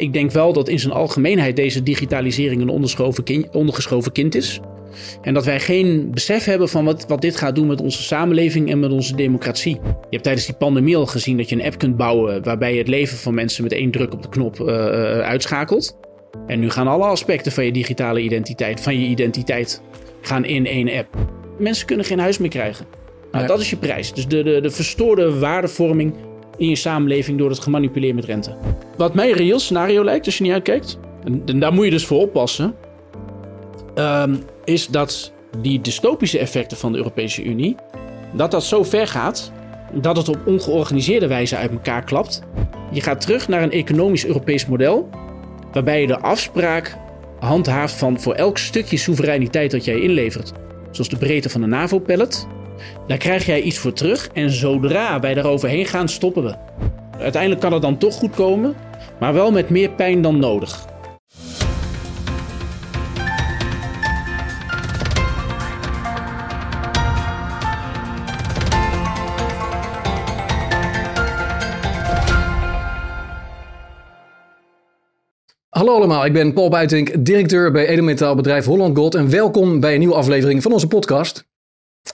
Ik denk wel dat in zijn algemeenheid deze digitalisering een ondergeschoven kind, ondergeschoven kind is. En dat wij geen besef hebben van wat, wat dit gaat doen met onze samenleving en met onze democratie. Je hebt tijdens die pandemie al gezien dat je een app kunt bouwen waarbij je het leven van mensen met één druk op de knop uh, uitschakelt. En nu gaan alle aspecten van je digitale identiteit, van je identiteit, gaan in één app. Mensen kunnen geen huis meer krijgen. Nou, Dat is je prijs. Dus de, de, de verstoorde waardevorming in je samenleving door het gemanipuleerd met rente. Wat mij een reëel scenario lijkt, als je niet uitkijkt, en, daar moet je dus voor oppassen, um, is dat die dystopische effecten van de Europese Unie, dat dat zo ver gaat dat het op ongeorganiseerde wijze uit elkaar klapt. Je gaat terug naar een economisch Europees model, waarbij je de afspraak handhaaft van voor elk stukje soevereiniteit dat jij inlevert, zoals de breedte van de NAVO-pallet, daar krijg jij iets voor terug en zodra wij daaroverheen gaan, stoppen we. Uiteindelijk kan het dan toch goed komen, maar wel met meer pijn dan nodig. Hallo allemaal, ik ben Paul Buitink, directeur bij edelmetaalbedrijf Holland Gold en welkom bij een nieuwe aflevering van onze podcast.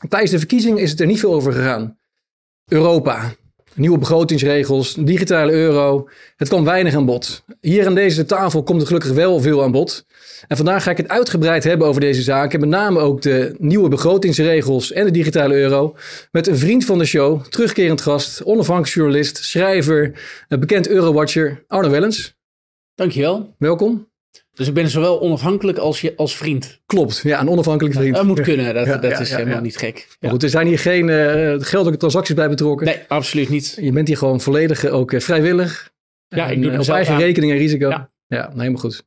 Tijdens de verkiezing is het er niet veel over gegaan. Europa, nieuwe begrotingsregels, digitale euro, het kwam weinig aan bod. Hier aan deze tafel komt er gelukkig wel veel aan bod. En vandaag ga ik het uitgebreid hebben over deze zaken, met name ook de nieuwe begrotingsregels en de digitale euro, met een vriend van de show, terugkerend gast, onafhankelijk journalist, schrijver, een bekend Eurowatcher, Arno Wellens. Dankjewel. Welkom. Dus ik ben zowel onafhankelijk als, je, als vriend. Klopt, ja, een onafhankelijke vriend. dat moet kunnen, dat, dat is helemaal niet gek. goed, er zijn hier geen uh, geldelijke transacties bij betrokken. Nee, absoluut niet. Je bent hier gewoon volledig eh, ook eh, vrijwillig. Ja, ik doe het op eigen aan. rekening en risico. Ja. ja, helemaal goed.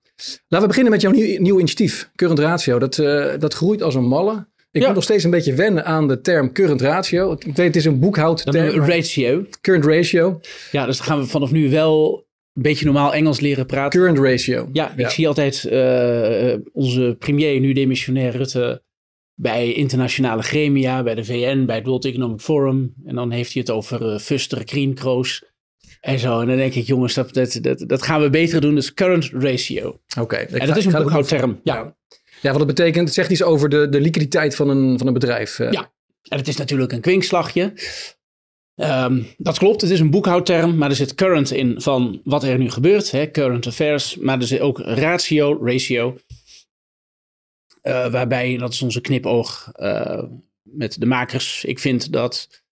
Laten we beginnen met jouw nieuw, nieuw initiatief, Current Ratio. Dat, uh, dat groeit als een malle. Ik moet nog steeds een beetje wennen aan de term current ratio. Ik weet, het is een boekhoudterm. Ratio. Current ratio. Ja, dus dan gaan we vanaf nu wel een beetje normaal Engels leren praten. Current ratio. Ja, ik zie altijd uh, onze premier, nu demissionair Rutte, bij internationale gremia, bij de VN, bij het World Economic Forum. En dan heeft hij het over uh, Fuster, Greencroos en zo. En dan denk ik, jongens, dat, dat, dat, dat gaan we beter doen. Dus current ratio. Oké. En dat is een boekhoudterm. Ja. ja. Ja, wat dat betekent, het zegt iets over de, de liquiditeit van een, van een bedrijf. Uh. Ja, en het is natuurlijk een kwinkslagje. Um, dat klopt, het is een boekhoudterm, maar er zit current in van wat er nu gebeurt, hè, current affairs, maar er zit ook ratio, ratio, uh, waarbij, dat is onze knipoog uh, met de makers, ik vind dat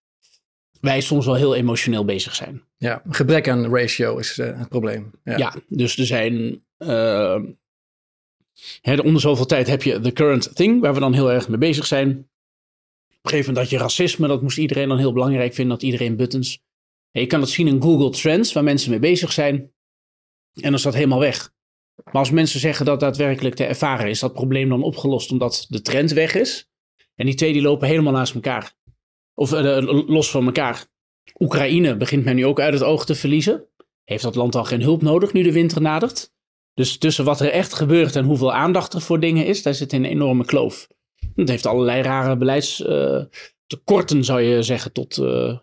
wij soms wel heel emotioneel bezig zijn. Ja, gebrek aan ratio is uh, het probleem. Ja, ja dus er zijn, hè, onder zoveel tijd heb je the current thing, waar we dan heel erg mee bezig zijn een gegeven moment dat je racisme, dat moest iedereen dan heel belangrijk vinden, dat iedereen buttons. je kan dat zien in Google Trends, waar mensen mee bezig zijn. En dan is dat helemaal weg. Maar als mensen zeggen dat daadwerkelijk te ervaren, is dat probleem dan opgelost omdat de trend weg is. En die twee die lopen helemaal naast elkaar. Of uh, los van elkaar. Oekraïne begint men nu ook uit het oog te verliezen. Heeft dat land al geen hulp nodig nu de winter nadert? Dus tussen wat er echt gebeurt en hoeveel aandacht er voor dingen is, daar zit een enorme kloof. Het heeft allerlei rare beleidstekorten, zou je zeggen, tot, uh,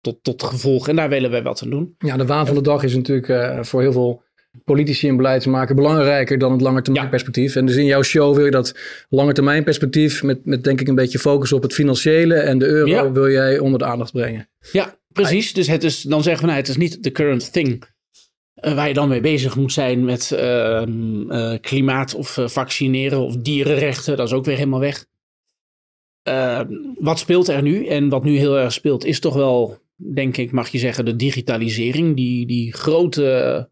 tot, tot gevolg. En daar willen wij wat aan doen. Ja, de waan van de dag is natuurlijk uh, voor heel veel politici en beleidsmakers belangrijker dan het langetermijnperspectief. Ja. En dus in jouw show wil je dat langetermijnperspectief met, met denk ik een beetje focus op het financiële en de euro ja. wil jij onder de aandacht brengen. Ja, precies. Dus het is, dan zeggen we nou, het is niet de current thing. Uh, waar je dan mee bezig moet zijn met uh, uh, klimaat of vaccineren of dierenrechten. Dat is ook weer helemaal weg. wat speelt er nu? En wat nu heel erg speelt is toch wel, denk ik, mag je zeggen, de digitalisering. Die, die grote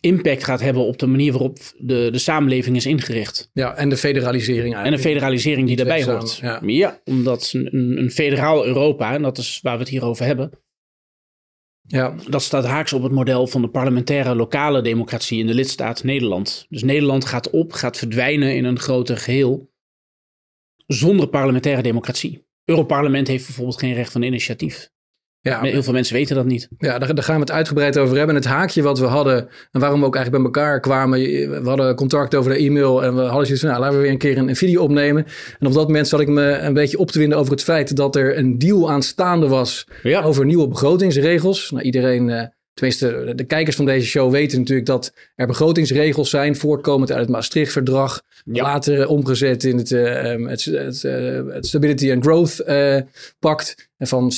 impact gaat hebben op de manier waarop de, de samenleving is ingericht. Ja, en de federalisering eigenlijk. En de federalisering die, daarbij hoort. Ja. ja, omdat een, een federaal Europa, en dat is waar we het hier over hebben ja. Dat staat haaks op het model van de parlementaire lokale democratie in de lidstaat Nederland. Dus Nederland gaat op, gaat verdwijnen in een groter geheel zonder parlementaire democratie. Europarlement heeft bijvoorbeeld geen recht van initiatief. Ja, heel veel mensen weten dat niet. Ja, daar, daar, gaan we het uitgebreid over hebben. Het haakje wat we hadden en waarom we ook eigenlijk bij elkaar kwamen. We hadden contact over de e-mail en we hadden zoiets van, nou, laten we weer een keer een, een, video opnemen. En op dat moment zat ik me een beetje op te winden over het feit dat er een deal aanstaande was over nieuwe begrotingsregels. Nou, iedereen uh, tenminste, de kijkers van deze show weten natuurlijk dat er begrotingsregels zijn, voortkomend uit het Maastricht-verdrag, Ja. later eh, omgezet in het, eh, ehm, het, het, eh, het Stability and Growth eh, Pact. En van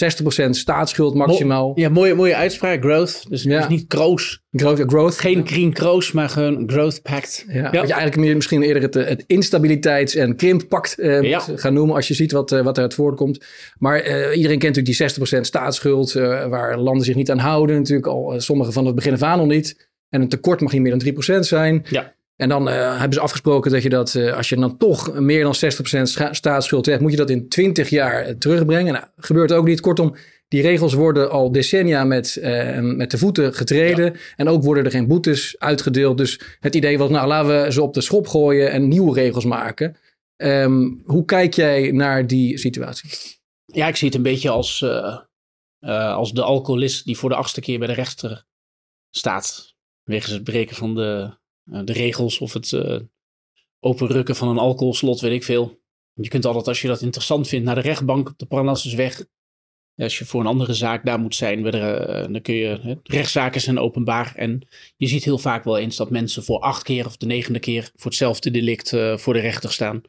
60% staatsschuld maximaal. Ja, mooie, mooie uitspraak, growth. Dus, Ja. dus niet kroos. Growth, growth. Geen green kroos, maar gewoon growth pact. Ja, Wat je eigenlijk meer, misschien eerder het, het instabiliteits- en krimppact eh, Ja. gaan noemen als je ziet wat, eh, wat eruit voortkomt. Maar eh, iedereen kent natuurlijk die 60% staatsschuld, eh, waar landen zich niet aan houden. Natuurlijk al eh, sommige van het begin af aan al niet. En een tekort mag niet meer dan 3% zijn. Ja. En dan eh, hebben ze afgesproken dat je dat, eh, als je dan toch meer dan 60% scha- staatsschuld hebt, moet je dat in 20 jaar eh, terugbrengen. Nou, gebeurt ook niet. Kortom, die regels worden al decennia met, met de voeten getreden. En ook worden er geen boetes uitgedeeld. Dus het idee was, nou laten we ze op de schop gooien en nieuwe regels maken. Ehm, hoe kijk jij naar die situatie? Ja, ik zie het een beetje als, als de alcoholist die voor de achtste keer bij de rechter staat. Wegens het breken van de, de regels of het eh, openrukken van een alcoholslot, weet ik veel. Je kunt altijd, als je dat interessant vindt, naar de rechtbank op de Parnassusweg. Als je voor een andere zaak daar moet zijn, eh, dan kun je. rechtszaken zijn openbaar. En je ziet heel vaak wel eens dat mensen voor acht keer of de negende keer voor hetzelfde delict eh, voor de rechter staan.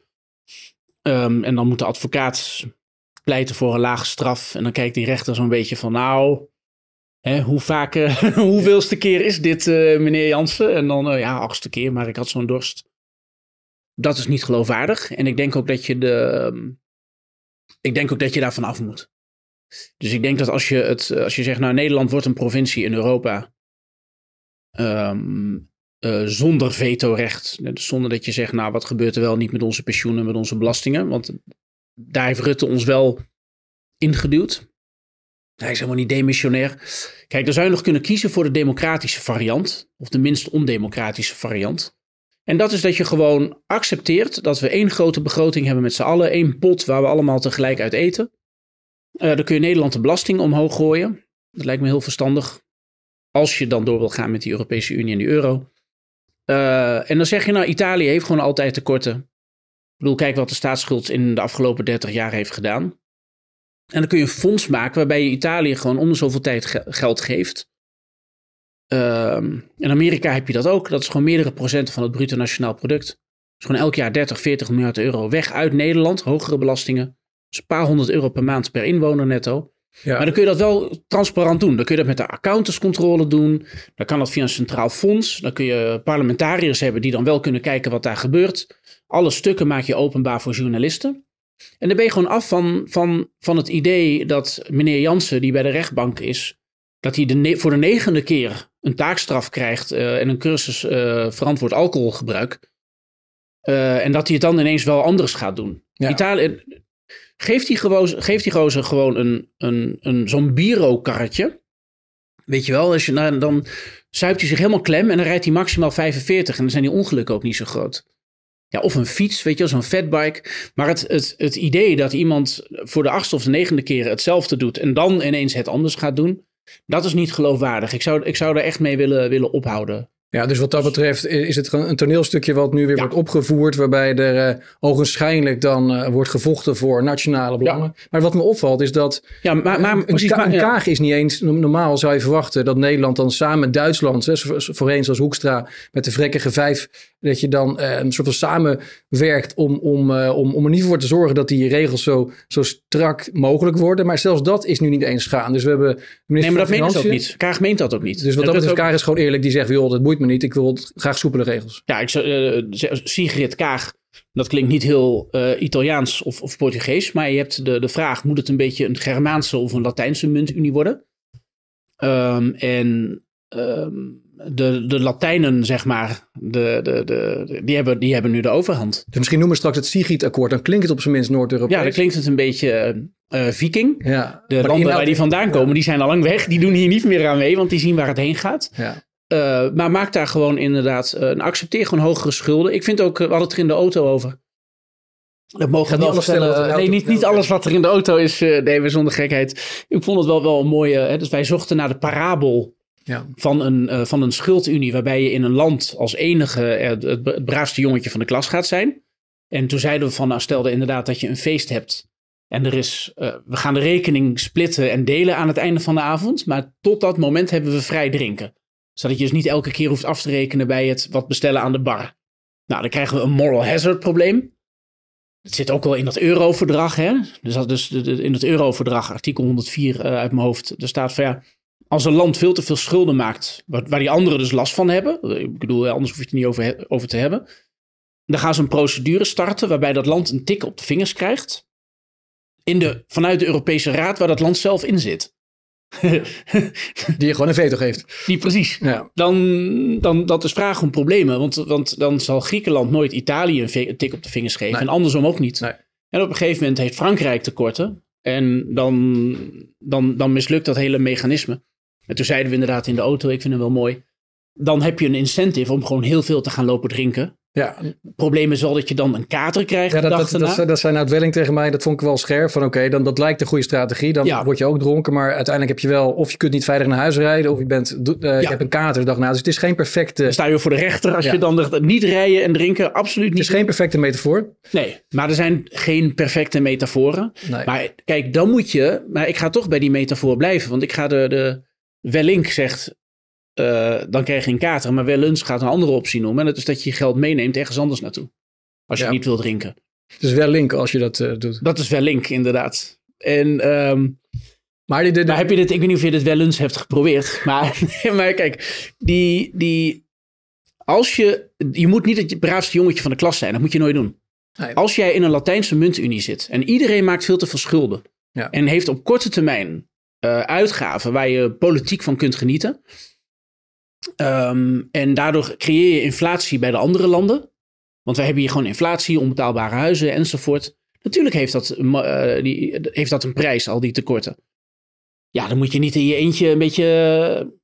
Ehm, en dan moet de advocaat pleiten voor een lage straf. En dan kijkt die rechter zo'n beetje van, nou, hoe vaak, eh, hoeveelste keer is dit, eh, meneer Jansen? En dan, eh, ja, achtste keer, maar ik had zo'n dorst. Dat is niet geloofwaardig. En ik denk ook dat je de, ehm, ik denk ook dat je daarvan af moet. Dus ik denk dat als je het, als je zegt, nou, Nederland wordt een provincie in Europa. ehm, eh, zonder vetorecht. Dus zonder dat je zegt, nou, wat gebeurt er wel niet met onze pensioenen, met onze belastingen? Want daar heeft Rutte ons wel ingeduwd. Hij is helemaal niet demissionair. Kijk, dan zou je nog kunnen kiezen voor de democratische variant. Of de minst ondemocratische variant. En dat is dat je gewoon accepteert dat we één grote begroting hebben met z'n allen. één pot waar we allemaal tegelijk uit eten. Eh, dan kun je Nederland de belasting omhoog gooien. Dat lijkt me heel verstandig. Als je dan door wil gaan met die Europese Unie en die euro. Eh, en dan zeg je nou, Italië heeft gewoon altijd tekorten. Ik bedoel, kijk wat de staatsschuld in de afgelopen 30 jaar heeft gedaan. En dan kun je een fonds maken waarbij je Italië gewoon om de zoveel tijd ge- geld geeft. Ehm, in Amerika heb je dat ook. Dat is gewoon meerdere procenten van het bruto nationaal product. Dus gewoon elk jaar 30, 40 miljard euro weg uit Nederland. Hogere belastingen. Dus een paar honderd euro per maand per inwoner netto. Ja. Maar dan kun je dat wel transparant doen. Dan kun je dat met de accountantscontrole doen. Dan kan dat via een centraal fonds. Dan kun je parlementariërs hebben die dan wel kunnen kijken wat daar gebeurt. Alle stukken maak je openbaar voor journalisten. En dan ben je gewoon af van, van, van het idee dat meneer Jansen, die bij de rechtbank is, dat hij de voor de negende keer een taakstraf krijgt eh, en een cursus eh, verantwoord alcoholgebruik. Eh, en dat hij het dan ineens wel anders gaat doen. Ja. Italië, geeft die, gozer, geeft die gozer gewoon een, een, een, zo'n bureaukarretje. Weet je wel, als je, nou, dan zuipt hij zich helemaal klem en dan rijdt hij maximaal 45 en dan zijn die ongelukken ook niet zo groot. Ja, of een fiets, weet je zo'n fatbike. Maar het, het, het idee dat iemand voor de achtste of de negende keer hetzelfde doet en dan ineens het anders gaat doen, dat is niet geloofwaardig. Ik zou, ik zou er echt mee willen, willen ophouden. Ja, dus wat dat betreft is het een toneelstukje wat nu weer Ja. wordt opgevoerd, waarbij er eh, ogenschijnlijk dan eh, wordt gevochten voor nationale belangen. Maar wat me opvalt is dat Ja, maar, maar een, precies. ka- een kaag is niet eens, no- normaal zou je verwachten dat Nederland dan samen Duitsland, hè, zo- voorheen zoals Hoekstra met de vrekkige vijf, dat je dan eh, een soort van samenwerkt om, om, eh, om, om er niet voor te zorgen dat die regels zo, zo strak mogelijk worden. Maar zelfs dat is nu niet eens gaan. Dus we hebben minister Nee, maar dat meent ze ook niet. Kaag meent dat ook niet. Dus wat dat betreft, Kaag is gewoon eerlijk. Die zegt, joh, dat boeit me niet. Ik wil graag soepele regels. Ja, ik eh, Sigrid Kaag, dat klinkt niet heel Italiaans of, of Portugees, maar je hebt de, de vraag, moet het een beetje een Germaanse of een Latijnse muntunie worden? Ehm, en ehm, de, de Latijnen, zeg maar, de, de, de, die, hebben, die hebben nu de overhand. Dus misschien noemen we straks het Sigrid-akkoord. Dan klinkt het op zijn minst Noord-Europees. Ja, dan klinkt het een beetje eh, eh, viking. Ja. De Maar landen waar die vandaan komen, die zijn al lang weg. Die doen hier niet meer aan mee, want die zien waar het heen gaat. Ja. Eh, maar maak daar gewoon inderdaad, eh, accepteer gewoon hogere schulden. Ik vind ook, we hadden het er in de auto over. Dat mogen we niet wel alles vertellen wat er vertellen. in de Nee, auto niet, niet alles wat er in de auto is. nee, we zonder gekheid. Ik vond het wel, wel een mooie. Hè, dus wij zochten naar de parabel Van een, eh, van een schuldunie. Waarbij je in een land als enige eh, het, braafste jongetje van de klas gaat zijn. En toen zeiden we van, nou stelde inderdaad dat je een feest hebt. En er is, uh, we gaan de rekening splitten en delen aan het einde van de avond. Maar tot dat moment hebben we vrij drinken. Zodat je dus niet elke keer hoeft af te rekenen bij het wat bestellen aan de bar. Nou, dan krijgen we een moral hazard probleem. Het zit ook wel in dat euroverdrag. Hè? Dus, dus in het euroverdrag, artikel 104 uh, uit mijn hoofd, er staat van ja, als een land veel te veel schulden maakt, waar, waar die anderen dus last van hebben, ik bedoel, anders hoef je het niet over, over te hebben, dan gaan ze een procedure starten waarbij dat land een tik op de vingers krijgt in de, vanuit de Europese Raad waar dat land zelf in zit. Die je gewoon een veto geeft. Die precies. Ja. Dan, dan dat is vraag om problemen. Want, want dan zal Griekenland nooit Italië een, tik op de vingers geven. En andersom ook niet. Nee. En op een gegeven moment heeft Frankrijk tekorten. En dan, dan, dan mislukt dat hele mechanisme. En toen zeiden we inderdaad in de auto, ik vind hem wel mooi. Dan heb je een incentive om gewoon heel veel te gaan lopen drinken. Ja. Het probleem is wel dat je dan een kater krijgt. Ja, dat, dat, dat, dat, zei Welling tegen mij. Dat vond ik wel scherp. Van oké, dan dat lijkt een goede strategie. Dan word je ook dronken. Maar uiteindelijk heb je wel. Of je kunt niet veilig naar huis rijden. Of je, bent, uh, je hebt een kater de dag na. Dus het is geen perfecte. Dan sta je voor de rechter als je dan niet rijden en drinken. Absoluut niet. Het is geen perfecte metafoor. Nee, maar er zijn geen perfecte metaforen. Nee. Maar kijk, dan moet je. Maar ik ga toch bij die metafoor blijven. Want ik ga de. de Wellink zegt uh, dan krijg je een kater. Maar wel eens gaat een andere optie noemen. En dat is dat je je geld meeneemt ergens anders naartoe. Als je niet wil drinken. Het is wel link als je dat uh, doet. Dat is wel link, inderdaad. En, um, maar, heb je dit, ik weet niet of je dit wel eens hebt geprobeerd. Maar, maar kijk, die, die, als je, je moet niet het braafste jongetje van de klas zijn. Dat moet je nooit doen. Nee. Als jij in een Latijnse muntunie zit en iedereen maakt veel te veel schulden. Ja. En heeft op korte termijn uh, uitgaven waar je politiek van kunt genieten Um, en daardoor creëer je inflatie bij de andere landen. Want wij hebben hier gewoon inflatie, onbetaalbare huizen enzovoort. Natuurlijk heeft dat, die, heeft dat een prijs, al die tekorten. Ja, dan moet je niet in je eentje een beetje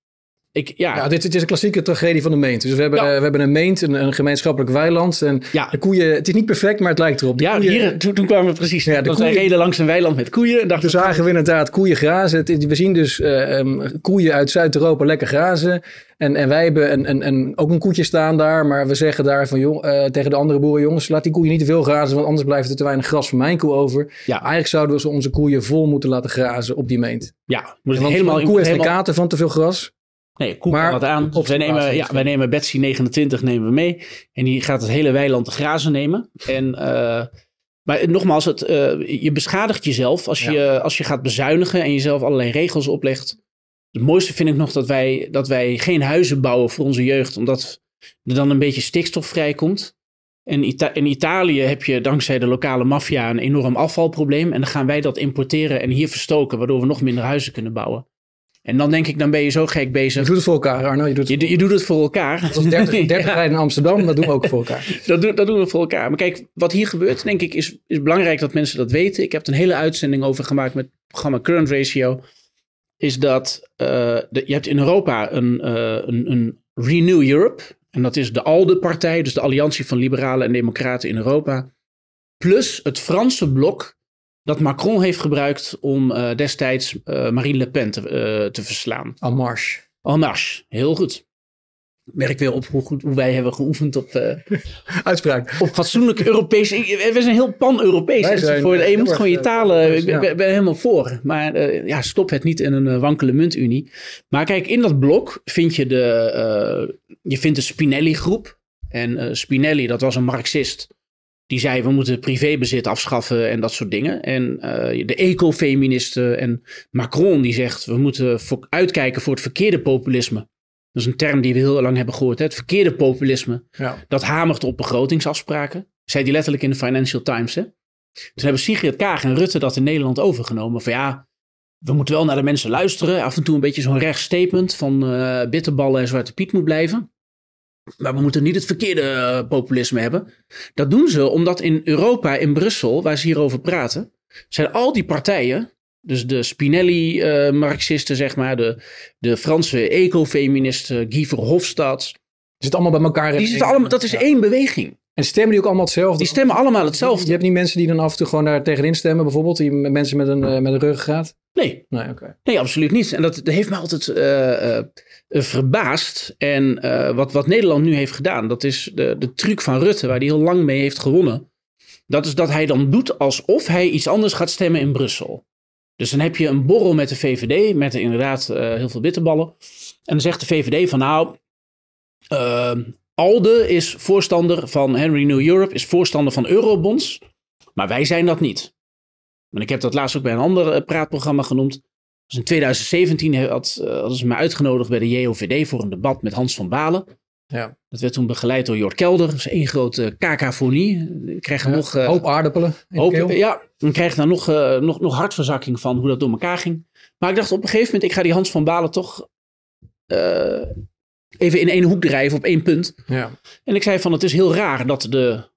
ik, ja. ja dit, dit, is een klassieke tragedie van de meent. Dus we hebben, we hebben een meent, een, een gemeenschappelijk weiland. En ja. de koeien, het is niet perfect, maar het lijkt erop. ja, hier, toen, toen kwamen we precies. Ja, de koeien, reden langs een weiland met koeien. En dachten, toen zagen we inderdaad koeien grazen. we zien dus uh, koeien uit Zuid-Europa lekker grazen. En, en wij hebben een, een, een, ook een koetje staan daar. Maar we zeggen daar van, jong, uh, tegen de andere boeren: jongens, laat die koeien niet te veel grazen. Want anders blijft er te weinig gras voor mijn koe over. Ja. Eigenlijk zouden we onze koeien vol moeten laten grazen op die meent. Ja, moet helemaal, een koe heeft helemaal... een kater van te veel gras. Nee, Koek maar wat aan. Wij nemen, ja, wij nemen Betsy 29 nemen we mee. En die gaat het hele weiland te grazen nemen. En, uh, maar nogmaals, het, uh, je beschadigt jezelf als je, als je gaat bezuinigen en jezelf allerlei regels oplegt. Het mooiste vind ik nog dat wij, dat wij geen huizen bouwen voor onze jeugd, omdat er dan een beetje stikstof vrijkomt. En Ita in Italië heb je dankzij de lokale maffia een enorm afvalprobleem. En dan gaan wij dat importeren en hier verstoken, waardoor we nog minder huizen kunnen bouwen. En dan denk ik, dan ben je zo gek bezig. Je doet het voor elkaar, Arno. Je doet het, je, je doet het voor elkaar. Dat was 30, 30 ja. in Amsterdam, dat doen we ook voor elkaar. dat, doen, dat doen we voor elkaar. Maar kijk, wat hier gebeurt, denk ik, is, is belangrijk dat mensen dat weten. Ik heb er een hele uitzending over gemaakt met het programma Current Ratio. Is dat uh, de, je hebt in Europa een, uh, een, een Renew Europe. En dat is de ALDE-partij, dus de Alliantie van Liberalen en Democraten in Europa. Plus het Franse blok dat Macron heeft gebruikt om uh, destijds uh, Marine Le Pen te, uh, te verslaan. En marche. En marche, heel goed. Merk weer op hoe, goed, hoe wij hebben geoefend op... Uitspraak. Op fatsoenlijke Europese... We zijn heel pan-Europees. Voor de, je moet gewoon je talen... Ik ben, ben, helemaal voor. Maar ja, stop het niet in een wankele muntunie. Maar kijk, in dat blok vind je de... je vindt de Spinelli-groep. En Spinelli, dat was een marxist die zei, we moeten privébezit afschaffen en dat soort dingen. En uh, de ecofeministen en Macron die zegt, we moeten uitkijken voor het verkeerde populisme. Dat is een term die we heel lang hebben gehoord. Hè? Het verkeerde populisme. Ja. Dat hamert op begrotingsafspraken. Zei die letterlijk in de Financial Times. Hè? Toen hebben Sigrid Kaag en Rutte dat in Nederland overgenomen. Van ja, we moeten wel naar de mensen luisteren. Af en toe een beetje zo'n rechtsstatement van uh, bitterballen en Zwarte Piet moet blijven. Maar we moeten niet het verkeerde uh, populisme hebben. Dat doen ze omdat in Europa, in Brussel, waar ze hierover praten, zijn al die partijen, dus de Spinelli-Marxisten, zeg maar, de, de Franse ecofeministen, Guy Verhofstadt. Die zitten allemaal bij elkaar. Die zitten allemaal, dat is één beweging. En stemmen die ook allemaal hetzelfde? Die stemmen allemaal hetzelfde. Je hebt niet mensen die dan af en toe gewoon daar tegenin stemmen, bijvoorbeeld, die mensen met een, uh, met een ruggengraat? Nee. Nee, okay. nee, absoluut niet. En dat, dat heeft me altijd uh, uh, verbaasd. En wat, wat Nederland nu heeft gedaan, dat is de, de truc van Rutte, waar hij heel lang mee heeft gewonnen. Dat is dat hij dan doet alsof hij iets anders gaat stemmen in Brussel. Dus dan heb je een borrel met de VVD, met inderdaad heel veel bitterballen. En dan zegt de VVD van nou, Alde is voorstander van Henry New Europe, is voorstander van eurobonds. Maar wij zijn dat niet. En ik heb dat laatst ook bij een ander uh, praatprogramma genoemd. Dus in 2017 had, uh, hadden ze me uitgenodigd bij de JOVD voor een debat met Hans van Balen. Ja. Dat werd toen begeleid door Jort Kelder. Dat is één grote kreeg ja, nog... Uh, hoop aardappelen. Hoop, ja, dan kreeg dan nog, uh, nog, nog hartverzakking van hoe dat door elkaar ging. Maar ik dacht op een gegeven moment, ik ga die Hans van Balen toch uh, even in één hoek drijven op één punt. Ja. En ik zei van, het is heel raar dat de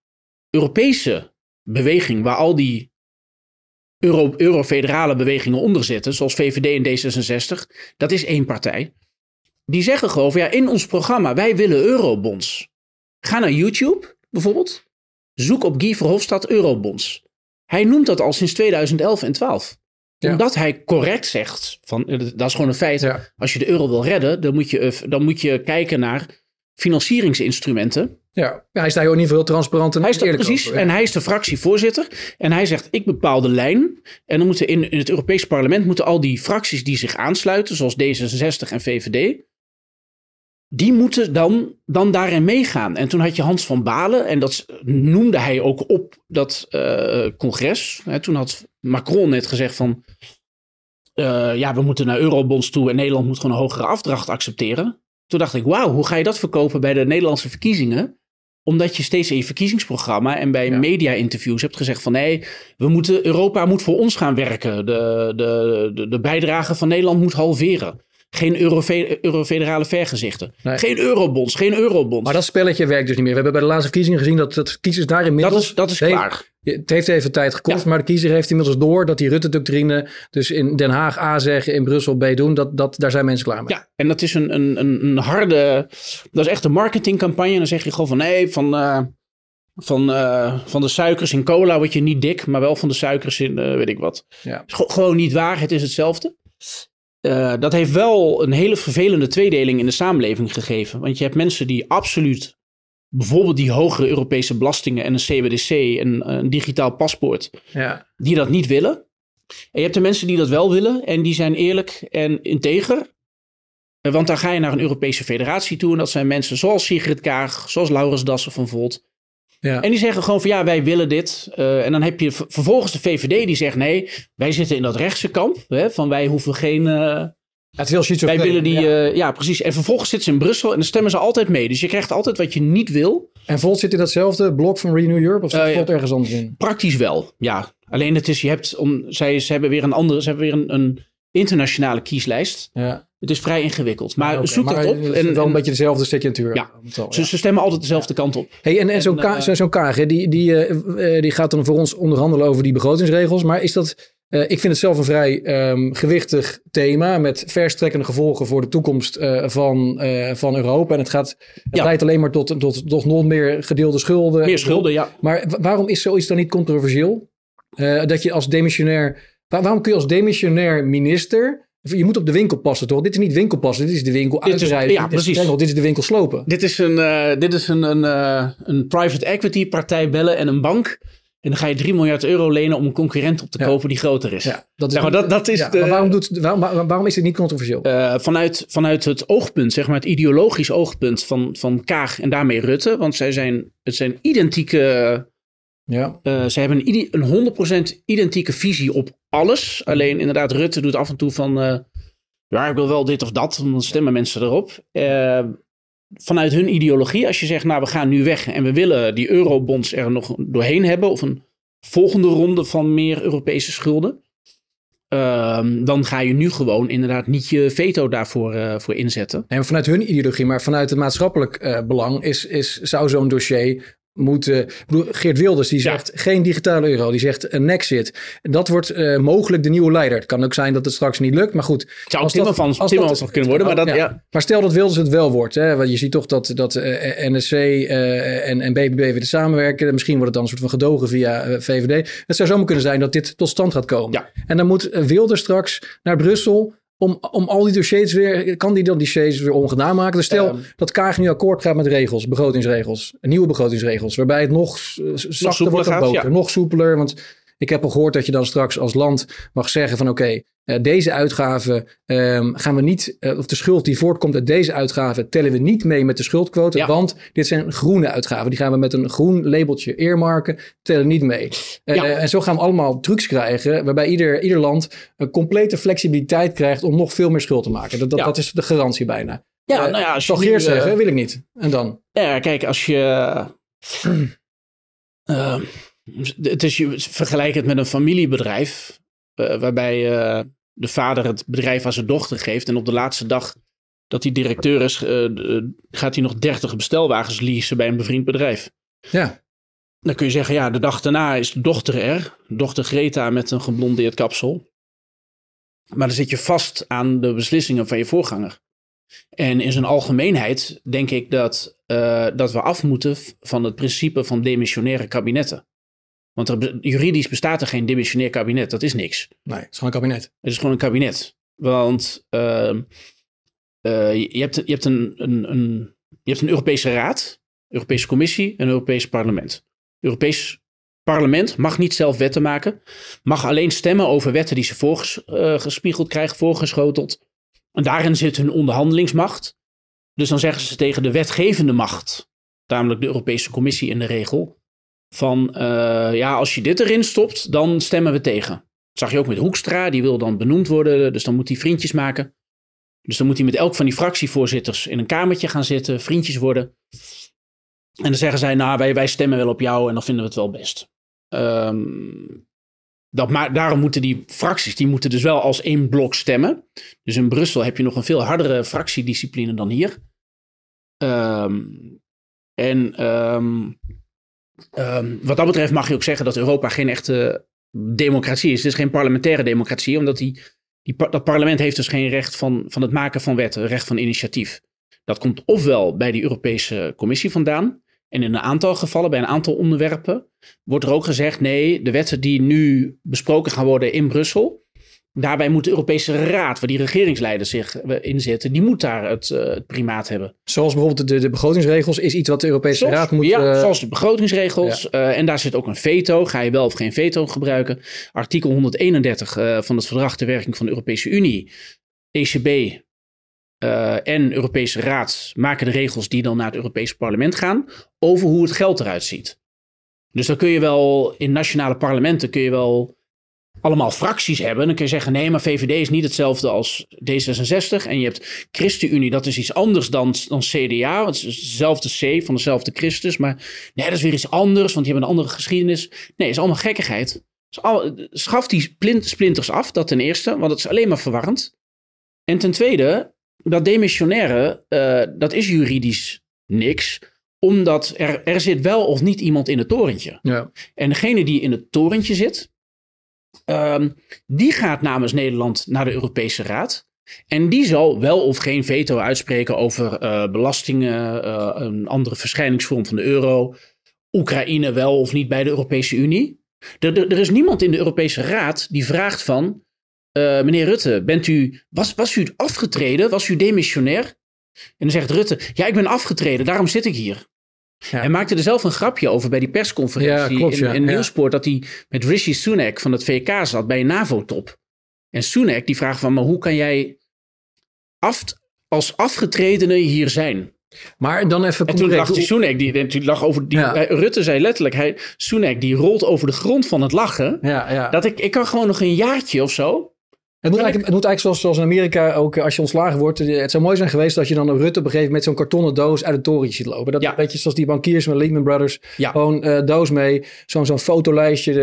Europese beweging, waar al die Euro, Euro-federale bewegingen onder zitten, zoals VVD en D66, dat is één partij. Die zeggen gewoon, ja, in ons programma, wij willen eurobonds. Ga naar YouTube bijvoorbeeld. Zoek op Guy Verhofstadt eurobonds. Hij noemt dat al sinds 2011 en 12. Ja. Omdat hij correct zegt, van, dat is gewoon een feit. Ja. Als je de euro wil redden, dan moet je, dan moet je kijken naar financieringsinstrumenten. Ja, hij staat ook niet veel transparant en hij is eerlijk precies. over, ja. En hij is de fractievoorzitter. En hij zegt, ik bepaal de lijn. En dan moeten in, in het Europees parlement moeten al die fracties die zich aansluiten, zoals D66 en VVD, die moeten dan, dan daarin meegaan. En toen had je Hans van Balen, en dat noemde hij ook op dat uh, congres. Hè, toen had Macron net gezegd van, uh, ja, we moeten naar eurobonds toe en Nederland moet gewoon een hogere afdracht accepteren. Toen dacht ik, wauw, hoe ga je dat verkopen bij de Nederlandse verkiezingen? Omdat je steeds in je verkiezingsprogramma en bij ja. media-interviews hebt gezegd van nee, we moeten, Europa moet voor ons gaan werken. De, de, de, de bijdrage van Nederland moet halveren. Geen eurofederale vergezichten. Nee. Geen eurobonds, geen eurobonds. Maar dat spelletje werkt dus niet meer. We hebben bij de laatste verkiezingen gezien dat, dat kiezers daar inmiddels... Dat is, dat is klaar. Het heeft even tijd gekost, ja. maar de kiezer heeft inmiddels door dat die Rutte-doctrine dus in Den Haag A zeggen, in Brussel B doen. Dat, dat, daar zijn mensen klaar mee. Ja, en dat is een, een, een harde, dat is echt een marketingcampagne. En dan zeg je gewoon van nee, van, uh, van, uh, van de suikers in cola word je niet dik, maar wel van de suikers in uh, weet ik wat. Ja. Is gewoon niet waar, het is hetzelfde. Uh, dat heeft wel een hele vervelende tweedeling in de samenleving gegeven. Want je hebt mensen die absoluut bijvoorbeeld die hogere Europese belastingen en een CBDC en een digitaal paspoort, ja. die dat niet willen. En je hebt de mensen die dat wel willen en die zijn eerlijk en integer. Want dan ga je naar een Europese federatie toe en dat zijn mensen zoals Sigrid Kaag, zoals Laurens Dassen van Volt. Ja. En die zeggen gewoon van ja, wij willen dit. Uh, en dan heb je vervolgens de VVD die zegt nee, wij zitten in dat rechtse kamp. Hè, van wij hoeven geen... Uh, het wil wij willen die, ja. Uh, ja. precies. En vervolgens zitten ze in Brussel en dan stemmen ze altijd mee. Dus je krijgt altijd wat je niet wil. En Volt zit in datzelfde blok van Renew Europe of zit uh, Volt ergens anders in? Praktisch wel, ja. Alleen het is, je hebt, om, zij, ze hebben weer een andere, ze hebben weer een, een internationale kieslijst. Ja. Het is vrij ingewikkeld. Maar okay, zoek maar dat op. En, wel een beetje dezelfde signature. Ja, ze, ze, stemmen altijd dezelfde kant op. Hey, en, en zo'n uh, zo, zo Kaag, die, die, uh, die gaat dan voor ons onderhandelen over die begrotingsregels. Maar is dat... Uh, ik vind het zelf een vrij um, gewichtig thema met verstrekkende gevolgen voor de toekomst van, van Europa. En het, gaat, het ja. leidt alleen maar tot, tot, tot nog meer gedeelde schulden. Meer schulden, ja. Maar waarom is zoiets dan niet controversieel? dat je als demissionair... Waar, waarom kun je als demissionair minister... Je moet op de winkel passen, toch? Dit is niet winkelpassen, dit is de winkel dit uitrijden. Is, ja, dit precies. Is, dit is de winkel slopen. Dit is een, uh, dit is een, een, uh, een private equity partij bellen en een bank. En dan ga je 3 miljard euro lenen om een concurrent op te ja. kopen die groter is. Ja, dat is, zeg maar, dat, dat is ja, de, maar waarom, doet, waarom, waarom is dit niet controversieel? Uh, vanuit, vanuit het oogpunt, zeg maar het ideologisch oogpunt van, van Kaag en daarmee Rutte. Want zij zijn, het zijn identieke... Ja. Ze hebben een, een 100% identieke visie op alles. Alleen inderdaad, Rutte doet af en toe van... Uh, ja, ik wil wel dit of dat. Dan stemmen mensen erop. Uh, vanuit hun ideologie, als je zegt, nou, we gaan nu weg en we willen die eurobonds er nog doorheen hebben. Of een volgende ronde van meer Europese schulden. Uh, dan ga je nu gewoon inderdaad niet je veto daarvoor uh, voor inzetten. Nee, vanuit hun ideologie, maar vanuit het maatschappelijk belang is, is, zou zo'n dossier moeten. Geert Wilders die zegt ja. geen digitale euro, die zegt een exit. Dat wordt uh, mogelijk de nieuwe leider. Het kan ook zijn dat het straks niet lukt, maar goed. Het zou Timmermans Timmermans nog kunnen worden, maar dat, ja. ja. Maar stel dat Wilders het wel wordt, hè, want je ziet toch dat, dat uh, NSC uh, en, en BBB weer samenwerken. Misschien wordt het dan een soort van gedogen via VVD. Het zou zomaar kunnen zijn dat dit tot stand gaat komen. En dan moet Wilders straks naar Brussel om, om al die dossiers weer, kan die dan die dossiers weer ongedaan maken? Dus stel Ehm. dat Kaag nu akkoord gaat met regels, begrotingsregels, nieuwe begrotingsregels, waarbij het nog zachter wordt boter, ja. nog soepeler. Want ik heb al gehoord dat je dan straks als land mag zeggen van oké, deze uitgaven ehm, gaan we niet, eh, of de schuld die voortkomt uit deze uitgaven tellen we niet mee met de schuldquote, Ja. want dit zijn groene uitgaven. Die gaan we met een groen labeltje earmarken, tellen niet mee. Eh, Ja. en zo gaan we allemaal trucs krijgen waarbij ieder, ieder land een complete flexibiliteit krijgt om nog veel meer schuld te maken. Dat, dat, Ja. dat is de garantie bijna. Ja, Eh, nou ja, als je nu, eh, zeggen, wil ik niet. En dan? Ja, kijk, als je. eh, het is, je vergelijk het met een familiebedrijf. Eh, waarbij eh, de vader het bedrijf aan zijn dochter geeft. En op de laatste dag dat hij directeur is, eh, gaat hij nog 30 bestelwagens leasen bij een bevriend bedrijf. Ja. Dan kun je zeggen, ja, de dag daarna is de dochter er. Dochter Greta met een geblondeerd kapsel. Maar dan zit je vast aan de beslissingen van je voorganger. En in zijn algemeenheid denk ik dat, dat we af moeten van het principe van demissionaire kabinetten. Want er, juridisch bestaat er geen demissionair kabinet, dat is niks. Nee, het is gewoon een kabinet. Het is gewoon een kabinet. Want ehm, eh, je, hebt, je, hebt een, een, een, je hebt een Europese Raad, Europese Commissie en een Europees Parlement. Europees Parlement mag niet zelf wetten maken, mag alleen stemmen over wetten die ze voorgespiegeld krijgen, voorgeschoteld. En daarin zit hun onderhandelingsmacht. Dus dan zeggen ze tegen de wetgevende macht, namelijk de Europese Commissie in de regel, van eh, ja, als je dit erin stopt, dan stemmen we tegen. Dat zag je ook met Hoekstra, die wil dan benoemd worden, dus dan moet hij vriendjes maken. Dus dan moet hij met elk van die fractievoorzitters in een kamertje gaan zitten, vriendjes worden. En dan zeggen zij, nou, wij, wij stemmen wel op jou en dan vinden we het wel best. Ehm, dat ma daarom moeten die fracties, die moeten dus wel als één blok stemmen. Dus in Brussel heb je nog een veel hardere fractiediscipline dan hier. Ehm, en ehm, ehm, wat dat betreft mag je ook zeggen dat Europa geen echte democratie is. Het is geen parlementaire democratie, omdat die, dat parlement heeft dus geen recht van, van het maken van wetten, recht van initiatief. Dat komt ofwel bij die Europese Commissie vandaan. En in een aantal gevallen, bij een aantal onderwerpen, wordt er ook gezegd: nee, de wetten die nu besproken gaan worden in Brussel. Daarbij moet de Europese Raad, waar die regeringsleiders zich eh, in zitten, die moet daar het, eh, het primaat hebben. Zoals bijvoorbeeld de, de begrotingsregels is iets wat de Europese Zoals- Raad moet... ja, eh, zoals de begrotingsregels. en daar zit ook een veto. Ga je wel of geen veto gebruiken? Artikel 131 eh, van het verdrag ter werking van de Europese Unie. ECB en Europese Raad maken de regels die dan naar het Europese parlement gaan. Over hoe het geld eruit ziet. Dus dan kun je wel in nationale parlementen kun je wel allemaal fracties hebben. Dan kun je zeggen, nee, maar VVD is niet hetzelfde als D66. En je hebt ChristenUnie, dat is iets anders dan, dan CDA. Het is dezelfde C van dezelfde Christus. Maar nee, dat is weer iets anders, want die hebben een andere geschiedenis. Nee, het is allemaal gekkigheid. Dus al, schaf die splint- splinters af, dat ten eerste, want het is alleen maar verwarrend. En ten tweede, dat demissionaire, eh, dat is juridisch niks. Omdat er, er zit wel of niet iemand in het torentje. ja. En degene die in het torentje zit, ehm, die gaat namens Nederland naar de Europese Raad. En die zal wel of geen veto uitspreken over eh, belastingen, eh, een andere verschijningsvorm van de euro. Oekraïne wel of niet bij de Europese Unie. Er, er, is niemand in de Europese Raad die vraagt van... eh, meneer Rutte, bent u, was, was u afgetreden? Was u demissionair? En dan zegt Rutte, ja, ik ben afgetreden, daarom zit ik hier. Ja. Hij maakte er zelf een grapje over bij die persconferentie Ja, klopt, in, ja. in Ja. Nieuwsport. Dat hij met Rishi Sunak van het VK zat bij een NAVO-top. En Sunak die vraagt van, maar hoe kan jij af, als afgetredene hier zijn? Maar dan even En toen lag die Sunak, die, lag over, die, Ja. Rutte zei letterlijk, hij, Sunak die rolt over de grond van het lachen. Ja, ja. Dat ik, ik kan gewoon nog een jaartje of zo. Het moet, eigenlijk, het moet eigenlijk zoals, zoals in Amerika ook eh, als je ontslagen wordt. eh, Het zou mooi zijn geweest als je dan een Rutte op een gegeven moment met zo'n kartonnen doos uit het torentje ziet lopen. Dat Ja. weet je, zoals die bankiers met Lehman Brothers. Ja. Gewoon eh, doos mee, zo'n zo'n fotolijstje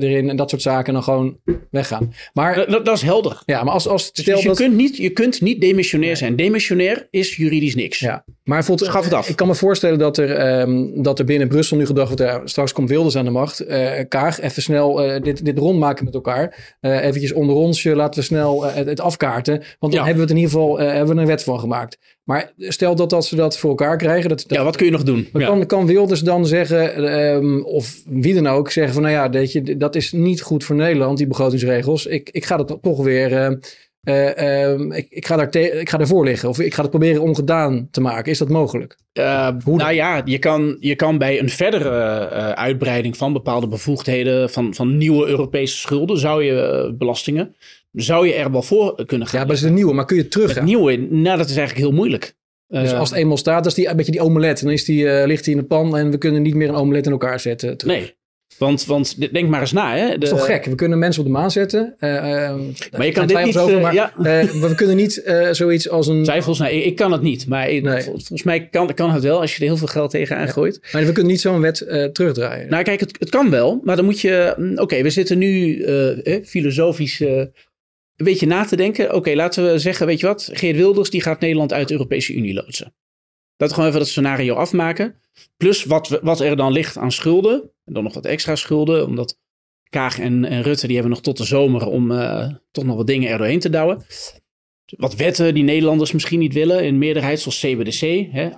erin en dat soort zaken. En dan gewoon weggaan. Maar, Dat, dat- dat is helder. ja, maar als, als Dus je, dat... kunt niet, je kunt niet demissionair zijn. Demissionair is juridisch niks. Ja, maar Schaf het af. Ik kan me voorstellen dat er, ehm, dat er binnen Brussel nu gedacht wordt, ja, straks komt Wilders aan de macht. Eh, Kaag, even snel eh, dit, dit rondmaken met elkaar. Eventjes onder ons, laten we snel eh, het, het afkaarten. Want dan Ja. hebben we het in ieder geval eh, hebben we een wet van gemaakt. Maar stel dat, dat ze dat voor elkaar krijgen. Dat, dat, Ja, wat kun je nog doen? Ja. kan, kan Wilders dan zeggen, ehm, of wie dan ook, zeggen van nou ja, je, dat is niet goed voor Nederland, die begrotingsregels. Ik, ik ga dat toch weer, eh, eh, ehm, ik, ik, ga daar te- ik ga ervoor liggen of ik ga het proberen ongedaan te maken. Is dat mogelijk? Uh, nou ja, je kan, je kan bij een verdere uh, uitbreiding van bepaalde bevoegdheden, van, van nieuwe Europese schulden, zou je belastingen, zou je er wel voor kunnen gaan. Ja, maar dat is een nieuwe, maar kun je terug? Het nieuwe, nou dat is eigenlijk heel moeilijk. Dus als het eenmaal staat, dat is die, een beetje die omelet. Dan is die, uh, ligt die in de pan en we kunnen niet meer een omelet in elkaar zetten. Terug. Nee, want, want denk maar eens na. Hè. De... Dat is toch gek? We kunnen mensen op de maan zetten. Uh, maar je kan dit niet... Over, maar, ja. we kunnen niet zoiets als een... Twijfels? Nee, ik, ik kan het niet. Maar nee. volgens mij kan, kan het wel als je er heel veel geld tegen aangooit. Ja. Maar we kunnen niet zo'n wet terugdraaien. Nou kijk, het, het, kan wel. Maar dan moet je... Oké, okay, we zitten nu eh, filosofisch een beetje na te denken. Oké, laten we zeggen, weet je wat? Geert Wilders die gaat Nederland uit de Europese Unie loodsen. Dat we gewoon even dat scenario afmaken. Plus wat, wat er dan ligt aan schulden. En dan nog wat extra schulden. Omdat Kaag en, Rutte die hebben nog tot de zomer om uh, toch nog wat dingen er doorheen te douwen. Wat wetten die Nederlanders misschien niet willen. In meerderheid zoals CBDC. Hè? 8%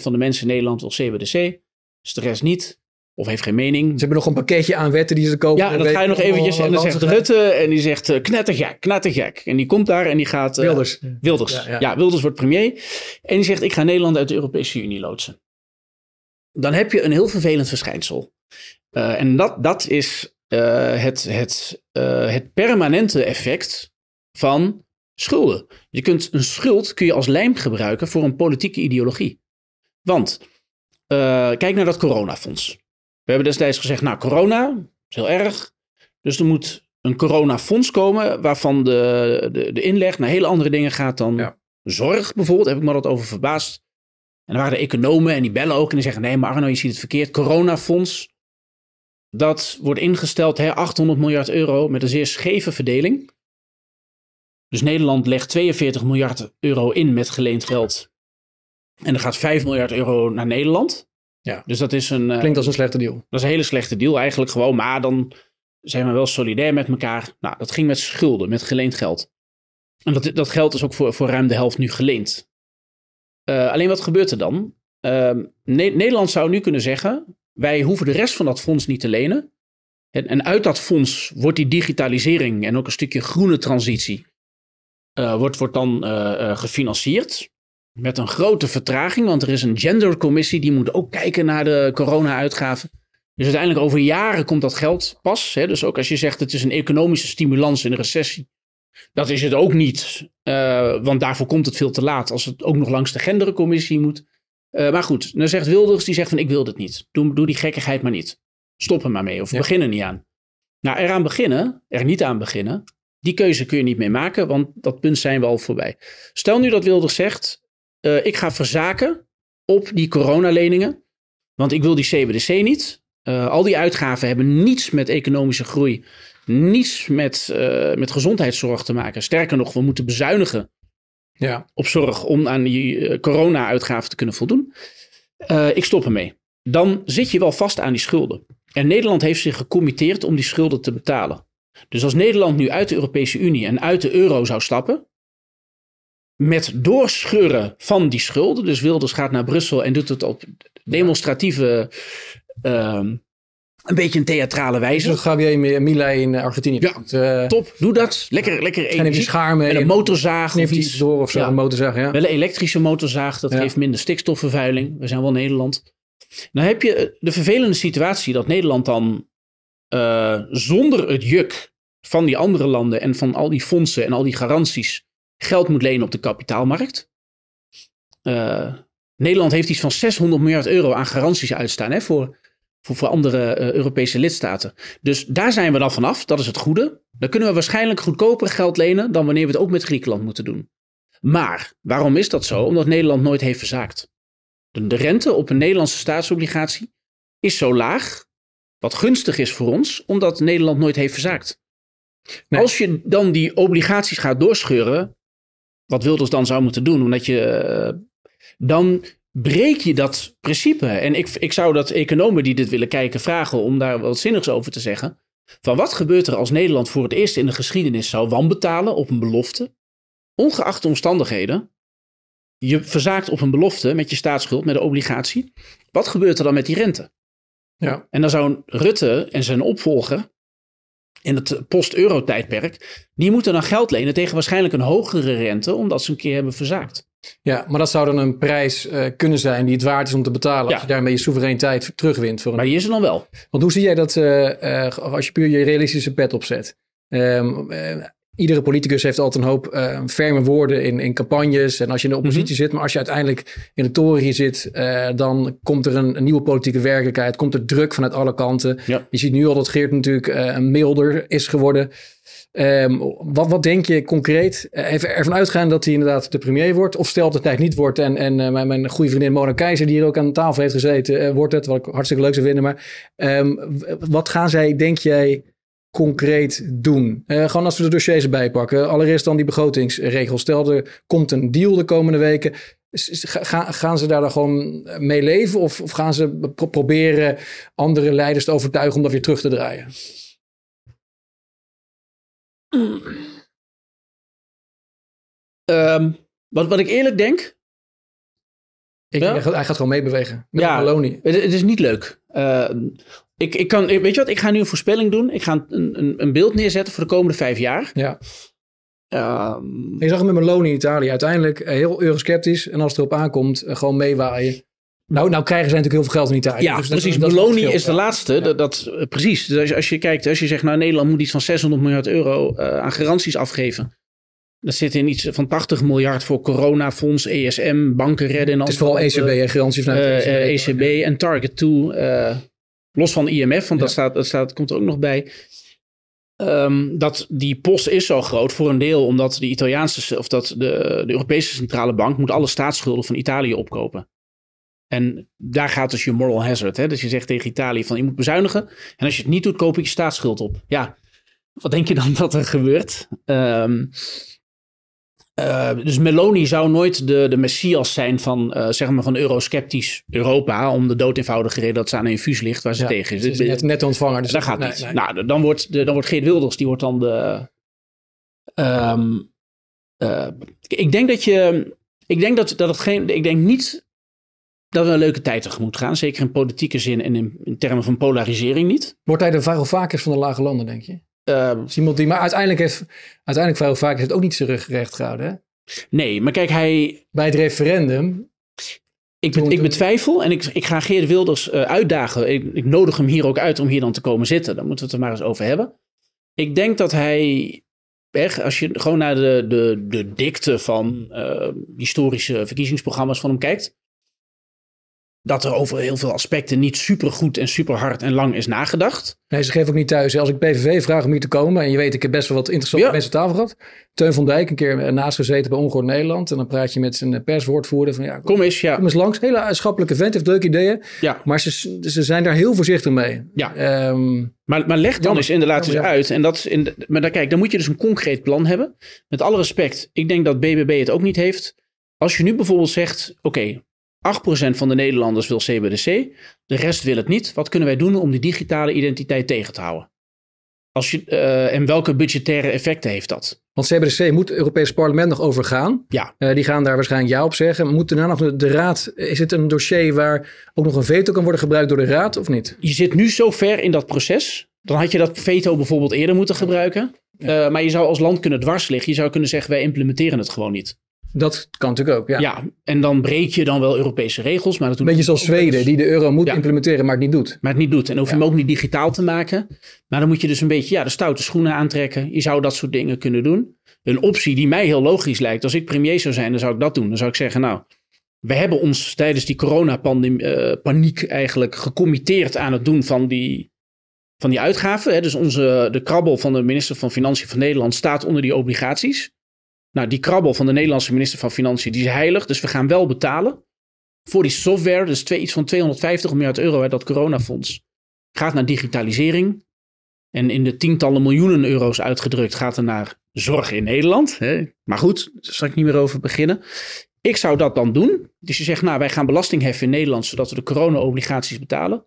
van de mensen in Nederland wil CBDC. Dus de rest niet. Of heeft geen mening. Ze hebben nog een pakketje aan wetten die ze kopen. Ja, en dat ga je nog eventjes. En dan zegt Rutte en die zegt uh, knettergek, knettergek. En die komt daar en die gaat... Uh, Wilders. Wilders. Ja, ja. ja, Wilders wordt premier. En die zegt ik ga Nederland uit de Europese Unie loodsen. Dan heb je een heel vervelend verschijnsel. Uh, en dat, dat is het, het, het permanente effect van schulden. Je kunt een schuld kun je als lijm gebruiken voor een politieke ideologie. Want kijk naar dat coronafonds. We hebben destijds gezegd, nou corona is heel erg. Dus er moet een coronafonds komen waarvan de, de, de inleg naar hele andere dingen gaat dan ja. zorg bijvoorbeeld. Heb ik me dat over verbaasd. En dan waren de economen en die bellen ook en die zeggen: nee, maar Arno, je ziet het verkeerd. Coronafonds, dat wordt ingesteld, hè, 800 miljard euro met een zeer scheve verdeling. Dus Nederland legt 42 miljard euro in met geleend geld. En er gaat 5 miljard euro naar Nederland. Ja. Dus dat is een. Klinkt als een slechte deal. Dat is een hele slechte deal eigenlijk gewoon. Maar dan zijn we wel solidair met elkaar. Nou, dat ging met schulden, met geleend geld. En dat, dat geld is ook voor, voor ruim de helft nu geleend. Uh, alleen wat gebeurt er dan? Uh, ne Nederland zou nu kunnen zeggen: wij hoeven de rest van dat fonds niet te lenen. En, en uit dat fonds wordt die digitalisering en ook een stukje groene transitie uh, wordt, wordt dan gefinancierd. Met een grote vertraging, want er is een gendercommissie die moet ook kijken naar de corona-uitgaven. Dus uiteindelijk over jaren komt dat geld pas. Hè? Dus ook als je zegt het is een economische stimulans in een recessie. Dat is het ook niet, uh, want daarvoor komt het veel te laat als het ook nog langs de genderencommissie moet. Uh, maar goed, dan zegt Wilders, die zegt van ik wil dit niet. Doe, doe die gekkigheid maar niet. Stop er maar mee of ja. begin er niet aan. Nou, eraan beginnen, er niet aan beginnen, die keuze kun je niet meer maken, want dat punt zijn we al voorbij. Stel nu dat Wilders zegt, uh, ik ga verzaken op die coronaleningen, want ik wil die CBDC niet. al die uitgaven hebben niets met economische groei niets met, uh, met gezondheidszorg te maken. Sterker nog, we moeten bezuinigen ja. op zorg om aan die corona-uitgaven te kunnen voldoen. Ik stop ermee. Dan zit je wel vast aan die schulden. En Nederland heeft zich gecommitteerd om die schulden te betalen. Dus als Nederland nu uit de Europese Unie en uit de euro zou stappen, met doorscheuren van die schulden, dus Wilders gaat naar Brussel en doet het op demonstratieve uh, een beetje een theatrale wijze. Dus Javier Milei in Argentinië. Ja, uh, top. Doe dat. Lekker, lekker En even schaar mee. En een motorzaag of iets. door of zo. Ja. Een motorzaag, ja. Wel een elektrische motorzaag. Dat Ja. geeft minder stikstofvervuiling. We zijn wel Nederland. Dan heb je de vervelende situatie dat Nederland dan eh, zonder het juk van die andere landen en van al die fondsen en al die garanties geld moet lenen op de kapitaalmarkt. Eh, Nederland heeft iets van 600 miljard euro aan garanties uitstaan hè, voor, voor, voor andere eh, Europese lidstaten. Dus daar zijn we dan vanaf. Dat is het goede. Dan kunnen we waarschijnlijk goedkoper geld lenen dan wanneer we het ook met Griekenland moeten doen. Maar waarom is dat zo? Omdat Nederland nooit heeft verzaakt. De, de rente op een Nederlandse staatsobligatie is zo laag, wat gunstig is voor ons, omdat Nederland nooit heeft verzaakt. Nee. Als je dan die obligaties gaat doorscheuren, wat Wilders dan zou moeten doen, omdat je, eh, dan breek je dat principe. En ik, ik zou dat economen die dit willen kijken vragen om daar wat zinnigs over te zeggen. Van wat gebeurt er als Nederland voor het eerst in de geschiedenis zou wanbetalen op een belofte? Ongeacht de omstandigheden. Je verzaakt op een belofte met je staatsschuld, met de obligatie. Wat gebeurt er dan met die rente? Ja. En dan zou Rutte en zijn opvolger in het post-euro-tijdperk, die moeten dan geld lenen tegen waarschijnlijk een hogere rente, omdat ze een keer hebben verzaakt. Ja, maar dat zou dan een prijs uh, kunnen zijn die het waard is om te betalen. Ja. Als je daarmee je soevereiniteit terugwint. Voor een... Maar die is er dan wel. Want hoe zie jij dat uh, uh, als je puur je realistische pet opzet? Um, iedere politicus heeft altijd een hoop uh, ferme woorden in, in campagnes. En als je in de oppositie mhm. zit, maar als je uiteindelijk in de toren zit, uh, dan komt er een, een, nieuwe politieke werkelijkheid. Komt er druk vanuit alle kanten. Ja. Je ziet nu al dat Geert natuurlijk uh, milder is geworden. Um, wat, wat denk je concreet? Even ervan uitgaan dat hij inderdaad de premier wordt. Of stel dat het tijd niet wordt. En, en mijn, mijn goede vriendin Mona Keizer, die hier ook aan tafel heeft gezeten, wordt het. Wat ik hartstikke leuk zou vinden. Maar um, wat gaan zij, denk jij, concreet doen? Uh, gewoon als we de dossiers bijpakken. Allereerst dan die begrotingsregels. Stel er komt een deal de komende weken. Ga, gaan ze daar dan gewoon mee leven? Of, of gaan ze proberen andere leiders te overtuigen om dat weer terug te draaien? Um, wat, wat ik eerlijk denk. Ik, ja? Hij gaat gewoon meebewegen. Met ja, Het, het, is niet leuk. Uh, ik, ik kan, weet je wat, ik ga nu een voorspelling doen. Ik ga een, een, een beeld neerzetten voor de komende vijf jaar. Ja. Um, je zag hem met Meloni in Italië. Uiteindelijk eh, heel eurosceptisch. En als het erop aankomt, eh, gewoon meewaaien. Nou, nou krijgen ze natuurlijk heel veel geld in Italië. Ja, dus precies. Dat, Meloni is, de laatste. Dat, dat, eh, precies. Dus als je, als je kijkt, als je zegt, nou Nederland moet iets van 600 miljard euro uh, aan garanties afgeven. Dat zit in iets van 80 miljard voor coronafonds, ESM, banken redden. En het is vooral ECB en garanties vanuit uh, ECB. ECB en Target 2. Los van IMF, want dat, staat, dat staat, komt er ook nog bij. Um, dat die post is zo groot voor een deel omdat de Italiaanse of dat de, de Europese centrale bank moet alle staatsschulden van Italië opkopen. En daar gaat dus je moral hazard. Hè? Dus je zegt tegen Italië van je moet bezuinigen. En als je het niet doet, koop ik je staatsschuld op. Ja, wat denk je dan dat er gebeurt? Um, uh, dus Meloni zou nooit de, de messias zijn van, uh, zeg maar van eurosceptisch Europa. Om de dood eenvoudige reden dat ze aan een infuus ligt waar ze tegen is. is net, net ontvanger. Dus dat gaat niet. Nee. Nou, dan wordt, de, dan wordt Geert Wilders, die wordt dan de... Um, uh, ik denk dat je... Ik denk dat, dat het geen... Ik denk niet dat we een leuke tijd tegemoet gaan. Zeker in politieke zin en in, in termen van polarisering niet. Wordt hij de vaker van de lage landen, denk je? Uh, iemand die, maar uiteindelijk heeft, uiteindelijk veel vaak heeft het ook niet zijn rug recht gehouden. Hè? Nee, maar kijk, hij. Bij het referendum. Ik, ik betwijfel en ik, ik ga Geert Wilders uh, uitdagen. Ik, ik, nodig hem hier ook uit om hier dan te komen zitten. Dan moeten we het er maar eens over hebben. Ik denk dat hij. Echt, als je gewoon naar de, de, de dikte van uh, historische verkiezingsprogramma's van hem kijkt dat er over heel veel aspecten niet super goed en super hard en lang is nagedacht. Nee, ze geven ook niet thuis. Als ik PVV vraag om hier te komen, en je weet, ik heb best wel wat interessante ja. mensen tafel gehad. Teun van Dijk, een keer naast gezeten bij Ongehoord Nederland. En dan praat je met zijn perswoordvoerder van ja, kom eens, ja. kom eens langs. Hele schappelijke vent, heeft leuke ideeën. Ja. Maar ze, ze zijn daar heel voorzichtig mee. Ja. Um, maar, maar leg dan eens inderdaad eens uit. En dat is in de, maar dan, kijk, dan moet je dus een concreet plan hebben. Met alle respect, ik denk dat BBB het ook niet heeft. Als je nu bijvoorbeeld zegt, oké, 8% van de Nederlanders wil CBDC, de rest wil het niet. Wat kunnen wij doen om die digitale identiteit tegen te houden? Als je, uh, en welke budgettaire effecten heeft dat? Want CBDC moet het Europese parlement nog overgaan. Ja. Uh, die gaan daar waarschijnlijk ja op zeggen. Moet daarna nog de, de, raad... Is het een dossier waar ook nog een veto kan worden gebruikt door de raad of niet? Je zit nu zo ver in dat proces. Dan had je dat veto bijvoorbeeld eerder moeten gebruiken. Ja. Uh, maar je zou als land kunnen dwars liggen. Je zou kunnen zeggen wij implementeren het gewoon niet. Dat kan natuurlijk ook, ja. Ja, en dan breek je dan wel Europese regels. Maar dat Beetje zoals Zweden, die de euro moet implementeren, maar het niet doet. Maar het niet doet. En hoef je hem ook niet digitaal te maken. Maar dan moet je dus een beetje ja, de stoute schoenen aantrekken. Je zou dat soort dingen kunnen doen. Een optie die mij heel logisch lijkt. Als ik premier zou zijn, dan zou ik dat doen. Dan zou ik zeggen, nou, we hebben ons tijdens die coronapaniek uh, eigenlijk gecommitteerd aan het doen van die, van die uitgaven. Hè. Dus onze, de krabbel van de minister van Financiën van Nederland staat onder die obligaties. Nou, die krabbel van de Nederlandse minister van Financiën, die is heilig. Dus we gaan wel betalen voor die software. Dus twee, iets van 250 miljard euro uit dat coronafonds. Gaat naar digitalisering. En in de tientallen miljoenen euro's uitgedrukt gaat er naar zorg in Nederland. Hè? Maar goed, daar zal ik niet meer over beginnen. Ik zou dat dan doen. Dus je zegt, nou, wij gaan belasting heffen in Nederland, zodat we de corona-obligaties betalen.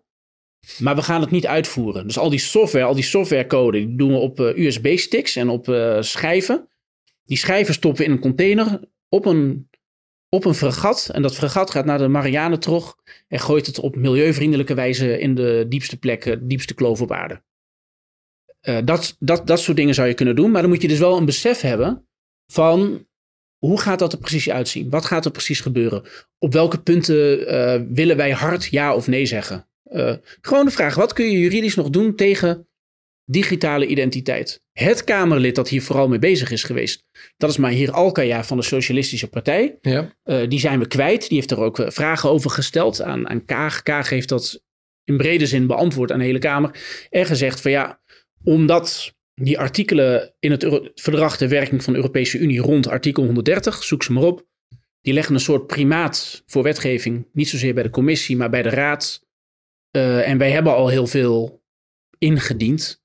Maar we gaan het niet uitvoeren. Dus al die software, al die softwarecode, die doen we op uh, USB-sticks en op uh, schijven. Die schijven stoppen in een container op een, op een fregat. En dat fregat gaat naar de Marianentrog en gooit het op milieuvriendelijke wijze in de diepste plekken, diepste kloof op aarde. Uh, dat, dat, dat soort dingen zou je kunnen doen. Maar dan moet je dus wel een besef hebben van hoe gaat dat er precies uitzien? Wat gaat er precies gebeuren? Op welke punten uh, willen wij hard ja of nee zeggen? Uh, gewoon de vraag, wat kun je juridisch nog doen tegen digitale identiteit? Het Kamerlid dat hier vooral mee bezig is geweest, dat is Mahir Alkaya van de Socialistische Partij. Ja. Uh, die zijn we kwijt. Die heeft er ook vragen over gesteld aan, aan Kaag. Kaag heeft dat in brede zin beantwoord aan de hele Kamer. En gezegd van ja, omdat die artikelen in het verdrag de werking van de Europese Unie rond artikel 130, zoek ze maar op, die leggen een soort primaat voor wetgeving. Niet zozeer bij de commissie, maar bij de raad. Uh, en wij hebben al heel veel ingediend.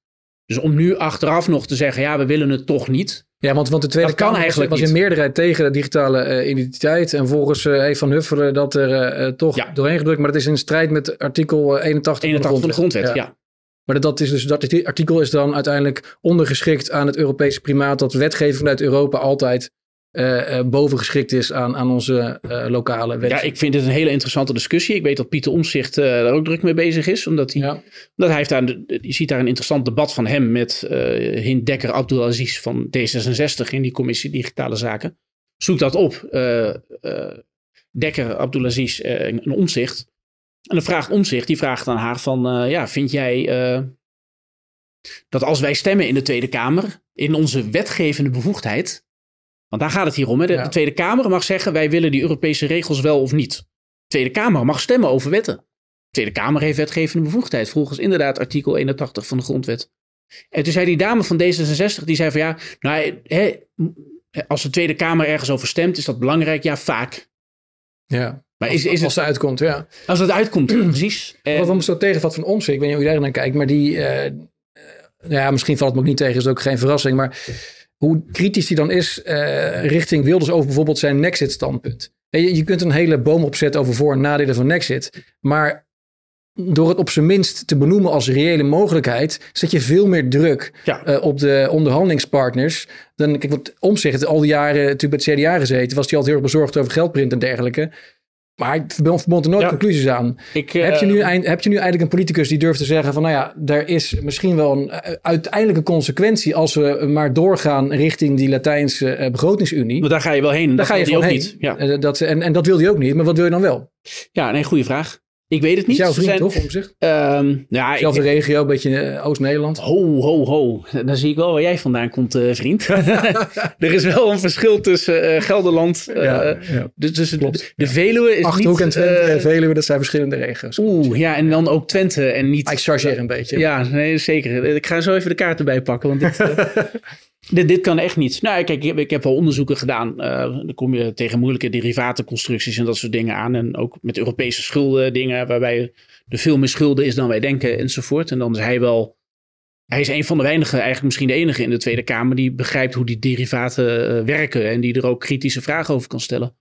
Dus om nu achteraf nog te zeggen, ja, we willen het toch niet. Ja, want, want de Tweede dat Kamer was in meerderheid tegen de digitale uh, identiteit. En volgens uh, heeft Van Huffelen dat er uh, toch ja. doorheen gedrukt. Maar dat is in strijd met artikel 81, 81 van de grondwet. Van de grondwet ja. ja. Maar dat, is dus, dat artikel is dan uiteindelijk ondergeschikt aan het Europese primaat. Dat wetgeving vanuit Europa altijd uh, bovengeschikt is aan, aan onze uh, lokale wet. Ja, ik vind het een hele interessante discussie. Ik weet dat Pieter Omzicht daar ook druk mee bezig is. Omdat hij, ja. dat hij heeft daar, je ziet daar een interessant debat van hem met Hind Dekker Abdulaziz van D66 in die commissie Digitale Zaken. Zoek dat op. Dekker Abdulaziz een Omzicht. En dan vraagt Omzicht, die vraagt aan haar van, ja, vind jij dat als wij stemmen in de Tweede Kamer, in onze wetgevende bevoegdheid, want daar gaat het hier om, hè? De, ja. de, Tweede Kamer mag zeggen, wij willen die Europese regels wel of niet. De Tweede Kamer mag stemmen over wetten. De Tweede Kamer heeft wetgevende bevoegdheid, volgens inderdaad artikel 81 van de grondwet. En toen zei die dame van D66, die zei van ja, nou, hè, als de Tweede Kamer ergens over stemt, is dat belangrijk? Ja, vaak. Ja. Maar is, is als het uitkomt, ja. Als het uitkomt, precies. Wat we zo tegenvat van Omtzigt, ik weet niet hoe je daar naar kijkt, maar die, uh, ja, misschien valt het me ook niet tegen, is ook geen verrassing, maar hoe kritisch die dan is uh, richting Wilders over bijvoorbeeld zijn Nexit-standpunt. Je, je kunt een hele boom opzetten over voor- en nadelen van Nexit, maar door het op zijn minst te benoemen als reële mogelijkheid, zet je veel meer druk ja. uh, op de onderhandelingspartners. Dan, kijk, wat omzicht, al die jaren, natuurlijk bij het CDA gezeten, was hij altijd heel erg bezorgd over geldprint en dergelijke. Maar ik verbond er nooit ja. conclusies aan. Ik, uh, heb, je nu, heb je nu eigenlijk een politicus die durft te zeggen van... nou ja, er is misschien wel een uh, uiteindelijke consequentie... als we maar doorgaan richting die Latijnse uh, begrotingsunie. Maar daar ga je wel heen. Daar ga je gewoon ook heen. niet. Ja. dat, en, en dat wil hij ook niet. Maar wat wil je dan wel? Ja, nee, goede vraag. Ik weet het niet. Jouw vriend, zijn, toch, om zich? Um, ja, Zelfde ik, regio, een beetje uh, Oost-Nederland. Ho, ho, ho. Dan zie ik wel waar jij vandaan komt, uh, vriend. er is wel een verschil tussen uh, Gelderland. ja, ja. Dus, Klopt. de Veluwe is Achterhoek niet... en Twente en Veluwe, dat zijn verschillende regio's. Oeh, ja, en dan ook Twente en niet... Ik chargeer een beetje. Ja, nee, zeker. Ik ga zo even de kaarten bijpakken, want dit... Dit, dit kan echt niet. Nou, kijk, ik, heb wel onderzoeken gedaan. Uh, dan kom je tegen moeilijke derivatenconstructies en dat soort dingen aan. En ook met Europese schulden dingen, waarbij er veel meer schulden is dan wij denken enzovoort. En dan is hij wel... Hij is een van de weinigen, eigenlijk misschien de enige in de Tweede Kamer... die begrijpt hoe die derivaten uh, werken en die er ook kritische vragen over kan stellen.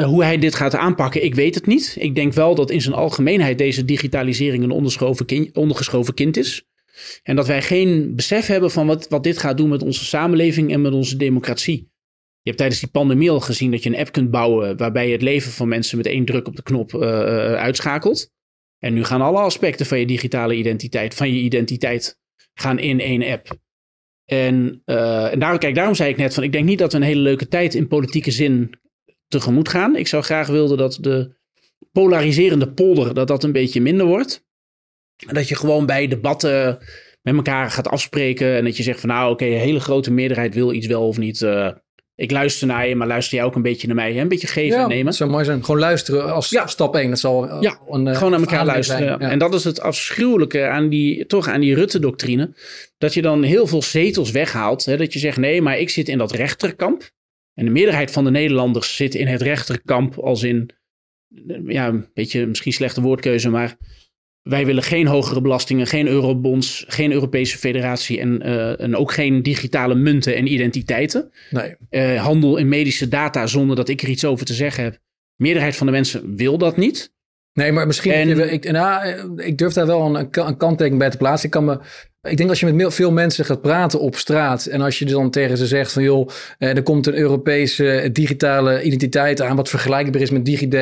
Uh, hoe hij dit gaat aanpakken, ik weet het niet. Ik denk wel dat in zijn algemeenheid deze digitalisering een ondergeschoven kind is. En dat wij geen besef hebben van wat, wat dit gaat doen met onze samenleving en met onze democratie. Je hebt tijdens die pandemie al gezien dat je een app kunt bouwen waarbij je het leven van mensen met één druk op de knop uh, uitschakelt. En nu gaan alle aspecten van je digitale identiteit, van je identiteit, gaan in één app. En, uh, en daarom, kijk, daarom zei ik net van, ik denk niet dat we een hele leuke tijd in politieke zin tegemoet gaan. Ik zou graag willen dat de polariserende polder, dat dat een beetje minder wordt. Dat je gewoon bij debatten met elkaar gaat afspreken. En dat je zegt van nou oké, okay, een hele grote meerderheid wil iets wel of niet. Uh, ik luister naar je, maar luister jij ook een beetje naar mij. Hè? Een beetje geven ja, en nemen. Dat zou mooi zijn. Gewoon luisteren als ja. stap 1. Dat zal uh, ja, een, uh, gewoon naar elkaar luisteren. Ja. En dat is het afschuwelijke aan die, toch aan die Rutte-doctrine. Dat je dan heel veel zetels weghaalt. Hè? Dat je zegt nee, maar ik zit in dat rechterkamp. En de meerderheid van de Nederlanders zit in het rechterkamp als in... Ja, een beetje misschien slechte woordkeuze, maar wij willen geen hogere belastingen, geen eurobonds, geen Europese federatie en, uh, en ook geen digitale munten en identiteiten. Nee. Uh, handel in medische data zonder dat ik er iets over te zeggen heb. Meerderheid van de mensen wil dat niet. Nee, maar misschien. En, ik, nou, ik durf daar wel een, een kanttekening bij te plaatsen. Ik kan me Ik denk als je met veel mensen gaat praten op straat en als je dan tegen ze zegt van joh, eh, er komt een Europese digitale identiteit aan wat vergelijkbaar is met DigiD,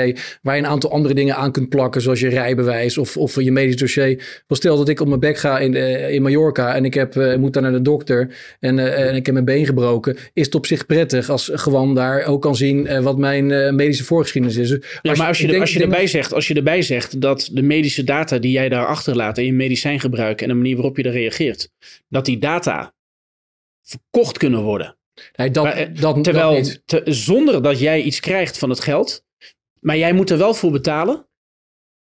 waar je een aantal andere dingen aan kunt plakken, zoals je rijbewijs of, of je medisch dossier. Stel dat ik op mijn bek ga in, uh, in Mallorca en ik heb, uh, moet daar naar de dokter en, en ik heb mijn been gebroken, is het op zich prettig als gewoon daar ook kan zien wat mijn medische voorgeschiedenis is. Dus ja, maar als je, als je, erbij zegt, als je erbij zegt dat de medische data die jij daar achterlaat en je medicijn gebruikt en de manier waarop je daar reageert, dat die data verkocht kunnen worden. Nee, dat, maar, dat, terwijl dat niet. Te, zonder dat jij iets krijgt van het geld, maar jij moet er wel voor betalen.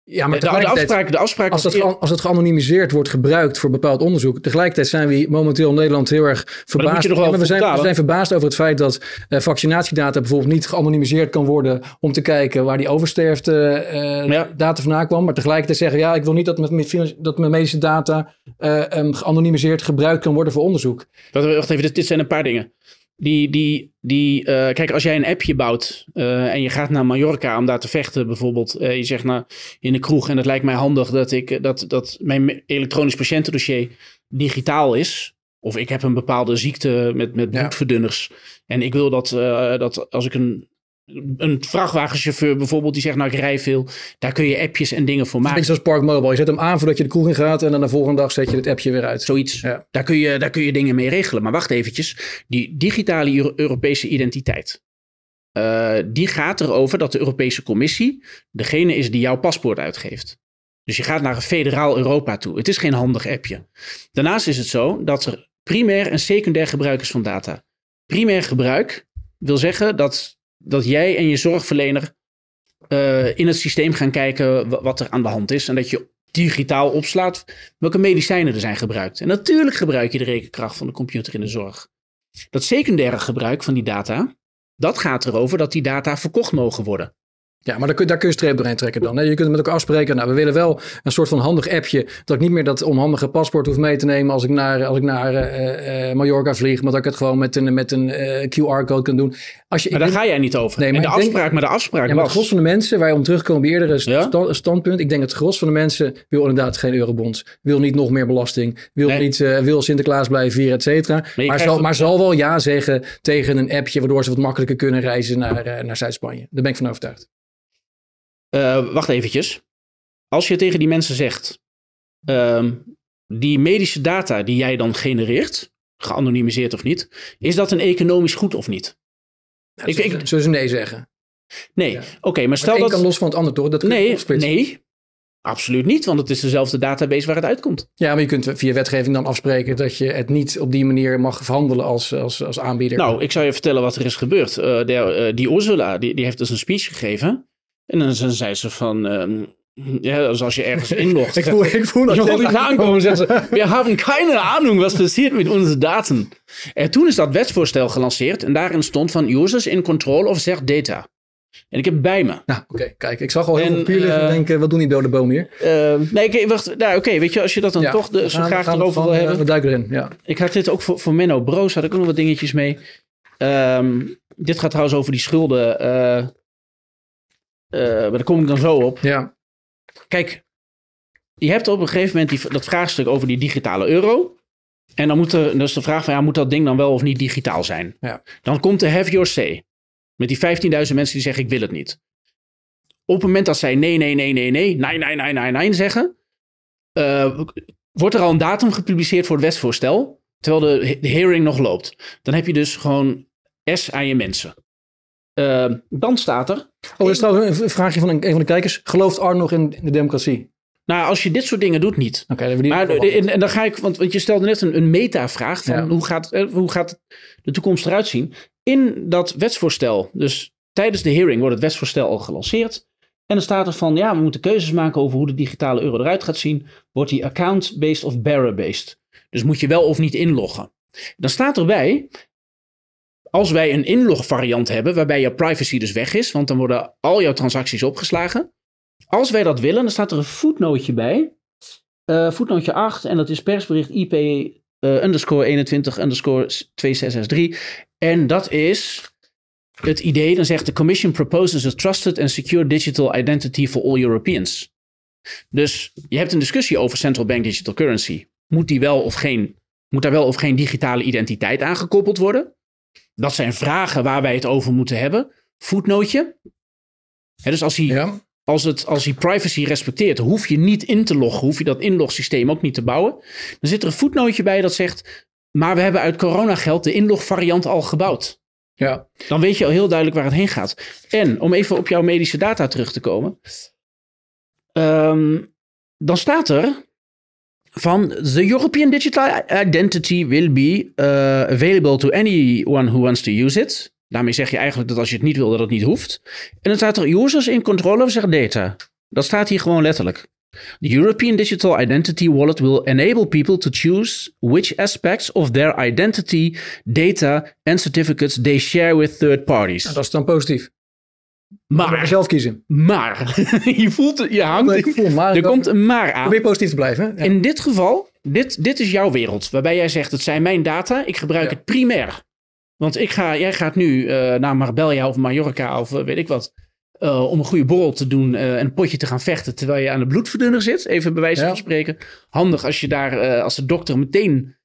Ja, maar de, afspraak, de afspraak als, het, als het geanonimiseerd wordt gebruikt voor bepaald onderzoek. Tegelijkertijd zijn we momenteel in Nederland heel erg verbaasd. We, zijn, we zijn verbaasd over het feit dat uh, vaccinatiedata bijvoorbeeld niet geanonimiseerd kan worden. om te kijken waar die oversterfte uh, ja. data vandaan kwam. Maar tegelijkertijd zeggen: ja, ik wil niet dat mijn, dat mijn medische data uh, um, geanonimiseerd gebruikt kan worden voor onderzoek. Wacht even, dit, dit zijn een paar dingen. Die, die, die, uh, kijk, als jij een appje bouwt uh, en je gaat naar Mallorca om daar te vechten, bijvoorbeeld. Uh, je zegt nou in de kroeg en het lijkt mij handig dat, ik, dat, dat mijn elektronisch patiëntendossier digitaal is. Of ik heb een bepaalde ziekte met, met bloedverdunners. Ja. En ik wil dat, dat als ik een een vrachtwagenchauffeur bijvoorbeeld die zegt, nou ik rij veel. Daar kun je appjes en dingen voor maken. Beetje zoals Park Mobile. Je zet hem aan voordat je de kroeg in gaat en dan de volgende dag zet je het appje weer uit. Zoiets. Ja. Daar, kun je, daar kun je dingen mee regelen. Maar wacht eventjes. Die digitale Euro Europese identiteit. Uh, die gaat erover dat de Europese Commissie degene is die jouw paspoort uitgeeft. Dus je gaat naar een federaal Europa toe. Het is geen handig appje. Daarnaast is het zo dat er primair en secundair gebruik is van data. Primair gebruik wil zeggen dat dat jij en je zorgverlener uh, in het systeem gaan kijken wat er aan de hand is. En dat je digitaal opslaat welke medicijnen er zijn gebruikt. En natuurlijk gebruik je de rekenkracht van de computer in de zorg. Dat secundaire gebruik van die data, dat gaat erover dat die data verkocht mogen worden. Ja, maar daar kun, daar kun je streep doorheen trekken dan. Hè? Je kunt met elkaar afspreken. Nou, we willen wel een soort van handig appje. Dat ik niet meer dat onhandige paspoort hoef mee te nemen als ik naar, als ik naar uh, uh, Mallorca vlieg. Maar dat ik het gewoon met een, met een uh, QR-code kan doen. Als je, maar daar denk, ga jij niet over. Nee, maar de afspraak, denk, maar de afspraak ja, maar het gros van de mensen, waar je om terugkomen bij eerdere ja? standpunt. Ik denk dat het gros van de mensen wil inderdaad geen eurobonds. Wil niet nog meer belasting. Wil, nee. niet, wil Sinterklaas blijven vieren, et cetera. Maar, maar, zal, maar zal wel ja zeggen tegen een appje. Waardoor ze wat makkelijker kunnen reizen naar, naar Zuid-Spanje. Daar ben ik van overtuigd. Uh, wacht eventjes. Als je tegen die mensen zegt, uh, die medische data die jij dan genereert, geanonimiseerd of niet, is dat een economisch goed of niet? Ik, ik, zullen ze nee zeggen? Nee, ja. oké, okay, maar stel maar dat... kan los van het ander toch? Dat nee, nee, absoluut niet, want het is dezelfde database waar het uitkomt. Ja, maar je kunt via wetgeving dan afspreken dat je het niet op die manier mag verhandelen als, als, als aanbieder. Nou, ik zou je vertellen wat er is gebeurd. Uh, de, uh, die Ursula, die, die heeft dus een speech gegeven en dan zei ze van, um, ja, dus als je ergens inlogt. ik voel, ik voel dat je niet aankomen zeggen ze, we hebben keine Ahnung was passiert met onze daten. En toen is dat wetsvoorstel gelanceerd en daarin stond van users in control of their data. En ik heb bij me. Nou, oké, okay, kijk, ik zag al heel en, veel papier uh, denken, wat doen die dode boom hier? Uh, nee, wacht, nou, oké, okay, weet je, als je dat dan ja, toch de, zo gaan, graag erover wil hebben. We duiken erin, ja. Ik had dit ook voor, voor Menno Broos, had ik ook nog wat dingetjes mee. Um, dit gaat trouwens over die schulden. Uh, maar daar kom ik dan zo op. Ja. Kijk, je hebt op een gegeven moment die, dat vraagstuk over die digitale euro. En dan moet er, dus de vraag van, ja, moet dat ding dan wel of niet digitaal zijn? Ja. Dan komt de have your say. Met die 15.000 mensen die zeggen, ik wil het niet. Op het moment dat zij nee, nee, nee, nee, nee, nee, nee, nee, nee, nee zeggen, uh, wordt er al een datum gepubliceerd voor het wetsvoorstel, terwijl de, de hearing nog loopt. Dan heb je dus gewoon S aan je mensen. Uh, dan staat er. Oh, dat is trouwens een vraagje van een, een van de kijkers. Gelooft Arno nog in de democratie? Nou, als je dit soort dingen doet, niet. Oké, okay, maar en, en, dan ga ik, want, want je stelde net een, een meta-vraag van ja. hoe, gaat, hoe gaat de toekomst eruit zien? In dat wetsvoorstel, dus tijdens de hearing wordt het wetsvoorstel al gelanceerd. En dan staat er van, ja, we moeten keuzes maken over hoe de digitale euro eruit gaat zien. Wordt die account-based of bearer-based? Dus moet je wel of niet inloggen. Dan staat erbij, als wij een inlogvariant hebben, waarbij jouw privacy dus weg is, want dan worden al jouw transacties opgeslagen. Als wij dat willen, dan staat er een voetnootje bij. Uh, voetnootje 8, en dat is persbericht IP uh, underscore 21 underscore 2663. En dat is het idee, dan zegt de Commission proposes a trusted and secure digital identity for all Europeans. Dus je hebt een discussie over central bank digital currency. Moet, die wel of geen, moet daar wel of geen digitale identiteit aan gekoppeld worden? Dat zijn vragen waar wij het over moeten hebben. Voetnootje. Dus als hij, Ja. als, het, als hij privacy respecteert, hoef je niet in te loggen, hoef je dat inlogsysteem ook niet te bouwen. Dan zit er een voetnootje bij dat zegt, maar we hebben uit coronageld de inlogvariant al gebouwd. Ja. Dan weet je al heel duidelijk waar het heen gaat. En om even op jouw medische data terug te komen. Ehm, dan staat er van the European Digital Identity will be uh, available to anyone who wants to use it. Daarmee zeg je eigenlijk dat als je het niet wil, dat het niet hoeft. En dan staat er users in control of their data. Dat staat hier gewoon letterlijk. The European Digital Identity Wallet will enable people to choose which aspects of their identity, data and certificates they share with third parties. Dat is dan positief. Maar zelf kiezen. maar, je voelt je hangt. Ik voel maar. er komt een maar aan. Probeer positief te blijven. Ja. In dit geval, dit, dit is jouw wereld. Waarbij jij zegt, het zijn mijn data. Ik gebruik Ja. het primair. Want ik ga, jij gaat nu eh, naar Marbella of Mallorca of eh, weet ik wat. eh, om een goede borrel te doen en een potje te gaan vechten terwijl je aan de bloedverdunner zit. Even bij wijze Ja. van spreken. Handig als je daar als de dokter meteen,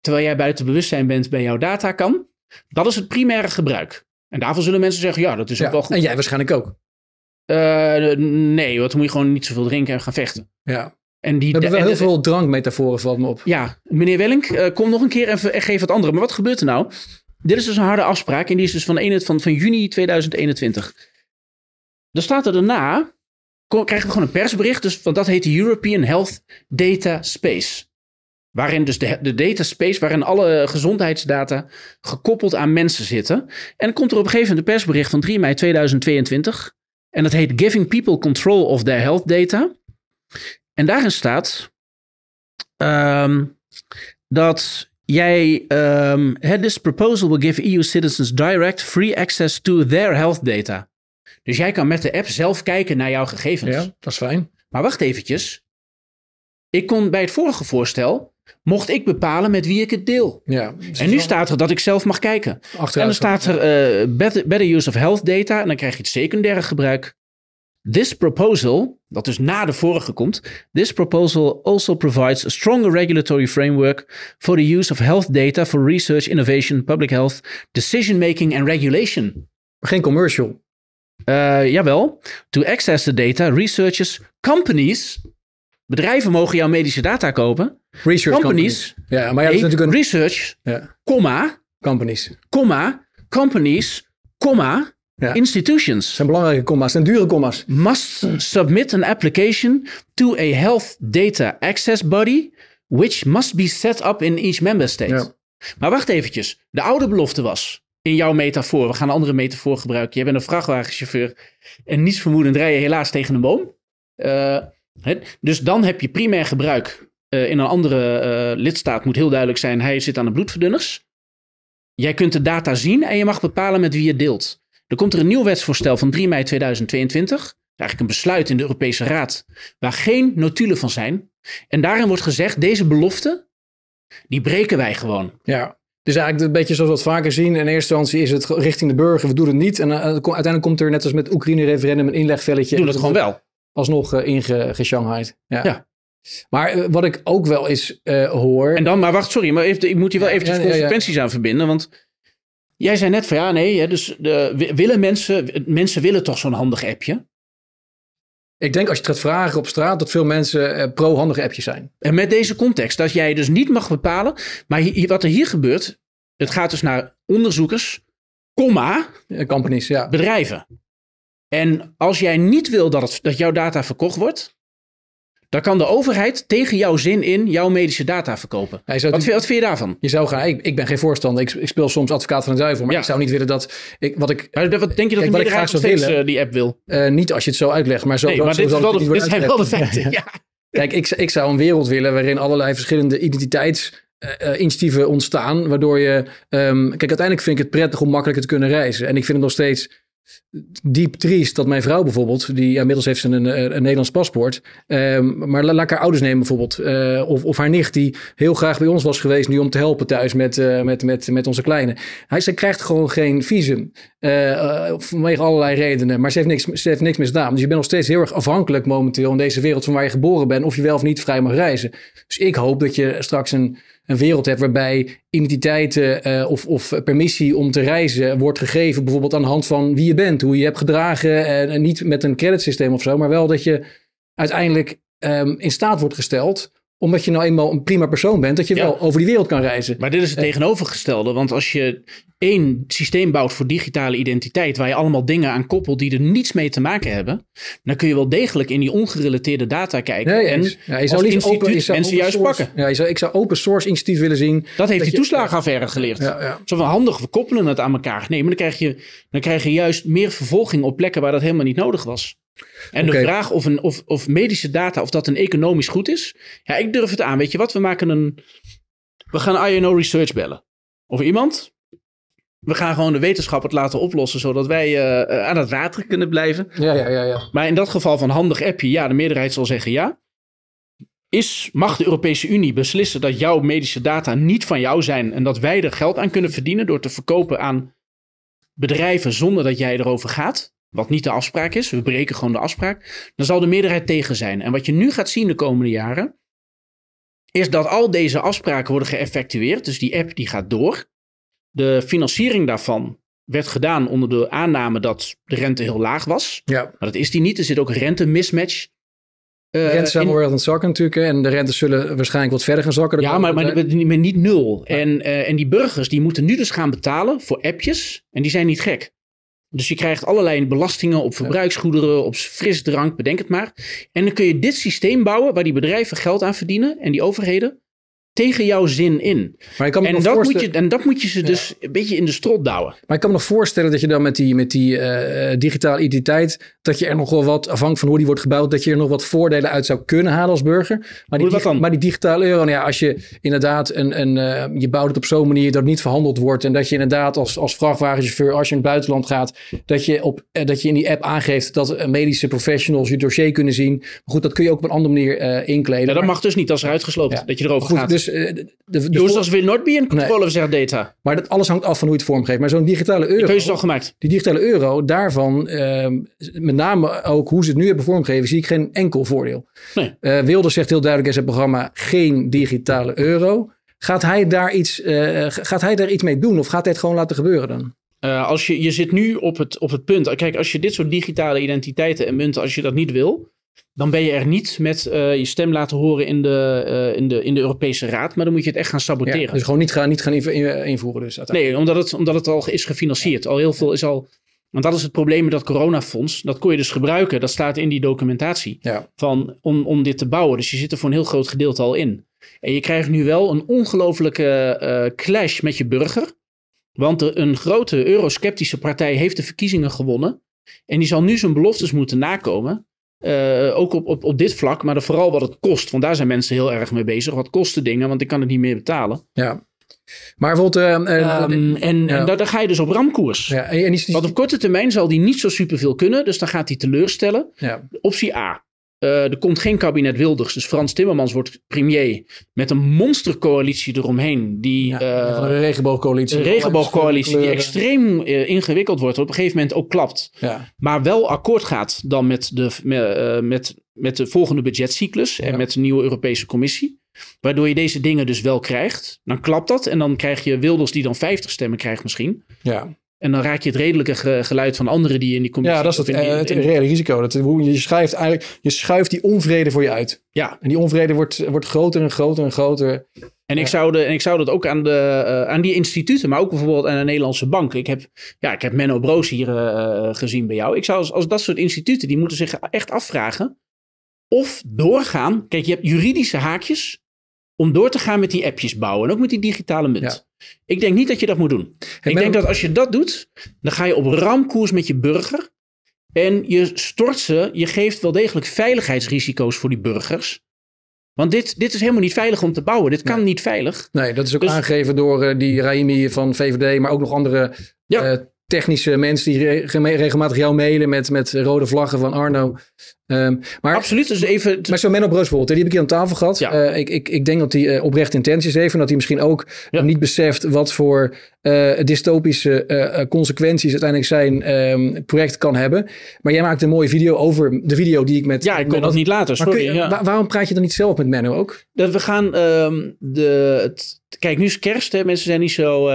terwijl jij buiten bewustzijn bent, bij jouw data kan. Dat is het primaire gebruik. En daarvoor zullen mensen zeggen, ja, dat is ook wel goed. En jij waarschijnlijk ook. Eh, nee, want dan moet je gewoon niet zoveel drinken en gaan vechten. Ja. En die, We hebben wel en- heel veel drankmetaforen, valt me op. ja, meneer Wellink, eh, kom nog een keer even en geef wat andere. Maar wat gebeurt er nou? Dit is dus een harde afspraak en die is dus van, 1, van, van juni 2021. Er staat er daarna, ko- krijgen we gewoon een persbericht, dus, want dat heet de European Health Data Space. Waarin dus de, de data space, waarin alle gezondheidsdata gekoppeld aan mensen zitten. En komt er op een gegeven moment een persbericht van 3 mei 2022. En dat heet Giving People Control of Their Health Data. En daarin staat ehm, dat jij. hè, this proposal will give EU citizens direct free access to their health data. Dus jij kan met de app zelf kijken naar jouw gegevens. Ja, dat is fijn. Maar wacht eventjes. Ik kon bij het vorige voorstel. Mocht ik bepalen met wie ik het deel. Ja. En nu staat er dat ik zelf mag kijken. En dan staat er eh, better, better use of health data. En dan krijg je het secundaire gebruik. This proposal, dat dus na de vorige komt. This proposal also provides a stronger regulatory framework for the use of health data for research, innovation, public health, decision making and regulation. Geen commercial. Eh, jawel. To access the data, researchers, companies, bedrijven mogen jouw medische data kopen. Research Companies, Ja, maar ja, dat is natuurlijk een... research, Ja, comma, companies. comma, companies, comma, Ja. institutions. Het zijn belangrijke comma's. Zijn dure comma's. must submit an application to a health data access body, which must be set up in each member state. Ja. Maar wacht eventjes. De oude belofte was, in jouw metafoor, we gaan een andere metafoor gebruiken. Je bent een vrachtwagenchauffeur en niets vermoedend rij je helaas tegen een boom. Eh, dus dan heb je primair gebruik eh, in een andere eh, lidstaat, moet heel duidelijk zijn, hij zit aan de bloedverdunners. Jij kunt de data zien en je mag bepalen met wie je deelt. Er komt er een nieuw wetsvoorstel van 3 mei 2022. Eigenlijk een besluit in de Europese Raad. Waar geen notulen van zijn. En daarin wordt gezegd: deze belofte. die breken wij gewoon. Ja. Dus eigenlijk een beetje zoals we het vaker zien. In eerste instantie is het richting de burger. We doen het niet. En eh, uiteindelijk komt er net als met het Oekraïne-referendum een inlegvelletje. We doen het gewoon wel. Alsnog uh, ingeshanghaaid. Ja. Ja. Maar eh, wat ik ook wel eens eh, hoor. En dan, maar wacht, sorry, maar even, ik moet hier wel eventjes Ja, consequenties aan verbinden. Want jij zei net van ja, nee, hè, dus de, wi- willen mensen, mensen willen toch zo'n handig appje. Ik denk als je het gaat vragen op straat. dat veel mensen eh, pro-handige appjes zijn. En met deze context, dat jij dus niet mag bepalen. Maar hier- wat er hier gebeurt, het gaat dus naar onderzoekers, comma, Eh, companies, ja. bedrijven. En als jij niet wil dat, het, dat jouw data verkocht wordt, dan kan de overheid tegen jouw zin in jouw medische data verkopen. Wat, vind- wat vind je daarvan? Je zou gaan, ik, ik ben geen voorstander. Ik, ik speel soms advocaat van de duivel. Maar Ja. ik zou niet willen dat. Ik, wat ik, Maar Wat denk je dat Kijk, ik graag zou willen- eh, die app wil? eh, niet als je het zo uitlegt, maar zo. Nee, zo- maar zo dit, is wel de, dit zijn wel de feiten. Ja. Kijk, ik, ik zou een wereld willen waarin allerlei verschillende identiteitsinitiatieven ontstaan. Waardoor je. ehm, kijk, uiteindelijk vind ik het prettig om makkelijker te kunnen reizen. En ik vind het nog steeds diep triest dat mijn vrouw bijvoorbeeld, die inmiddels heeft ze een, een, Nederlands paspoort, um, maar laat haar ouders nemen bijvoorbeeld, uh, of, of haar nicht die heel graag bij ons was geweest nu om te helpen thuis met, uh, met, met, met onze kleine. Hij, ze krijgt gewoon geen visum, uh, vanwege allerlei redenen, maar ze heeft, niks, ze heeft niks misdaan. Dus je bent nog steeds heel erg afhankelijk momenteel in deze wereld van waar je geboren bent, of je wel of niet vrij mag reizen. Dus ik hoop dat je straks een een wereld hebt waarbij identiteiten of, of permissie om te reizen wordt gegeven, bijvoorbeeld aan de hand van wie je bent, hoe je hebt gedragen, en niet met een creditsysteem of zo, maar wel dat je uiteindelijk um, in staat wordt gesteld omdat je nou eenmaal een prima persoon bent, dat je wel over die wereld kan reizen. Maar dit is het tegenovergestelde. Want als je één systeem bouwt voor digitale identiteit, waar je allemaal dingen aan koppelt die er niets mee te maken hebben, dan kun je wel degelijk in die ongerelateerde data kijken. Nee, en ja, je zou liefst open, je zou mensen juist pakken. Ja, je zou, ik zou open source instituut willen zien. Dat heeft die toeslagenaffaire geleerd. Ja, Zo van handig, we koppelen het aan elkaar. Nee, maar dan krijg, je, dan krijg je juist meer vervolging op plekken waar dat helemaal niet nodig was. En de vraag of, een, of, of medische data, of dat een economisch goed is. Ja, ik durf het aan. Weet je wat? We maken een. We gaan INO Research bellen. Of iemand. We gaan gewoon de wetenschap het laten oplossen, zodat wij uh, aan het water kunnen blijven. Ja, ja, ja, ja. Maar in dat geval van handig appje, ja, de meerderheid zal zeggen ja. Is, mag de Europese Unie beslissen dat jouw medische data niet van jou zijn en dat wij er geld aan kunnen verdienen door te verkopen aan bedrijven zonder dat jij erover gaat? Wat niet de afspraak is, we breken gewoon de afspraak, dan zal de meerderheid tegen zijn. En wat je nu gaat zien de komende jaren, is dat al deze afspraken worden geëffectueerd. Dus die app die gaat door. De financiering daarvan werd gedaan onder de aanname dat de rente heel laag was. Ja. Maar dat is die niet. Er zit ook een rentemismatch. Uh, de rente zijn wel aan het zakken natuurlijk. En de rentes zullen waarschijnlijk wat verder gaan zakken. Ja, maar, maar, maar, niet nul. En, uh, en die burgers die moeten nu dus gaan betalen voor appjes. En die zijn niet gek. Dus je krijgt allerlei belastingen op verbruiksgoederen, op frisdrank, bedenk het maar. En dan kun je dit systeem bouwen waar die bedrijven geld aan verdienen en die overheden tegen jouw zin in. Maar ik kan me en, dat moet je, en dat moet je ze dus een beetje in de strot douwen. Maar ik kan me nog voorstellen dat je dan met die, met die uh, digitale identiteit... dat je er nog wel wat, afhankelijk van hoe die wordt gebouwd... dat je er nog wat voordelen uit zou kunnen halen als burger. Maar, die, dan? maar die digitale euro, nou ja, als je inderdaad... Een, een, uh, je bouwt het op zo'n manier dat het niet verhandeld wordt... en dat je inderdaad als, als vrachtwagenchauffeur, als je in het buitenland gaat... dat je, op, dat je in die app aangeeft dat medische professionals je dossier kunnen zien. Maar goed, dat kun je ook op een andere manier inkleden. Ja, dat mag dus niet als eruit gesloten, dat je erover gaat. Dus dus de, de, de will not be in control nee. of their data. Maar dat alles hangt af van hoe je het vormgeeft. Maar zo'n digitale euro... Die keuze is al gemaakt. Die digitale euro, daarvan, uh, met name ook hoe ze het nu hebben vormgegeven, zie ik geen enkel voordeel. Nee. Uh, Wilders zegt heel duidelijk in zijn programma, geen digitale euro. Gaat hij daar iets, uh, gaat hij daar iets mee doen of gaat hij het gewoon laten gebeuren dan? Als je, je zit nu op het, op het punt. Kijk, als je dit soort digitale identiteiten en munten, als je dat niet wil, dan ben je er niet met uh, je stem laten horen in de, uh, in, de, in de Europese Raad. Maar dan moet je het echt gaan saboteren. Ja, dus gewoon niet gaan, niet gaan invoeren dus Nee, omdat het, omdat het al is gefinancierd. Al heel veel is al... Want dat is het probleem met dat coronafonds. Dat kon je dus gebruiken. Dat staat in die documentatie. Ja. Van, om, om dit te bouwen. Dus je zit er voor een heel groot gedeelte al in. En je krijgt nu wel een ongelofelijke uh, clash met je burger. Want de, een grote eurosceptische partij heeft de verkiezingen gewonnen. En die zal nu zijn beloftes moeten nakomen. Uh, ook op, op, op dit vlak, maar vooral wat het kost. Want daar zijn mensen heel erg mee bezig. Wat kosten dingen, want ik kan het niet meer betalen. Ja. Maar bijvoorbeeld... Uh, uh, um, en, ja. en daar, ga je dus op ramkoers. Ja, en, en die, Want op korte termijn zal die niet zo superveel kunnen. Dus dan gaat hij teleurstellen. Ja. Optie A. Uh, er komt geen kabinet Wilders. Dus Frans Timmermans wordt premier. Met een monstercoalitie eromheen. Die, ja, uh, een regenboogcoalitie. Een regenboogcoalitie die extreem uh, ingewikkeld wordt. Op een gegeven moment ook klapt. Ja. Maar wel akkoord gaat dan met de, met, met, met de volgende budgetcyclus. Ja. En met de nieuwe Europese Commissie. Waardoor je deze dingen dus wel krijgt. Dan klapt dat. En dan krijg je Wilders die dan 50 stemmen krijgt misschien. Ja. En dan raak je het redelijke geluid van anderen die in die commissie... Ja, dat is het, in, het reële risico. Dat, je, schuift eigenlijk, je schuift die onvrede voor je uit. Ja. En die onvrede wordt, wordt groter en groter en groter. En ik, zou de, en ik zou dat ook aan, de, uh, aan die instituten, maar ook bijvoorbeeld aan de Nederlandse bank. Ik heb, ja, ik heb Menno Broos hier uh, gezien bij jou. Ik zou als, als dat soort instituten, die moeten zich echt afvragen of doorgaan. Kijk, je hebt juridische haakjes om door te gaan met die appjes bouwen. En ook met die digitale munt. Ja. Ik denk niet dat je dat moet doen. Hey, ik denk dat als je dat doet, dan ga je op ramkoers met je burger. En je stort ze, je geeft wel degelijk veiligheidsrisico's voor die burgers. Want dit, dit is helemaal niet veilig om te bouwen. Dit kan nee. niet veilig. Nee, dat is ook dus, aangegeven door uh, die Raimi van VVD, maar ook nog andere ja. uh, technische mensen die re- regelmatig jou mailen met, met rode vlaggen van Arno. Ehm, maar, Absoluut. Dus even. maar zo Menno Broos bijvoorbeeld, die heb ik hier aan tafel gehad. Ja. Eh, ik, ik, ik denk dat hij eh, oprecht intenties heeft en dat hij misschien ook Ja. niet beseft wat voor eh, dystopische consequenties uiteindelijk zijn ehm, project kan hebben. Maar jij maakt een mooie video over de video die ik met ja, ik kon dat niet kun Sorry. je- ja. wa- waarom praat je dan niet zelf met Menno ook? Dat we gaan ehm, de. Het, kijk, nu is kerst. Hè. Mensen zijn niet zo.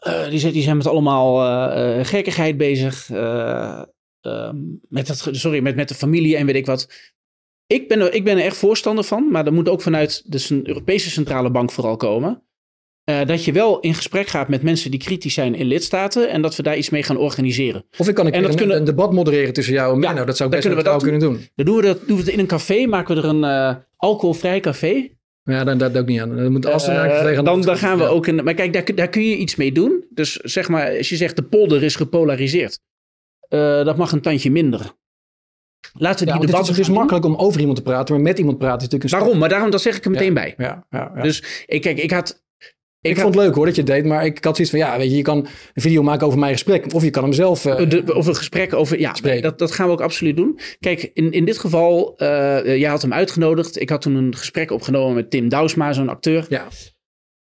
Eh, die, zijn, die zijn met allemaal eh, eh, gekkigheid bezig. eh, ehm, met, het, sorry, met, met de familie en weet ik wat. Ik ben, er, ik ben er echt voorstander van. Maar dat moet ook vanuit de Europese Centrale Bank vooral komen. dat je wel in gesprek gaat met mensen die kritisch zijn in lidstaten. En dat we daar iets mee gaan organiseren. Of ik kan een, En dat een, kunnen- een debat modereren tussen jou en Ja, Menno. dat zou ik best kunnen wel we dat kunnen doen. Dan doen we, dat, doen we het in een café. Maken we er een alcoholvrij café. Ja, dan, dat doe ik niet aan. Dan moet als Eh, tegen dan, dan gaan we ja. ook een. Maar kijk, daar, kun- daar kun je iets mee doen. Dus zeg maar, als je zegt de polder is gepolariseerd. eh, dat mag een tandje minder. Laten we Ja, die het, is, debatten het is doen. makkelijk om over iemand te praten, maar met iemand praten is natuurlijk een Waarom? Maar daarom, dat zeg ik er meteen bij. Ja, ja, ja. Dus ik, kijk, ik had. Ik vond het leuk hoor dat je het deed, maar ik, had zoiets van ja, weet je, je kan een video maken over mijn gesprek, of je kan hem zelf. eh, de, of een gesprek over. Ja, Spreken. dat, dat gaan we ook absoluut doen. Kijk, in, in dit geval, eh jij had hem uitgenodigd. Ik had toen een gesprek opgenomen met Tim Douwsma, zo'n acteur. ja.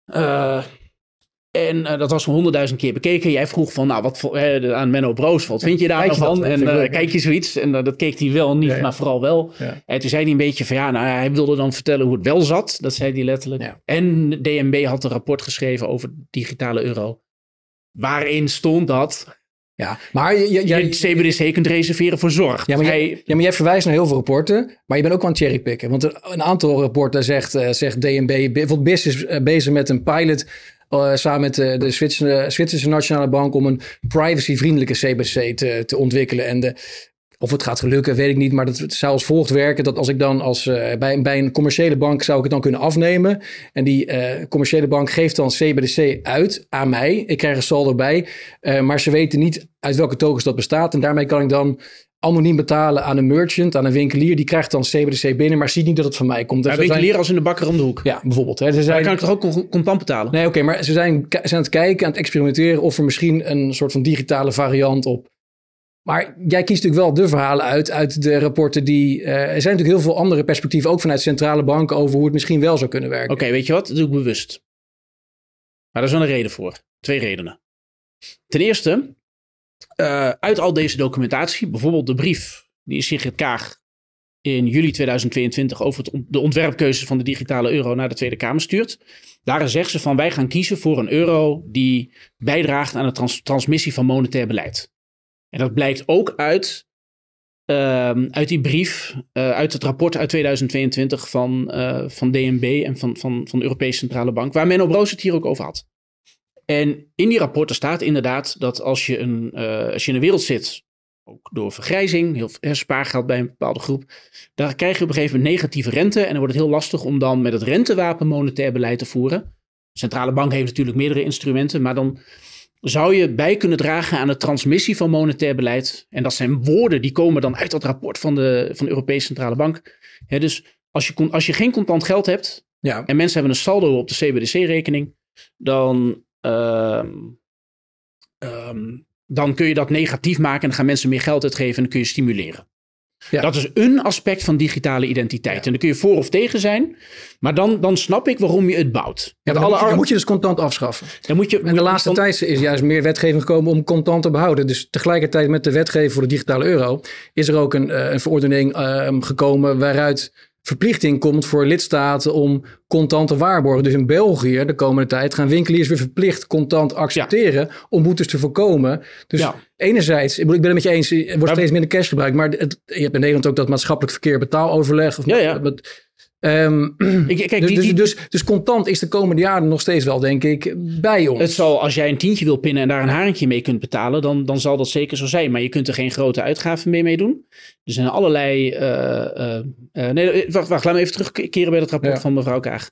Eh, en eh, dat was honderdduizend keer bekeken. Jij vroeg van, nou, wat voor, eh, aan Menno Broos, wat vind je daar nou van? En eh, leuk, kijk je zoiets? En dat keek hij wel niet, Ja, ja. maar vooral wel. Ja. En toen zei hij een beetje van, ja, nou, hij wilde dan vertellen hoe het wel zat. Dat zei hij letterlijk. En DNB had een rapport geschreven over digitale euro. Waarin stond dat ja, maar je, je, je CBDC kunt reserveren voor zorg. Ja, maar, jij, ja, maar jij verwijst naar heel veel rapporten, maar je bent ook aan het cherrypicken. Want een aantal rapporten zegt, zegt DNB, bijvoorbeeld BIS is bezig met een pilot eh, samen met de, de Zwitserse, Zwitserse Nationale Bank om een privacyvriendelijke CBDC te, te ontwikkelen. En of het gaat gelukken, weet ik niet, maar dat zou als volgt werken. Dat als ik dan als, eh, bij, bij een commerciële bank zou ik het dan kunnen afnemen. En die eh, commerciële bank geeft dan CBDC uit aan mij. Ik krijg een saldo bij, eh, maar ze weten niet uit welke tokens dat bestaat. En daarmee kan ik dan anoniem betalen aan een merchant, aan een winkelier. Die krijgt dan CBDC binnen, maar ziet niet dat het van mij komt. Dus Hij er zijn- winkelier als in de bakker om de hoek. Ja, bijvoorbeeld. Hè. Ze zijn, kan ik toch ook con- contant betalen? Nee, oké, maar ze zijn, zijn aan het kijken, aan het experimenteren of er misschien een soort van digitale variant op. Maar jij kiest natuurlijk wel de verhalen uit, uit de rapporten die. eh, er zijn natuurlijk heel veel andere perspectieven, ook vanuit centrale banken, over hoe het misschien wel zou kunnen werken. Oké, weet je wat? Dat doe ik bewust. Maar daar is wel een reden voor. Twee redenen. Ten eerste, eh, uit al deze documentatie, bijvoorbeeld de brief die Sigrid Kaag in juli 2022 over de ontwerpkeuzes van de digitale euro naar de Tweede Kamer stuurt. Daarin zegt ze van wij gaan kiezen voor een euro die bijdraagt aan de trans- transmissie van monetair beleid. En dat blijkt ook uit, ehm, uit die brief, eh, uit het rapport uit 2022 van, eh, van DNB en van, van, van de Europese Centrale Bank, waar Menno Broos het hier ook over had. En in die rapporten staat inderdaad dat als je, een, eh, als je in een wereld zit, ook door vergrijzing, heel veel spaargeld bij een bepaalde groep, daar krijg je op een gegeven moment negatieve rente en dan wordt het heel lastig om dan met het rentewapen monetair beleid te voeren. De centrale bank heeft natuurlijk meerdere instrumenten, maar dan zou je bij kunnen dragen aan de transmissie van monetair beleid. En dat zijn woorden die komen dan uit dat rapport van de, van de Europese Centrale Bank. Dus als je, kon- als je geen contant geld hebt Ja, en mensen hebben een saldo op de CBDC-rekening, dan, ehm, ehm, dan kun je dat negatief maken en dan gaan mensen meer geld uitgeven en dan kun je stimuleren. Ja. Dat is een aspect van digitale identiteit. En daar kun je voor of tegen zijn, maar dan, dan snap ik waarom je het bouwt. ja dan, moet je, alle- dan moet je dus contant afschaffen. dan moet je, En de laatste tijd is juist meer wetgeving gekomen om contant te behouden. Dus tegelijkertijd met de wetgeving voor de digitale euro is er ook een, eh, een verordening eh, gekomen waaruit verplichting komt voor lidstaten om contant te waarborgen. Dus in België de komende tijd gaan winkeliers weer verplicht contant accepteren om boetes te voorkomen. Dus Ja. enerzijds, ik ben het met je eens, er wordt steeds minder cash gebruikt, maar het, je hebt in Nederland ook dat maatschappelijk verkeer betaaloverleg. Of, Ja, ja. met- Ehm, Ik, kijk, dus, die, dus, dus, dus contant is de komende jaren nog steeds wel, denk ik, bij ons. Het zal, als jij een tientje wil pinnen en daar een haringje mee kunt betalen, dan, dan zal dat zeker zo zijn. Maar je kunt er geen grote uitgaven mee mee doen. Er zijn allerlei. eh, eh, eh, nee, wacht, wacht, laat me even terugkeren bij het rapport Ja. van mevrouw Kaag.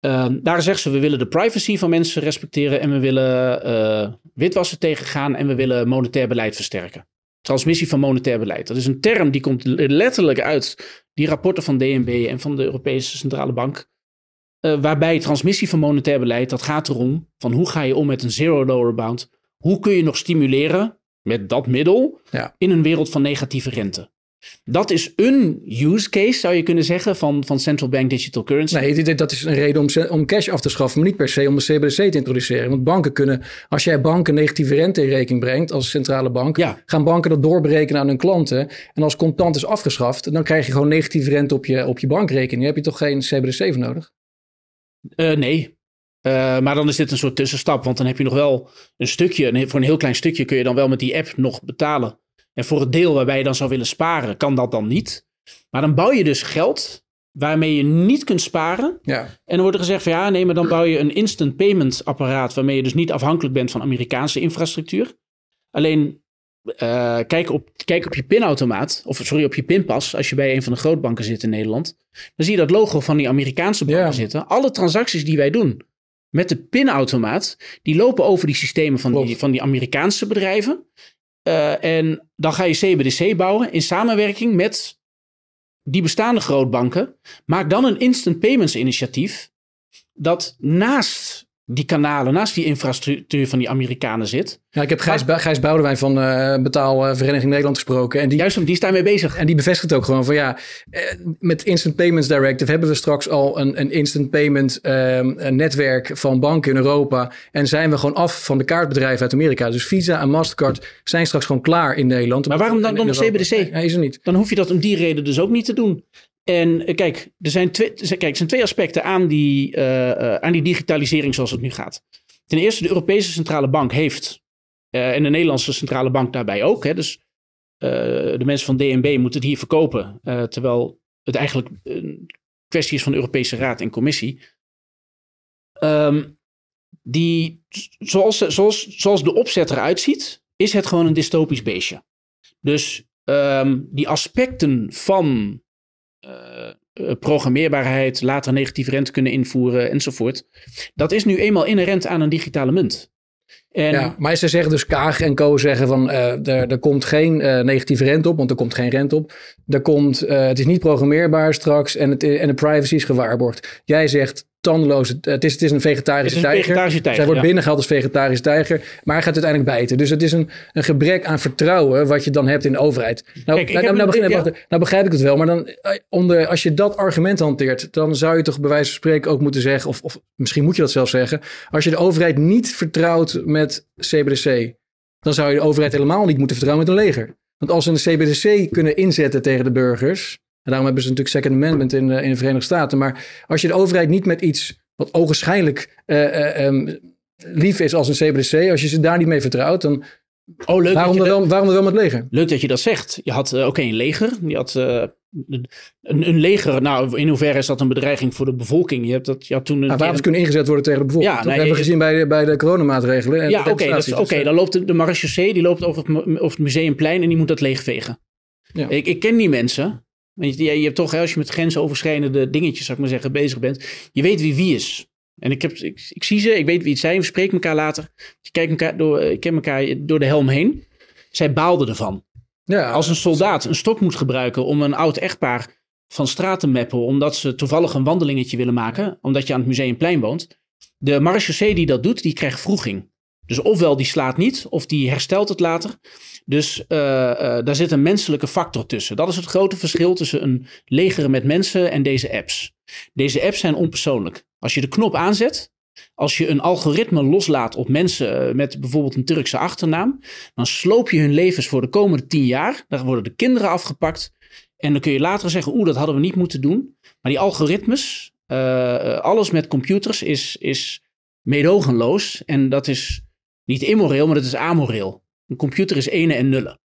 Ehm, daar zegt ze: we willen de privacy van mensen respecteren en we willen witwassen tegengaan en we willen monetair beleid versterken. Transmissie van monetair beleid. Dat is een term die komt letterlijk uit die rapporten van DNB en van de Europese Centrale Bank. Eh, waarbij transmissie van monetair beleid, dat gaat erom van hoe ga je om met een zero lower bound hoe kun je nog stimuleren met dat middel Ja. in een wereld van negatieve rente. Dat is een use case, zou je kunnen zeggen, van, van central bank digital currency. Nee, dat is een reden om, om cash af te schaffen, maar niet per se om de CBDC te introduceren. Want banken kunnen, als jij banken negatieve rente in rekening brengt als centrale bank, Ja. gaan banken dat doorberekenen aan hun klanten. En als contant is afgeschaft, dan krijg je gewoon negatieve rente op je, op je bankrekening. Daar heb je toch geen CBDC voor nodig? Eh, nee. Eh, maar dan is dit een soort tussenstap. Want dan heb je nog wel een stukje. een- Voor een heel klein stukje kun je dan wel met die app nog betalen. En voor het deel waarbij je dan zou willen sparen, kan dat dan niet. Maar dan bouw je dus geld waarmee je niet kunt sparen. Ja. En dan wordt er gezegd van ja, nee, maar dan bouw je een instant payment apparaat. waarmee je dus niet afhankelijk bent van Amerikaanse infrastructuur. Alleen eh, kijk, op, kijk op je pinautomaat, of sorry, op je pinpas. als je bij een van de grootbanken zit in Nederland. dan zie je dat logo van die Amerikaanse banken zitten. Alle transacties die wij doen met de pinautomaat. die lopen over die systemen van, die, van die Amerikaanse bedrijven. Eh, en dan ga je CBDC bouwen in samenwerking met die bestaande grootbanken. Maak dan een instant payments initiatief. dat naast die kanalen, naast die infrastructuur van die Amerikanen zit. ja, ik heb Gijs, Bu- Gijs Boudewijn van eh Betaalvereniging Nederland gesproken. En die, Juist om die is daarmee bezig. En die bevestigt ook gewoon van ja, eh, met Instant Payments Directive hebben we straks al een, een instant payment ehm, een netwerk van banken in Europa. En zijn we gewoon af van de kaartbedrijven uit Amerika. Dus Visa en Mastercard zijn straks gewoon klaar in Nederland. Maar waarom dan In- nog. CBDC? Nee, is er niet. dan hoef je dat om die reden dus ook niet te doen. En eh, kijk, er zijn twee, kijk, er zijn twee aspecten aan die, eh, eh, aan die digitalisering zoals het nu gaat. Ten eerste, de Europese Centrale Bank heeft, en de Nederlandse Centrale Bank daarbij ook, hè, dus de mensen van DNB moeten het hier verkopen, terwijl het eigenlijk een kwestie is van de Europese Raad en Commissie. Ehm, die, zoals, zoals, zoals de opzet eruit ziet, is het gewoon een dystopisch beestje. Dus ehm, die aspecten van programmeerbaarheid, later negatieve rente kunnen invoeren enzovoort. Dat is nu eenmaal inherent aan een digitale munt. En maar ze zeggen dus Kaag en Co zeggen van eh, er, er komt geen eh, negatieve rente op, want er komt geen rente op. Er komt, eh, het is niet programmeerbaar straks en, het, en de privacy is gewaarborgd. Jij zegt tandeloos, het, het is, het is een vegetarische is een tijger. vegetarische tijger. Zij wordt ja. binnengehaald als vegetarische tijger, maar hij gaat uiteindelijk bijten. Dus het is een, een gebrek aan vertrouwen wat je dan hebt in de overheid. Nou, Kijk, ik nou, nou, ja. wacht, nou begrijp ik het wel, maar dan, eh, onder, als je dat argument hanteert, dan zou je toch bij wijze van spreken ook moeten zeggen, of, of misschien moet je dat zelf zeggen, als je de overheid niet vertrouwt met CBDC, dan zou je de overheid helemaal niet moeten vertrouwen met een leger. Want als ze een CBDC kunnen inzetten tegen de burgers, daarom hebben ze natuurlijk Second Amendment in, eh, in de Verenigde Staten, maar als je de overheid niet met iets wat ogenschijnlijk eh, eh, ehm, lief is als een CBDC, als je ze daar niet mee vertrouwt, dan Oh, leuk, waarom dat dan, je wel, waarom dan wel met leger? leuk dat je dat zegt. Je had, eh, oké, een leger. Je had een, een leger. Nou, in hoeverre is dat een bedreiging voor de bevolking? Je, hebt dat, je had toen een Nou, wapens kunnen ingezet worden tegen de bevolking. Ja, nee, dat hebben we gezien bij de, bij de coronamaatregelen. en Ja, oké. Dus, dan loopt de, de marechaussee, die loopt over het, over het museumplein en die moet dat leegvegen. Ja. Ik, ik ken die mensen. Want je, je hebt toch, als je met grensoverschrijdende dingetjes, zou ik maar zeggen, bezig bent. Je weet wie wie is. En ik, heb, ik, ik zie ze, ik weet wie het zijn, we spreken elkaar later. Je kijkt elkaar door, ik ken elkaar door de helm heen. Zij baalden ervan. ja, Als een soldaat een stok moet gebruiken om een oud echtpaar van straat te meppen, omdat ze toevallig een wandelingetje willen maken, omdat je aan het museumplein woont. De marechaussee die dat doet, die krijgt vroeging. Dus ofwel die slaat niet, of die herstelt het later. Dus eh, eh, daar zit een menselijke factor tussen. Dat is het grote verschil tussen een leger met mensen en deze apps. Deze apps zijn onpersoonlijk. Als je de knop aanzet, als je een algoritme loslaat op mensen eh, met bijvoorbeeld een Turkse achternaam, dan sloop je hun levens voor de komende tien jaar. Dan worden de kinderen afgepakt. En dan kun je later zeggen, oeh, dat hadden we niet moeten doen. Maar die algoritmes, alles met computers is, is meedogenloos. En dat is niet immoreel, maar dat is amoreel. Een computer is ene en nullen.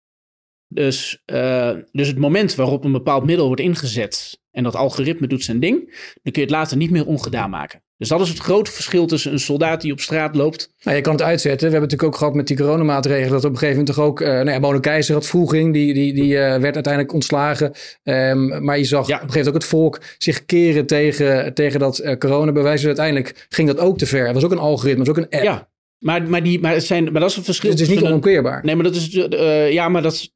Dus, eh, dus het moment waarop een bepaald middel wordt ingezet en dat algoritme doet zijn ding, dan kun je het later niet meer ongedaan maken. Dus dat is het grote verschil tussen een soldaat die op straat loopt. Nou, je kan het uitzetten. We hebben het natuurlijk ook gehad met die coronamaatregelen. Dat op een gegeven moment toch ook... eh nou ja, Mona Keizer had vroeging. Die, die, die eh, werd uiteindelijk ontslagen. Ehm, maar je zag Ja. op een gegeven moment ook het volk zich keren tegen, tegen dat eh coronabewijs. Dus uiteindelijk ging dat ook te ver. Het was ook een algoritme. Het was ook een app. Ja, maar, maar, die, maar, het zijn, maar dat is een verschil. Dus het is niet onomkeerbaar. Nee, maar dat is. eh, ja, maar dat. is-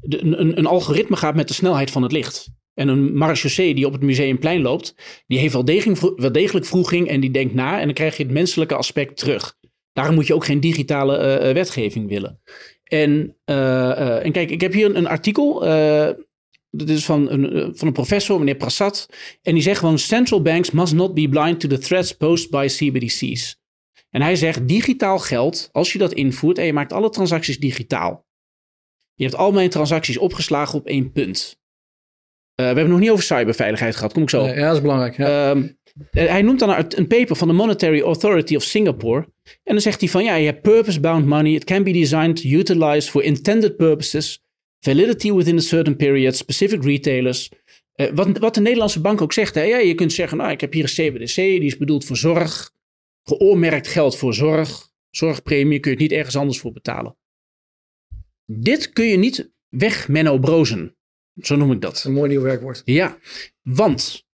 de- een, een algoritme gaat met de snelheid van het licht. En een marechaussee die op het museumplein loopt, die heeft wel degelijk, wel degelijk vroeging en die denkt na. En dan krijg je het menselijke aspect terug. Daarom moet je ook geen digitale wetgeving willen. En, en kijk, ik heb hier een, een artikel. Dat is van een, van een professor, meneer Prasad. En die zegt gewoon: Central banks must not be blind to the threats posed by CBDC's. En hij zegt: digitaal geld, als je dat invoert en je maakt alle transacties digitaal. Je hebt al mijn transacties opgeslagen op één punt. Uh, we hebben nog niet over cyberveiligheid gehad, kom ik zo. ja, dat is belangrijk. Ja. Uh, hij noemt dan een paper van de Monetary Authority of Singapore. En dan zegt hij van ja, je hebt purpose-bound money. It can be designed, utilized for intended purposes. Validity within a certain period, specific retailers. Uh, wat, wat de Nederlandse bank ook zegt. Hè? Ja, je kunt zeggen, nou, ik heb hier een CBDC, die is bedoeld voor zorg. Geoormerkt geld voor zorg. Zorgpremie kun je het niet ergens anders voor betalen. Dit kun je niet weg Menno Brozen. Zo noem ik dat. Een mooi nieuw werkwoord. Ja, want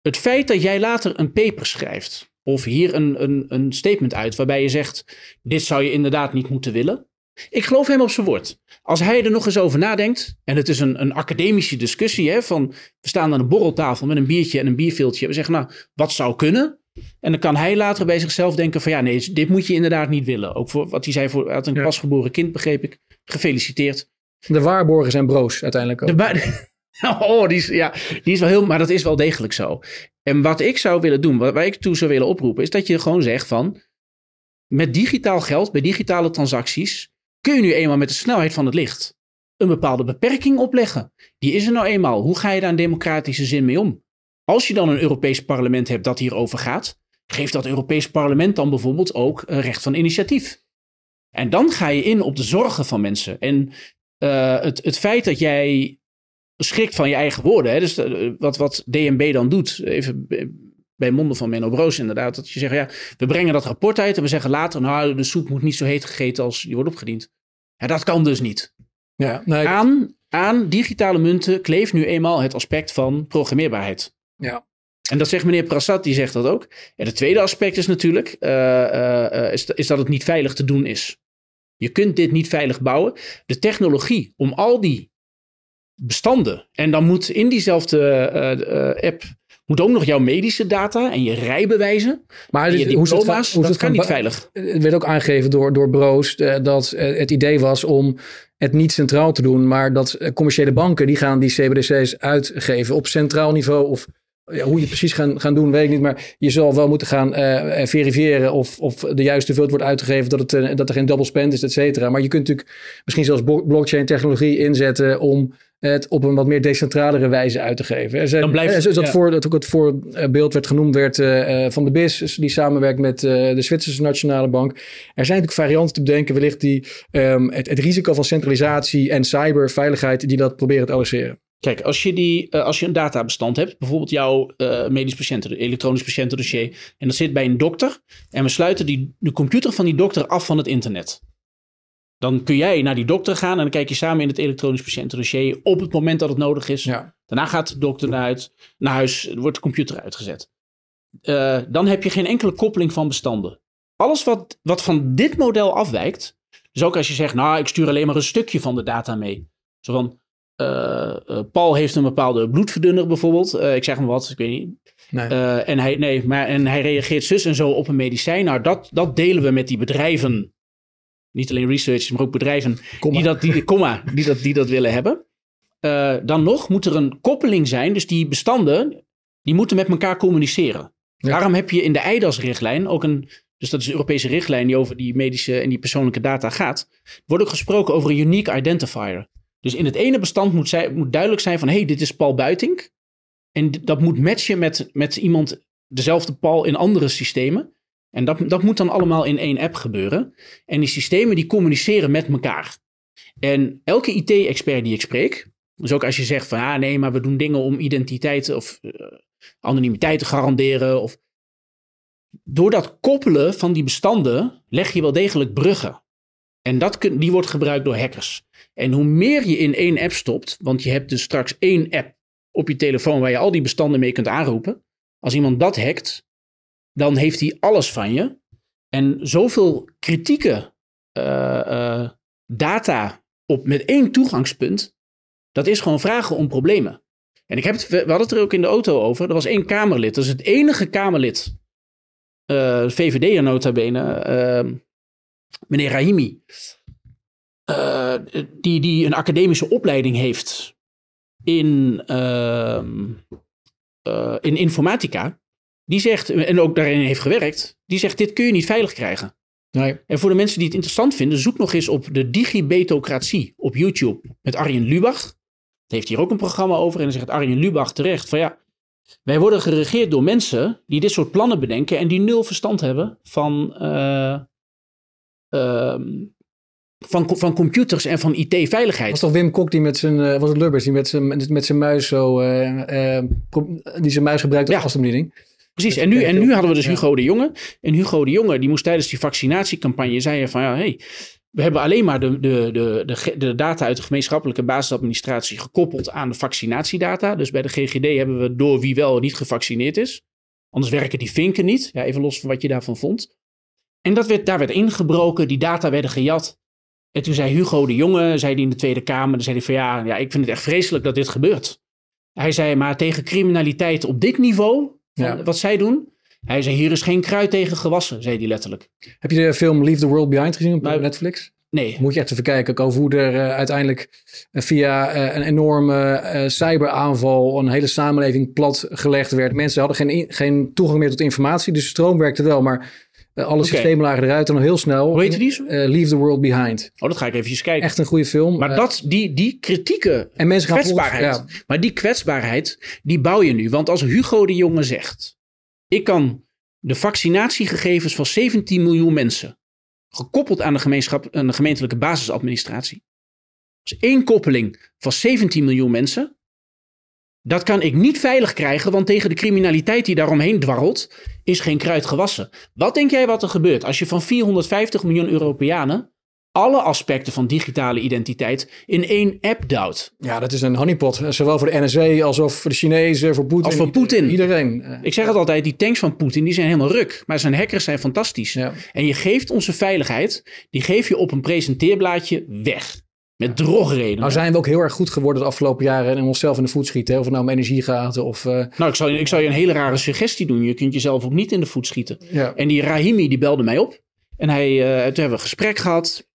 het feit dat jij later een paper schrijft. Of hier een, een, een statement uit waarbij je zegt: Dit zou je inderdaad niet moeten willen. Ik geloof hem op zijn woord. Als hij er nog eens over nadenkt, en het is een, een academische discussie, hè, van we staan aan een borreltafel met een biertje en een bierveeltje. We zeggen, nou, wat zou kunnen? En dan kan hij later bij zichzelf denken van ja, nee, dit moet je inderdaad niet willen. Ook voor wat hij zei voor had een ja. pasgeboren kind, begreep ik. Gefeliciteerd. De waarborgen zijn broos uiteindelijk ook. De oh, die is, ja, die is wel heel, maar dat is wel degelijk zo. En wat ik zou willen doen, wat, waar ik toe zou willen oproepen, is dat je gewoon zegt van met digitaal geld, bij digitale transacties, kun je nu eenmaal met de snelheid van het licht een bepaalde beperking opleggen. Die is er nou eenmaal. Hoe ga je daar in democratische zin mee om? Als je dan een Europees parlement hebt dat hierover gaat, geeft dat Europees parlement dan bijvoorbeeld ook een recht van initiatief. En dan ga je in op de zorgen van mensen. En uh, het, het feit dat jij schrikt van je eigen woorden, hè, dus uh, wat, wat DNB dan doet, even bij monden van Menno Broos inderdaad, dat je zegt, ja, we brengen dat rapport uit en we zeggen later, nou, de soep moet niet zo heet gegeten als die wordt opgediend. Ja, dat kan dus niet. Ja, nee, aan, aan digitale munten kleeft nu eenmaal het aspect van programmeerbaarheid. Ja. En dat zegt meneer Prasad, die zegt dat ook. En het tweede aspect is natuurlijk, uh, uh, is, is dat het niet veilig te doen is. Je kunt dit niet veilig bouwen. De technologie om al die bestanden, en dan moet in diezelfde app moet ook nog jouw medische data en je rijbewijzen. Maar je hoe het, hoe dat kan niet veilig. Het werd ook aangegeven door, door Broos dat het idee was om het niet centraal te doen, maar dat commerciële banken die gaan die CBDC's uitgeven op centraal niveau of ja, hoe je het precies gaan, gaan doen, weet ik niet. Maar je zal wel moeten gaan uh, verifiëren of, of de juiste vult wordt uitgegeven, dat, het, uh, dat er geen double spend is, et cetera. Maar je kunt natuurlijk misschien zelfs blockchain technologie inzetten om het op een wat meer decentralere wijze uit te geven. Er zijn, Dan blijft, dat, ja. voor, dat ook het voorbeeld werd genoemd werd uh, van de BIS, die samenwerkt met uh, de Zwitserse Nationale Bank. Er zijn natuurlijk varianten te bedenken, wellicht die um, het, het, risico van centralisatie en cyberveiligheid, die dat proberen te adresseren. Kijk, als je, die, uh, als je een databestand hebt, bijvoorbeeld jouw medisch patiënten, elektronisch patiëntendossier, en dat zit bij een dokter, en we sluiten die, de computer van die dokter af van het internet. Dan kun jij naar die dokter gaan en dan kijk je samen in het elektronisch patiëntendossier op het moment dat het nodig is. Ja. Daarna gaat de dokter naar, uit, naar huis, wordt de computer uitgezet. Uh, dan heb je geen enkele koppeling van bestanden. Alles wat, wat van dit model afwijkt, dus ook als je zegt, nou, ik stuur alleen maar een stukje van de data mee. Zo van, uh, uh, Paul heeft een bepaalde bloedverdunner bijvoorbeeld. ik zeg maar wat, ik weet niet. Nee. en, hij, nee, maar, en hij reageert zus en zo op een medicijn. Nou, dat, dat delen we met die bedrijven niet alleen researchers, maar ook bedrijven die dat, die, comma, die, dat, die dat willen hebben. Dan nog moet er een koppeling zijn. Dus die bestanden, die moeten met elkaar communiceren. Ja. Daarom heb je in de EIDAS-richtlijn ook een... Dus dat is de Europese richtlijn die over die medische en die persoonlijke data gaat. Wordt ook gesproken over een unique identifier. Dus in het ene bestand moet, zij, moet duidelijk zijn van... hé, hey, dit is Paul Buitink. En dat moet matchen met, met iemand, dezelfde Paul in andere systemen. En dat, dat moet dan allemaal in één app gebeuren. En die systemen die communiceren met elkaar. En elke IT-expert die ik spreek, dus ook als je zegt van ja, nee, maar we doen dingen om identiteit of uh, anonimiteit te garanderen. Of... Door dat koppelen van die bestanden leg je wel degelijk bruggen. En dat die wordt gebruikt door hackers. En hoe meer je in één app stopt, want je hebt dus straks één app op je telefoon waar je al die bestanden mee kunt aanroepen. Als iemand dat hackt, dan heeft hij alles van je. En zoveel kritieke uh, uh, data op, met één toegangspunt, dat is gewoon vragen om problemen. En ik heb het, we hadden het er ook in de auto over. Er was één Kamerlid, dat is het enige Kamerlid, uh, VVD nota bene, meneer Rahimi, eh, die, die een academische opleiding heeft in, ehm, eh, in informatica, die zegt, en ook daarin heeft gewerkt, die zegt: dit kun je niet veilig krijgen. Nee. En voor de mensen die het interessant vinden, zoek nog eens op de digibetocratie op YouTube met Arjen Lubach. Daar heeft hier ook een programma over. En dan zegt Arjen Lubach terecht van ja, wij worden geregeerd door mensen die dit soort plannen bedenken en die nul verstand hebben van, eh, van, van computers en van IT-veiligheid. Was toch Wim Kok die met zijn, eh, was het Lubbers, die met zijn, met zijn muis zo, eh, eh, pro- die zijn muis gebruikt als Ja. afstandsbediening? Precies, en nu, en nu hadden we dus. Hugo de Jonge. En Hugo de Jonge, die moest tijdens die vaccinatiecampagne zeggen van ja, hey, we hebben alleen maar de, de, de, de, data uit de gemeenschappelijke basisadministratie gekoppeld aan de vaccinatiedata. Dus bij de GGD hebben we door wie wel en niet gevaccineerd is. Anders werken die vinken niet. Ja, even los van wat je daarvan vond. En dat werd, daar werd ingebroken, die data werden gejat. En toen zei Hugo de Jonge, zei die in de Tweede Kamer, dan zei hij van ja, ja, ik vind het echt vreselijk dat dit gebeurt. Hij zei, maar tegen criminaliteit op dit niveau, Ja. wat zij doen. Hij zei, hier is geen kruid tegen gewassen, zei hij letterlijk. Heb je de film Leave the World Behind gezien op Nou, Netflix? Nee, Moet je echt even kijken over hoe er eh, uiteindelijk eh, via eh, een enorme cyberaanval een hele samenleving platgelegd werd. Mensen hadden geen, geen toegang meer tot informatie, dus stroom werkte wel, maar eh, alle Oké. systemen lagen eruit en dan heel snel. Hoe heette die? Eh, Leave the World Behind. oh, dat ga ik eventjes kijken. Echt een goede film. Maar Eh, dat, die, die kritieke en mensen gaan kwetsbaarheid. volgens- ja, Maar die kwetsbaarheid, die bouw je nu. Want als Hugo de Jonge zegt, ik kan de vaccinatiegegevens van 17 miljoen mensen, gekoppeld aan de, gemeenschap, aan de gemeentelijke basisadministratie, dus één koppeling van 17 miljoen mensen, dat kan ik niet veilig krijgen, want tegen de criminaliteit die daaromheen dwarrelt, is geen kruid gewassen. Wat denk jij wat er gebeurt als je van 450 miljoen Europeanen alle aspecten van digitale identiteit in één app duwt? ja, dat is een honeypot. Eh, Zowel voor de NSA als voor de Chinezen, voor Poetin. Als voor Poetin. Iedereen. Eh, Ik zeg het altijd, die tanks van Poetin die zijn helemaal ruk. Maar zijn hackers zijn fantastisch. ja. En je geeft onze veiligheid, die geef je op een presenteerblaadje weg. Met drogredenen. Nou zijn we ook heel erg goed geworden de afgelopen jaren en onszelf in de voet schieten. hè. Of het nou om energie gaat of... eh, Nou, ik je, ik zal je een hele rare suggestie doen. Je kunt jezelf ook niet in de voet schieten. ja. En die Rahimi die belde mij op. En hij, eh, toen hebben we een gesprek gehad.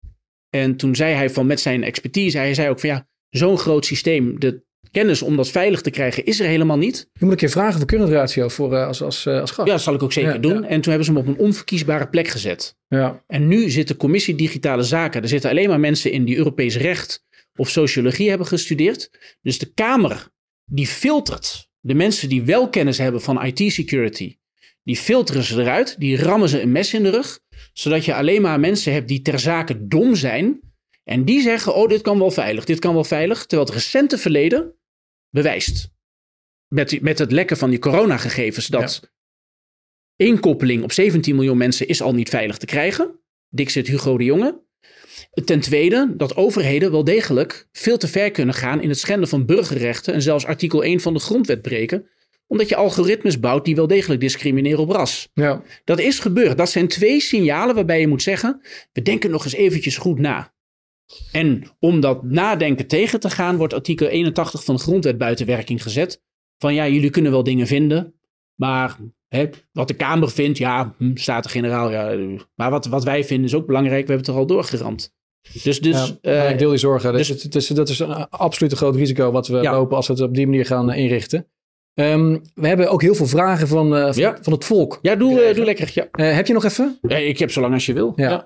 En toen zei hij van met zijn expertise, hij zei ook van ja, zo'n groot systeem, de kennis om dat veilig te krijgen is er helemaal niet. Je moet een keer vragen voor current ratio voor, eh, als, als, eh, als gast. Ja, dat zal ik ook zeker Ja, doen. ja. En toen hebben ze hem op een onverkiesbare plek gezet. Ja. En nu zit de commissie Digitale Zaken. Er zitten alleen maar mensen in die Europees recht of sociologie hebben gestudeerd. Dus de Kamer die filtert de mensen die wel kennis hebben van IT-security. Die filteren ze eruit. Die rammen ze een mes in de rug. Zodat je alleen maar mensen hebt die ter zake dom zijn. En die zeggen, oh dit kan wel veilig, dit kan wel veilig. Terwijl het recente verleden bewijst. Met, met het lekken van die coronagegevens dat één koppeling op 17 miljoen mensen is al niet veilig te krijgen. Dik zit Hugo de Jonge. Ten tweede dat overheden wel degelijk veel te ver kunnen gaan in het schenden van burgerrechten en zelfs artikel 1 van de grondwet breken, omdat je algoritmes bouwt die wel degelijk discrimineren op ras. Ja. Dat is gebeurd. Dat zijn twee signalen waarbij je moet zeggen, we denken nog eens eventjes goed na. En om dat nadenken tegen te gaan, wordt artikel 81 van de grondwet buiten werking gezet. Van ja, jullie kunnen wel dingen vinden, maar hè, wat de Kamer vindt, ja, hm, staat de generaal. Ja, maar wat, wat wij vinden is ook belangrijk, we hebben het er al doorgeramd. Dus, dus ja, eh, ik deel die zorgen. dus- Dus, het, is, dat is een absoluut een groot risico wat we Ja. lopen als we het op die manier gaan eh, inrichten. Ehm, we hebben ook heel veel vragen van, eh, van, Ja. van het volk. ja, doe, doe lekker. Ja. Heb je nog even? Ik heb zo lang als je wil. Ja.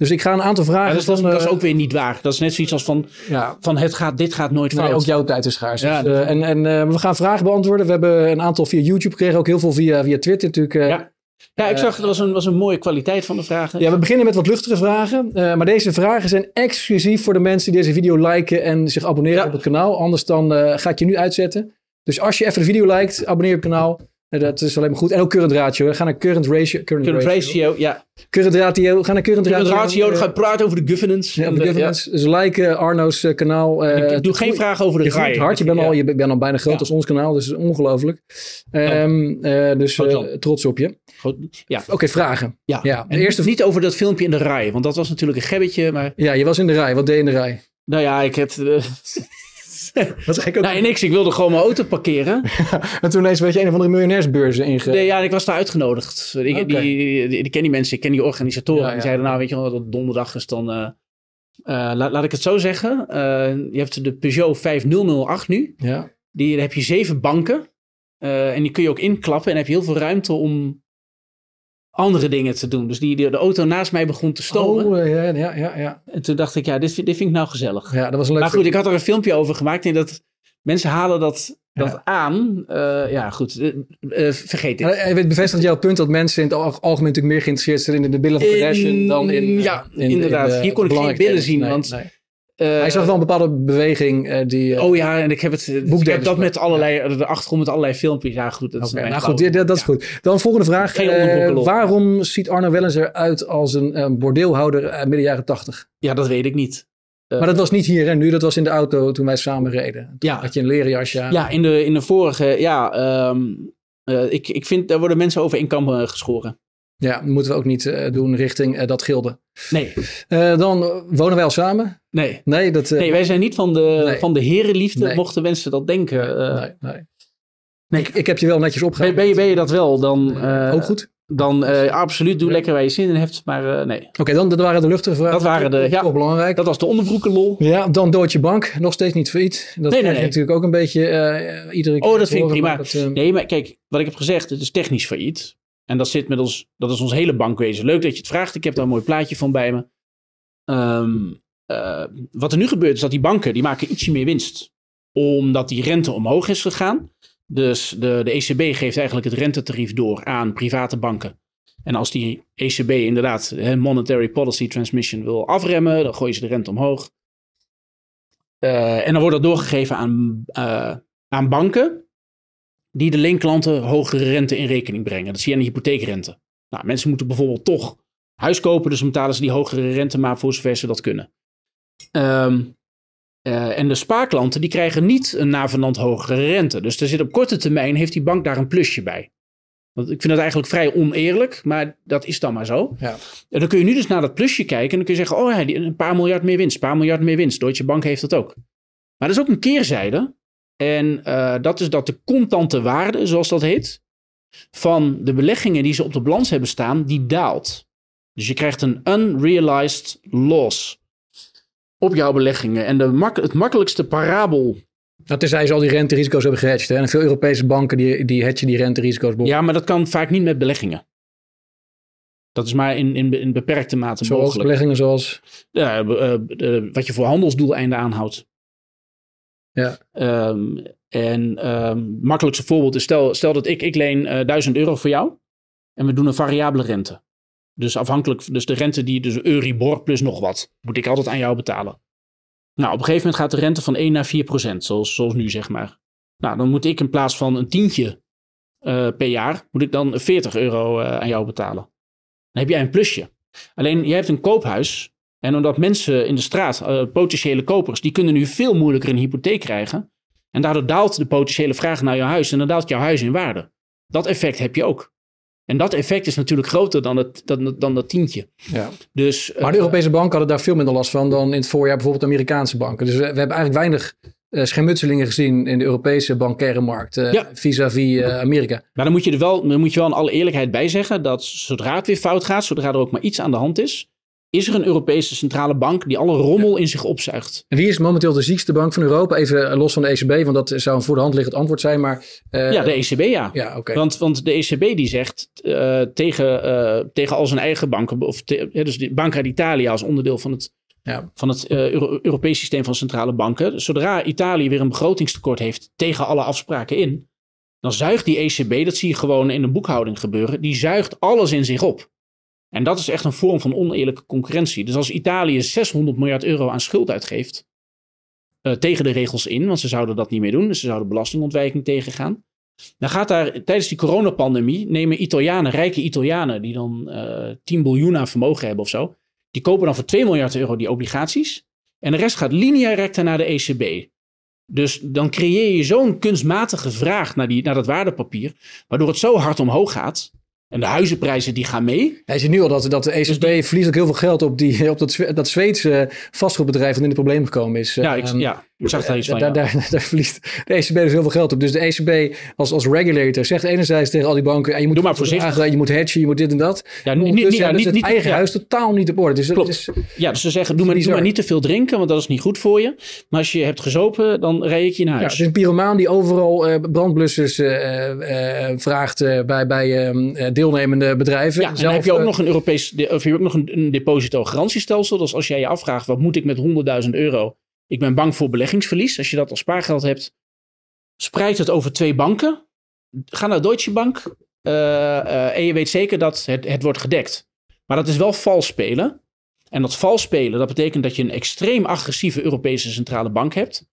Dus ik ga een aantal vragen Ja, dat, is, dat, is, van... dat is eh, ook weer niet waar. Dat is net zoiets als van, ja, van het gaat, dit gaat nooit Nee, fout. ook jouw tijd is schaars. Ja, Dus, eh, en en eh, we gaan vragen beantwoorden. We hebben een aantal via YouTube gekregen, ook heel veel via, via Twitter natuurlijk. Ja. Ja, ik zag, dat was een, was een mooie kwaliteit van de vragen. Ja, we beginnen met wat luchtige vragen. eh, maar deze vragen zijn exclusief voor de mensen die deze video liken en zich abonneren Ja. op het kanaal. Anders dan eh, ga ik je nu uitzetten. Dus als je even de video liked, abonneer op het kanaal. Eh, dat is alleen maar goed. En ook current ratio. hè. Ga naar current ratio. Current, Current ratio. ratio, ja. Current ratio. Ga naar current, Current ratio. ratio, dan eh, ga ik praten over de governance. ja, de eh, governance. Dus like Arno's eh, kanaal. ja. eh, Ik doe geen vragen over de Je groeit RAI. hard. Je bent, al, Ja. je bent al bijna groot Ja. als ons kanaal. Dus ongelooflijk. Eh, dus eh, trots op je. Goed, Ja, Oké, vragen. ja. Ja, de En eerste- niet over dat filmpje in de RAI, want dat was natuurlijk een gebbetje. Maar Ja, je was in de rij. Wat deed je in de rij? nou ja, ik heb... zeg ik ook? Nou, niks. Ik wilde gewoon mijn auto parkeren. en toen ineens werd je een of andere miljonairsbeurzen inge... Nee, ja, ik was daar uitgenodigd. Ik, die, die, die ken die mensen, ik ken die organisatoren. Ja, ja. Die zeiden, nou weet je wel, dat donderdag is dan... eh, eh, laat, laat ik het zo zeggen. eh, je hebt de Peugeot 5008 nu. Ja. Die, daar heb je zeven banken. en die kun je ook inklappen. En dan heb je heel veel ruimte om andere dingen te doen. Dus die, die- de auto naast mij begon te stomen. Oh, ja, ja, ja, ja. En toen dacht ik, ja, dit, vind- dit vind ik nou gezellig. Ja, dat was een leuk Maar goed, ik had er een filmpje over gemaakt. En dat mensen halen dat, dat Ja. aan. Eh, ja, goed. eh, eh, vergeet dit. Het bevestigt jouw punt dat mensen in het al- algemeen natuurlijk meer geïnteresseerd zijn in de billen van Kardashian dan in... ja, in- in inderdaad. de Hier kon ik geen billen zien, Nee, want- nee. Hij zag wel een bepaalde beweging eh, die... eh, Oh ja, en ik heb het. Ik heb dat met allerlei. De achtergrond met allerlei filmpjes. Ja, goed. Dat is nou goed, dit- dat is goed. Dan volgende vraag. Geen Eh, waarom ziet Arno Wellens eruit als een bordeelhouder midden jaren tachtig? Ja, dat weet ik niet. Maar dat was niet hier en nu, dat was in de auto toen wij samen reden. Toen Ja. had je een leren jasje aan. Ja, in de, in de vorige. Ja, ehm, eh, ik, ik vind daar worden mensen over in kampen geschoren. Ja, dat moeten we ook niet eh, doen richting eh, dat gilde. Nee, Eh, dan wonen wij al samen? nee. Nee, dat... Nee, wij zijn niet van de, Nee. van de herenliefde, Nee. mochten mensen dat denken. nee, nee. nee. Ik, ik heb je wel netjes opgehaald. ben, je, ben je dat wel, dan, ook goed. dan absoluut doe Ja. lekker waar je zin in hebt. Maar nee, Oké, dan dat waren de luchtige vragen. Dat waren de- ja. Toch belangrijk. dat was de onderbroekenlol. Ja, dan Deutsche Bank. Nog steeds niet failliet. Dat Nee, nee, natuurlijk ook een beetje iedere keer Oh, dat vind ik prima. dat, Nee, maar kijk, wat ik heb gezegd, het is technisch failliet. En dat zit met ons, dat is ons hele bankwezen. Leuk dat je het vraagt. Ik heb daar een mooi plaatje van bij me. Ehm, eh, wat er nu gebeurt is dat die banken, die maken ietsje meer winst. Omdat die rente omhoog is gegaan. Dus de, de ECB geeft eigenlijk het rentetarief door aan private banken. En als die ECB inderdaad monetary policy transmission wil afremmen, dan gooien ze de rente omhoog. Eh, en dan wordt dat doorgegeven aan, eh, aan banken die de leenklanten hogere rente in rekening brengen. Dat zie je aan de hypotheekrente. Nou, mensen moeten bijvoorbeeld toch huis kopen, dus dan betalen ze die hogere rente maar voor zover ze dat kunnen. Ehm, eh, en de spaarklanten die krijgen niet een navenant hogere rente. Dus er zit op korte termijn, heeft die bank daar een plusje bij. Want ik vind dat eigenlijk vrij oneerlijk, maar dat is dan maar zo. Ja. En dan kun je nu dus naar dat plusje kijken en dan kun je zeggen, oh ja, een paar miljard meer winst, een paar miljard meer winst. Deutsche Bank heeft dat ook. Maar er is ook een keerzijde. En eh, dat is dat de contante waarde, zoals dat heet, van de beleggingen die ze op de balans hebben staan, die daalt. Dus je krijgt een unrealized loss op jouw beleggingen. En de mak het makkelijkste parabel. Dat is zij al die renterisico's hebben gehedged. Hè? En veel Europese banken die, die hedgen die renterisico's. Ja, Ja, maar dat kan vaak niet met beleggingen. Dat is maar in, in, in beperkte mate zoals mogelijk. beleggingen zoals... Ja, eh, eh, wat je voor handelsdoeleinden aanhoudt. Ehm, en ehm makkelijkste voorbeeld is, stel, stel dat ik, ik leen eh 1000 euro voor jou. En we doen een variabele rente. Dus afhankelijk, dus de rente die, dus Euribor plus nog wat, moet ik altijd aan jou betalen. Nou, op een gegeven moment gaat de rente van 1 naar 4 procent, zoals, zoals nu zeg maar. Nou, dan moet ik in plaats van een tientje eh, per jaar, moet ik dan 40 euro eh, aan jou betalen. Dan heb jij een plusje. Alleen, jij hebt een koophuis en omdat mensen in de straat, eh, potentiële kopers, die kunnen nu veel moeilijker een hypotheek krijgen. En daardoor daalt de potentiële vraag naar jouw huis en dan daalt jouw huis in waarde. Dat effect heb je ook. En dat effect is natuurlijk groter dan, het, dan, dan dat tientje. Ja. Dus, Maar de Europese banken hadden daar veel minder last van dan in het voorjaar bijvoorbeeld de Amerikaanse banken. Dus we, we hebben eigenlijk weinig eh, schermutselingen gezien in de Europese bankaire markt. eh, Ja. Vis-à-vis eh, Amerika. Maar dan moet, je er wel, dan moet je wel in alle eerlijkheid bij zeggen dat zodra het weer fout gaat, zodra er ook maar iets aan de hand is, is er een Europese centrale bank die alle rommel in zich opzuigt. En wie is momenteel de ziekste bank van Europa? Even los van de ECB, want dat zou een voor de hand liggend antwoord zijn. Maar eh, ja, de ECB ja. ja. Want, want de ECB die zegt eh, tegen, eh, tegen al zijn eigen banken, of te- dus de Banca d'Italia als onderdeel van het, Ja. van het eh, Euro- Europees systeem van centrale banken. Zodra Italië weer een begrotingstekort heeft tegen alle afspraken in, dan zuigt die ECB, dat zie je gewoon in de boekhouding gebeuren, die zuigt alles in zich op. En dat is echt een vorm van oneerlijke concurrentie. Dus als Italië 600 miljard euro aan schuld uitgeeft, eh, tegen de regels in, want ze zouden dat niet meer doen, dus ze zouden belastingontwijking tegengaan. Dan gaat daar tijdens die coronapandemie nemen Italianen, rijke Italianen, die dan eh 10 biljoen aan vermogen hebben of zo, die kopen dan voor 2 miljard euro die obligaties. En de rest gaat linea recta naar de ECB. Dus dan creëer je zo'n kunstmatige vraag naar, die, naar dat waardepapier, waardoor het zo hard omhoog gaat. En de huizenprijzen die gaan mee. Hij ziet nu al dat, dat de ECB verliest ook heel veel geld op, die, op dat, dat Zweedse vastgoedbedrijf dat in de problemen gekomen is. Ja, ik, Ehm, ja. Ik zag daar iets van. Daar, daar, daar, verliest de ECB dus heel veel geld op. Dus de ECB als, als regulator zegt enerzijds tegen al die banken... En je moet Doe maar voorzichtig. je moet hedgen, je moet dit en dat. Ja, niet, niet, dus, ja, dus niet, het eigen huis totaal niet op orde. Dus Klopt. Is, ja, dus ze zeggen, doe maar, doe maar niet te veel drinken, want dat is niet goed voor je. Maar als je hebt gezopen, dan rij ik je naar Ja, huis. het is een pyromaan die overal uh, brandblussers uh, uh, vraagt bij, bij ehm, deelnemende bedrijven. Ja, en dan heb je ook nog een Europees, of je hebt ook nog een, een depositogarantiestelsel. Dus als jij je afvraagt, wat moet ik met 100.000 euro? Ik ben bang voor beleggingsverlies. Als je dat als spaargeld hebt, spreid het over twee banken. Ga naar Deutsche Bank en je weet zeker dat het, het wordt gedekt. Maar dat is wel vals spelen. En dat vals spelen, dat betekent dat je een extreem agressieve Europese centrale bank hebt.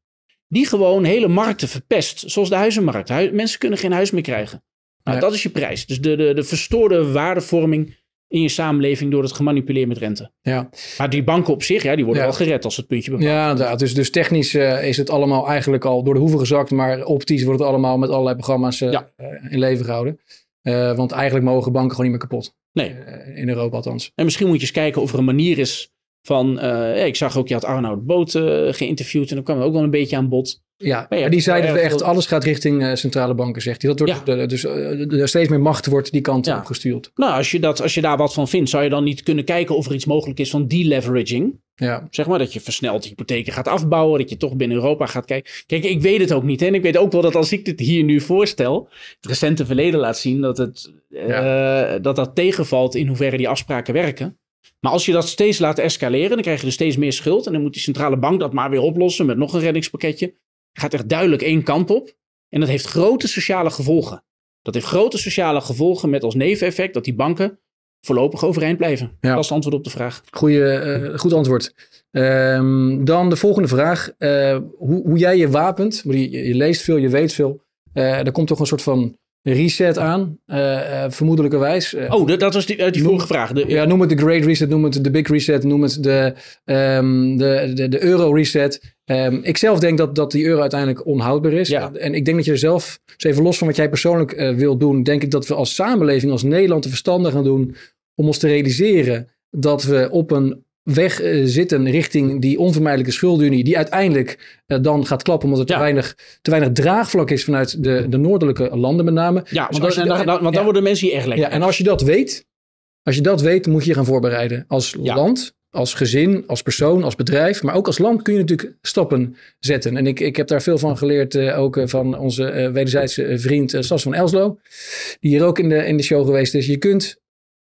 Die gewoon hele markten verpest. Zoals de huizenmarkt. Hu mensen kunnen geen huis meer krijgen. Nou. Dat is je prijs. Dus de, de, de verstoorde waardevorming in je samenleving door het gemanipuleerd met rente. Ja, Maar die banken op zich, ja, die worden Ja. wel gered als het puntje bepaalt. ja inderdaad. Dus, dus technisch eh, is het allemaal eigenlijk al door de hoeven gezakt. Maar optisch wordt het allemaal met allerlei programma's eh, Ja. eh, in leven gehouden. Eh, want eigenlijk mogen banken gewoon niet meer kapot. Nee. In Europa althans. En misschien moet je eens kijken of er een manier is van... ik zag ook, je had Arnoud Boot geïnterviewd en dan kwam er ook wel een beetje aan bod. Ja, die zeiden erg we echt, alles gaat richting eh, centrale banken, zegt hij. Dat wordt, Ja. dus eh, er steeds meer macht wordt die kant Ja. op gestuurd. Nou, als je, dat, als je daar wat van vindt, zou je dan niet kunnen kijken of er iets mogelijk is van deleveraging? Ja, Zeg maar dat je versneld hypotheken gaat afbouwen, dat je toch binnen Europa gaat kijken. Kijk, ik weet het ook niet. Hè? En ik weet ook wel dat als ik dit hier nu voorstel, het recente verleden laat zien, dat het, eh, dat, dat tegenvalt in hoeverre die afspraken werken. Maar als je dat steeds laat escaleren, dan krijg je er steeds meer schuld. En dan moet die centrale bank dat maar weer oplossen met nog een reddingspakketje. Gaat echt duidelijk één kant op. En dat heeft grote sociale gevolgen. Dat heeft grote sociale gevolgen met als neveneffect dat die banken voorlopig overeind blijven. Ja. Dat is het antwoord op de vraag. Goeie, eh, goed antwoord. Ehm, dan de volgende vraag. Eh, hoe, hoe jij je wapent. Je, je leest veel, je weet veel. Eh er komt toch een soort van reset aan. vermoedelijkerwijs. Oh, dat- dat was die, uit die vorige vraag. De, Ja, noem het de Great Reset, noem het de Big Reset, noem het de, ehm, de, de, de Euro Reset. Ehm, ik zelf denk dat, dat die euro uiteindelijk onhoudbaar is. Ja. En ik denk dat je er zelf, dus even los van wat jij persoonlijk eh wilt doen, denk ik dat we als samenleving, als Nederland, de verstandig gaan doen om ons te realiseren dat we op een weg eh, zitten richting die onvermijdelijke schuldenunie, die uiteindelijk eh, dan gaat klappen, omdat er Ja. te, weinig, te weinig draagvlak is vanuit de, de noordelijke landen met name. ja, Dus want, dan, en want dan ja. worden mensen hier echt lekker. Ja, en als je dat weet, als je dat weet, moet je je gaan voorbereiden. Als land, als gezin, als persoon, als bedrijf. Maar ook als land kun je natuurlijk stappen zetten. En ik, ik heb daar veel van geleerd, eh, ook eh, van onze eh, wederzijdse vriend eh, Sas van Elslo. Die hier ook in de, in de show geweest is. Je kunt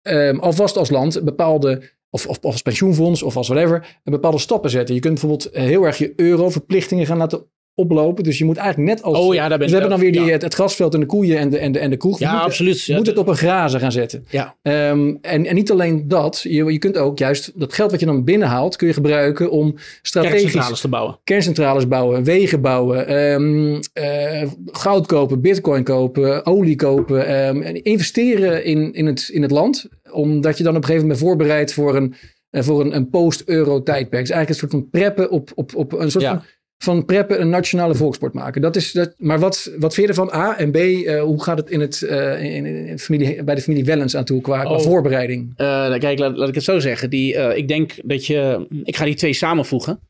ehm, alvast als land bepaalde, of, of als pensioenfonds of als whatever, bepaalde stappen zetten. Je kunt bijvoorbeeld heel erg je euro-verplichtingen gaan laten oplopen. Dus je moet eigenlijk net als... Oh ja, daar ben dus we hebben dan weer die, ja. het, het grasveld en de koeien en de, en de, en de kroeg. Je Ja, moet- absoluut. je moet het de- op een grazen gaan zetten. Ja, Ehm, en, en niet alleen dat, je, je kunt ook juist dat geld wat je dan binnenhaalt, kun je gebruiken om strategisch kerncentrales te bouwen. kerncentrales bouwen, wegen bouwen, ehm, eh, goud kopen, bitcoin kopen, olie kopen. ehm, en investeren in, in, het, in het land, omdat je dan op een gegeven moment bent voorbereid voor een, eh, voor een, een post-euro tijdperk. Dus eigenlijk een soort van preppen op, op, op een soort Ja. van, van preppen een nationale volksport maken. Dat is, dat, maar wat, wat vind je ervan? A en B, eh, hoe gaat het in het, eh, in, in, in familie, bij de familie Wellens aan toe qua, qua Oh. voorbereiding? Eh, nou, kijk, laat, laat ik het zo zeggen. Die, ik denk dat je. Ik ga die twee samenvoegen.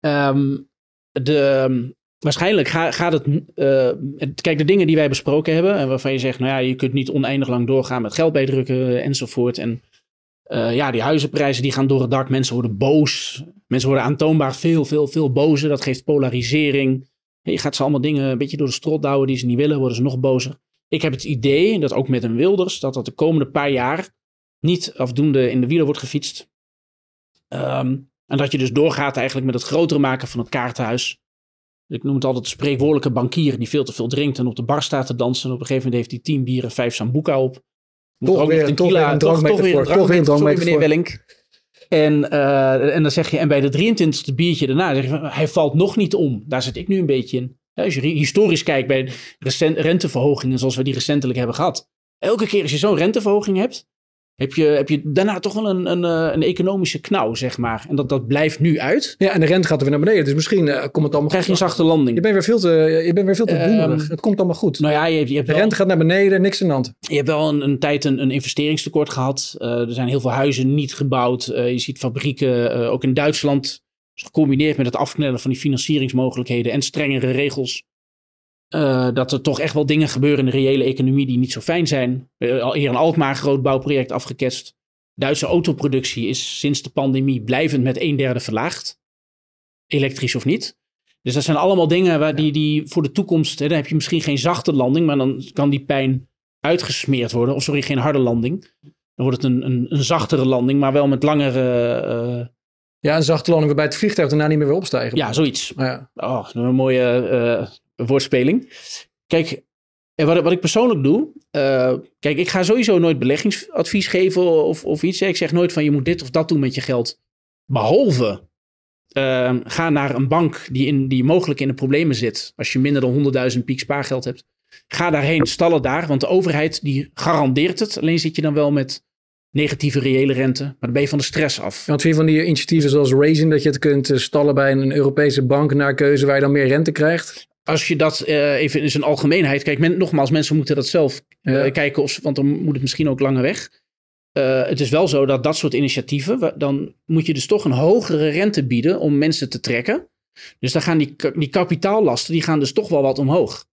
Ehm, de, waarschijnlijk ga- gaat het. het- kijk, de dingen die wij besproken hebben. En waarvan je zegt, nou ja, je kunt niet oneindig lang doorgaan met geld bijdrukken enzovoort. En eh, ja, die huizenprijzen die gaan door het dak. Mensen worden boos. Mensen worden aantoonbaar veel, veel, veel bozer. Dat geeft polarisering. Je gaat ze allemaal dingen een beetje door de strot douwen die ze niet willen, worden ze nog bozer. Ik heb het idee, dat ook met een Wilders, dat dat de komende paar jaar niet afdoende in de wielen wordt gefietst. Ehm, en dat je dus doorgaat eigenlijk met het groter maken van het kaartenhuis. Ik noem het altijd de spreekwoordelijke bankier die veel te veel drinkt en op de bar staat te dansen. En op een gegeven moment heeft hij tien bieren, vijf sambuca op. Toch er weer- toch weer een toch- toch drankmetafoor, weer een toch weer een drankmetafoor. Meneer. Welling. En, eh, en dan zeg je, en bij de 23e biertje daarna zeg je, van, hij valt nog niet om. Daar zit ik nu een beetje in. Ja, als je historisch kijkt bij recent, renteverhogingen zoals we die recentelijk hebben gehad. Elke keer als je zo'n renteverhoging hebt, heb je, heb je daarna toch wel een, een, eh, een economische knauw, zeg maar. En dat, dat blijft nu uit. Ja, en de rente gaat er weer naar beneden. Dus misschien eh, komt het allemaal krijg je een zachte landing. Je bent weer veel te, je bent weer veel te Ehm, boemerig. Het komt allemaal goed. Nou ja, je hebt, je hebt de wel, rente gaat naar beneden, niks aan de hand. je hebt wel een, een tijd een, een investeringstekort gehad. Eh, er zijn heel veel huizen niet gebouwd. Je ziet fabrieken, ook in Duitsland, gecombineerd met het afknellen van die financieringsmogelijkheden en strengere regels. Uh, dat er toch echt wel dingen gebeuren in de reële economie die niet zo fijn zijn. Hier een Alkmaar groot bouwproject afgeketst. Duitse autoproductie is sinds de pandemie blijvend met een derde verlaagd. Elektrisch of niet. Dus dat zijn allemaal dingen waar die, die voor de toekomst. Hè, dan heb je misschien geen zachte landing, maar dan kan die pijn uitgesmeerd worden. Of sorry, geen harde landing. Dan wordt het een, een, een zachtere landing, maar wel met langere. Uh, ja, een zachte landing waarbij het vliegtuig daarna niet meer weer opstijgen. Ja, zoiets. Ja. Oh, een mooie uh, woordspeling. Kijk, wat, wat ik persoonlijk doe. Uh, kijk, ik ga sowieso nooit beleggingsadvies geven of, of iets. Ik zeg nooit van je moet dit of dat doen met je geld. Behalve uh, ga naar een bank die, in, die mogelijk in de problemen zit. Als je minder dan 100.000 piek spaargeld hebt. Ga daarheen, stallen daar. Want de overheid die garandeert het. Alleen zit je dan wel met negatieve reële rente. Maar dan ben je van de stress af. Want vind je van die initiatieven zoals Raising dat je het kunt eh, stallen bij een Europese bank naar keuze waar je dan meer rente krijgt? Als je dat uh, even in zijn algemeenheid kijkt. Men, nogmaals, mensen moeten dat zelf uh, kijken. Of, want dan moet het misschien ook langer weg. Uh, het is wel zo dat dat soort initiatieven, dan moet je dus toch een hogere rente bieden om mensen te trekken. Dus dan gaan die, die kapitaallasten, die gaan dus toch wel wat omhoog.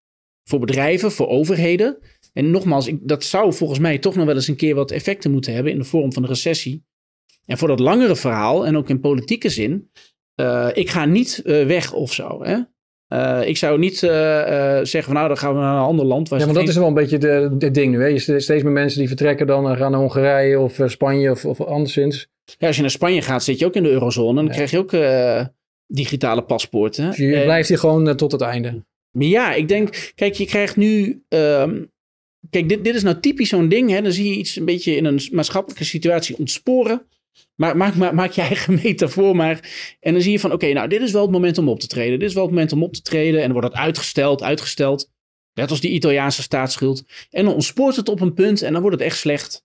Voor bedrijven, voor overheden. En nogmaals, ik, dat zou volgens mij toch nog wel eens een keer wat effecten moeten hebben in de vorm van een recessie. En voor dat langere verhaal, en ook in politieke zin, uh, ik ga niet uh, weg of zo. Hè? Uh, ik zou niet uh, uh, zeggen van nou, dan gaan we naar een ander land. ja, maar dat is wel een beetje het ding nu. Hè? Je steeds meer mensen die vertrekken dan gaan naar Hongarije of Spanje of, of anderszins. Ja, als je naar Spanje gaat, zit je ook in de eurozone. En dan ja. krijg je ook digitale paspoorten. Dus je blijft hier gewoon tot het einde. Maar ja, ik denk, kijk, je krijgt nu... Um, kijk, dit, dit is nou typisch zo'n ding. Hè? Dan zie je iets een beetje in een maatschappelijke situatie ontsporen. Maar maak, maak, maak je eigen metafoor maar. En dan zie je van, oké, nou, dit is wel het moment om op te treden. Dit is wel het moment om op te treden. En dan wordt het uitgesteld, uitgesteld. Net als die Italiaanse staatsschuld. En dan ontspoort het op een punt en dan wordt het echt slecht.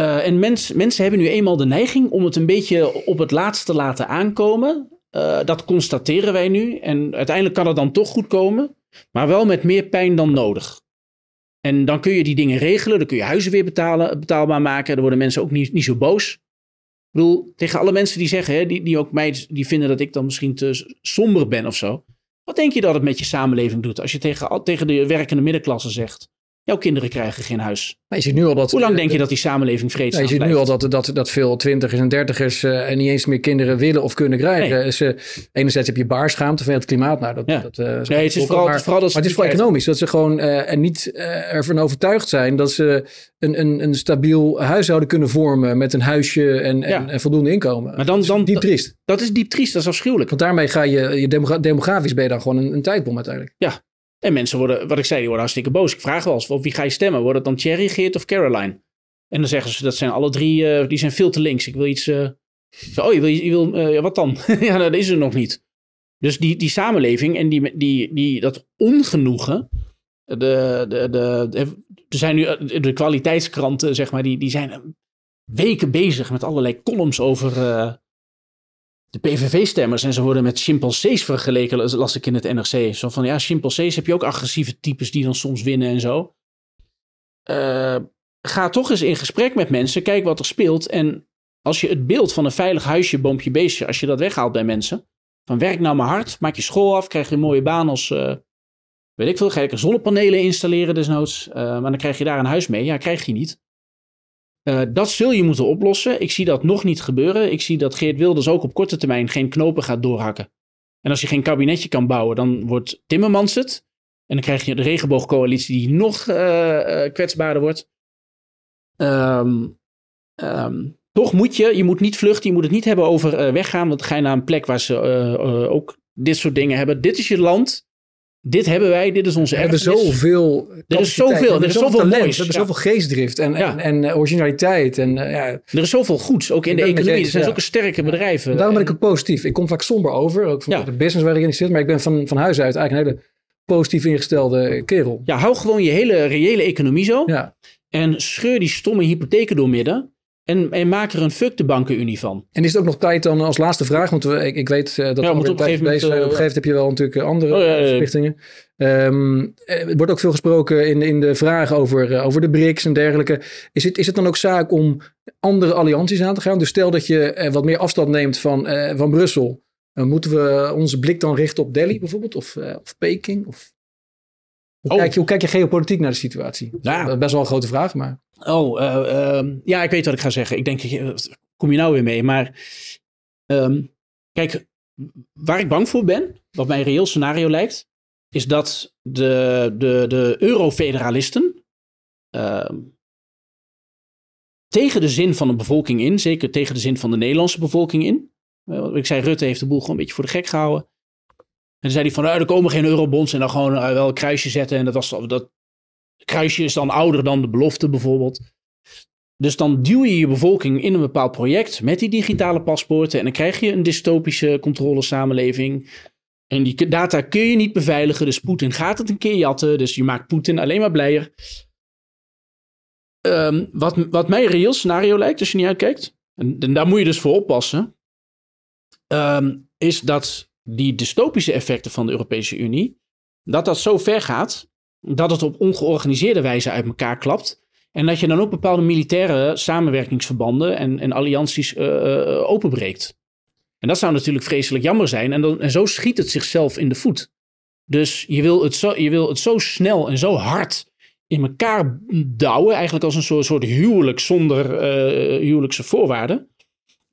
Uh, en mens, mensen hebben nu eenmaal de neiging om het een beetje op het laatste te laten aankomen. Uh, dat constateren wij nu. En uiteindelijk kan het dan toch goed komen. Maar wel met meer pijn dan nodig. En dan kun je die dingen regelen. Dan kun je huizen weer betalen, betaalbaar maken. Dan worden mensen ook niet, niet zo boos. Ik bedoel, tegen alle mensen die zeggen, hè, die, die ook mij die vinden dat ik dan misschien te somber ben of zo. Wat denk je dat het met je samenleving doet als je tegen, tegen de werkende middenklasse zegt: Jouw kinderen krijgen geen huis. Maar je ziet nu al dat, Hoe lang denk je dat die samenleving vreedzaam is? je ziet nu al dat, dat, dat veel twintigers en dertigers uh, niet eens meer kinderen willen of kunnen krijgen. Nee. Dus, uh, enerzijds heb je baarschaamte van het klimaat. Nou, dat, ja. dat, uh, nee, het is vooral, maar, vooral dat maar het is vooral economisch. Dat ze gewoon er niet ervan overtuigd zijn dat ze een, een, een stabiel huishouden kunnen vormen met een huisje en, ja. en, en, voldoende inkomen. Maar dan, dat dan, diep triest. Dat is diep triest, dat is afschuwelijk. Want daarmee ga je, je demogra demografisch ben je dan gewoon een, een tijdbom uiteindelijk. Ja, en mensen worden, wat ik zei, die worden hartstikke boos. Ik vraag wel eens, op wie ga je stemmen? Wordt het dan Thierry, Geert of Caroline? En dan zeggen ze, dat zijn alle drie, uh, die zijn veel te links. Ik wil iets, zo, oh je wil, je wil uh, wat dan? ja, dat is er nog niet. Dus die, die samenleving en die, die, die, dat ongenoegen, de, de, de, de, er zijn nu de kwaliteitskranten, zeg maar, die, die zijn weken bezig met allerlei columns over de PVV-stemmers en ze worden met chimpansees vergeleken, las ik in het NRC. Zo van, ja, chimpansees heb je ook agressieve types die dan soms winnen en zo. Uh, ga toch eens in gesprek met mensen, kijk wat er speelt. En als je het beeld van een veilig huisje, boompje, beestje, als je dat weghaalt bij mensen. Van werk nou maar hard, maak je school af, krijg je een mooie baan als, uh, weet ik veel, ga je zonnepanelen installeren desnoods. Uh, maar dan krijg je daar een huis mee. Ja, krijg je niet. Uh, dat zul je moeten oplossen. Ik zie dat nog niet gebeuren. Ik zie dat Geert Wilders ook op korte termijn geen knopen gaat doorhakken. En als je geen kabinetje kan bouwen, dan wordt Timmermans het. En dan krijg je de regenboogcoalitie die nog uh, uh, kwetsbaarder wordt. Um, um, toch moet je, je moet niet vluchten, je moet het niet hebben over weggaan. Want ga je naar een plek waar ze ook dit soort dingen hebben. Dit is je land dit hebben wij, dit is onze erfenis. We hebben zoveel Er is zoveel, er is zoveel talent, moois. We hebben zoveel geestdrift en, Ja. en, en eh, originaliteit. En, eh, ja. Er is zoveel goeds, ook in de economie. Er zijn ja. zulke sterke bedrijven. Daarom ben En- ik ook positief. Ik kom vaak somber over, ook van Ja. de business waar ik in zit. Maar ik ben van, van huis uit eigenlijk een hele positief ingestelde kerel. Ja, hou gewoon je hele reële economie zo. Ja. En scheur die stomme hypotheken door midden. En, en maak er een fuck de bankenunie van. En is het ook nog tijd dan als laatste vraag? Want we, ik, ik weet eh, dat we op een tijd gegeven bezig zijn. Op een gegeven moment heb je wel natuurlijk eh, andere Oh, ja, verplichtingen. Ehm, eh, er wordt ook veel gesproken in, in de vraag over, eh, over de BRICS en dergelijke. Is het, is het dan ook zaak om andere allianties aan te gaan? Dus stel dat je eh, wat meer afstand neemt van, eh, van Brussel. Moeten we onze blik dan richten op Delhi bijvoorbeeld? Of, of Peking? Of... Hoe, oh. kijk je, hoe kijk je geopolitiek naar de situatie? Ja. Dat is best wel een grote vraag, maar... Oh, uh, ja, ik weet wat ik ga zeggen. Ik denk, kom je nou weer mee? Maar um, kijk, waar ik bang voor ben, wat mijn reëel scenario lijkt, is dat de, de, de eurofederalisten uh, tegen de zin van de bevolking in, zeker tegen de zin van de Nederlandse bevolking in. Ik zei, Rutte heeft de boel gewoon een beetje voor de gek gehouden. En dan zei hij van, nou, er komen geen eurobonds en dan gewoon uh, wel een kruisje zetten. En dat, was, dat kruisje is dan ouder dan de belofte bijvoorbeeld. Dus dan duw je je bevolking in een bepaald project met die digitale paspoorten. En dan krijg je een dystopische controlesamenleving. En die data kun je niet beveiligen. Dus Poetin gaat het een keer jatten. Dus je maakt Poetin alleen maar blijer. Um, wat, wat mij een reëel scenario lijkt, als je niet uitkijkt. En, en daar moet je dus voor oppassen. Um, is dat die dystopische effecten van de Europese Unie. Dat dat zo ver gaat. Dat het op ongeorganiseerde wijze uit elkaar klapt. En dat je dan ook bepaalde militaire samenwerkingsverbanden en, en allianties uh, openbreekt. En dat zou natuurlijk vreselijk jammer zijn. En, dan, en zo schiet het zichzelf in de voet. Dus je wil het zo, je wil het zo snel en zo hard in elkaar douwen. Eigenlijk als een soort, soort huwelijk zonder uh, huwelijkse voorwaarden.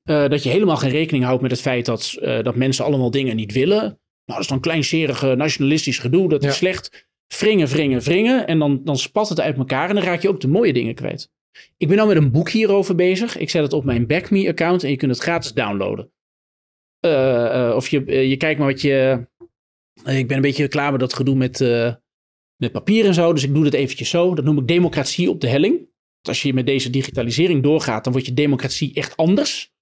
Uh, dat je helemaal geen rekening houdt met het feit dat, dat mensen allemaal dingen niet willen. Nou, dat is dan kleinserige nationalistisch gedoe. Dat is slecht wringen, wringen, wringen. En dan, dan spat het uit elkaar en dan raak je ook de mooie dingen kwijt. Ik ben al met een boek hierover bezig. Ik zet het op mijn BackMe-account en je kunt het gratis downloaden. Uh, uh, of je, je kijkt maar wat je. ik ben een beetje klaar met dat gedoe met, met papier en zo. Dus ik doe het eventjes zo. Dat noem ik democratie op de helling. als je met deze digitalisering doorgaat, dan wordt je democratie echt anders.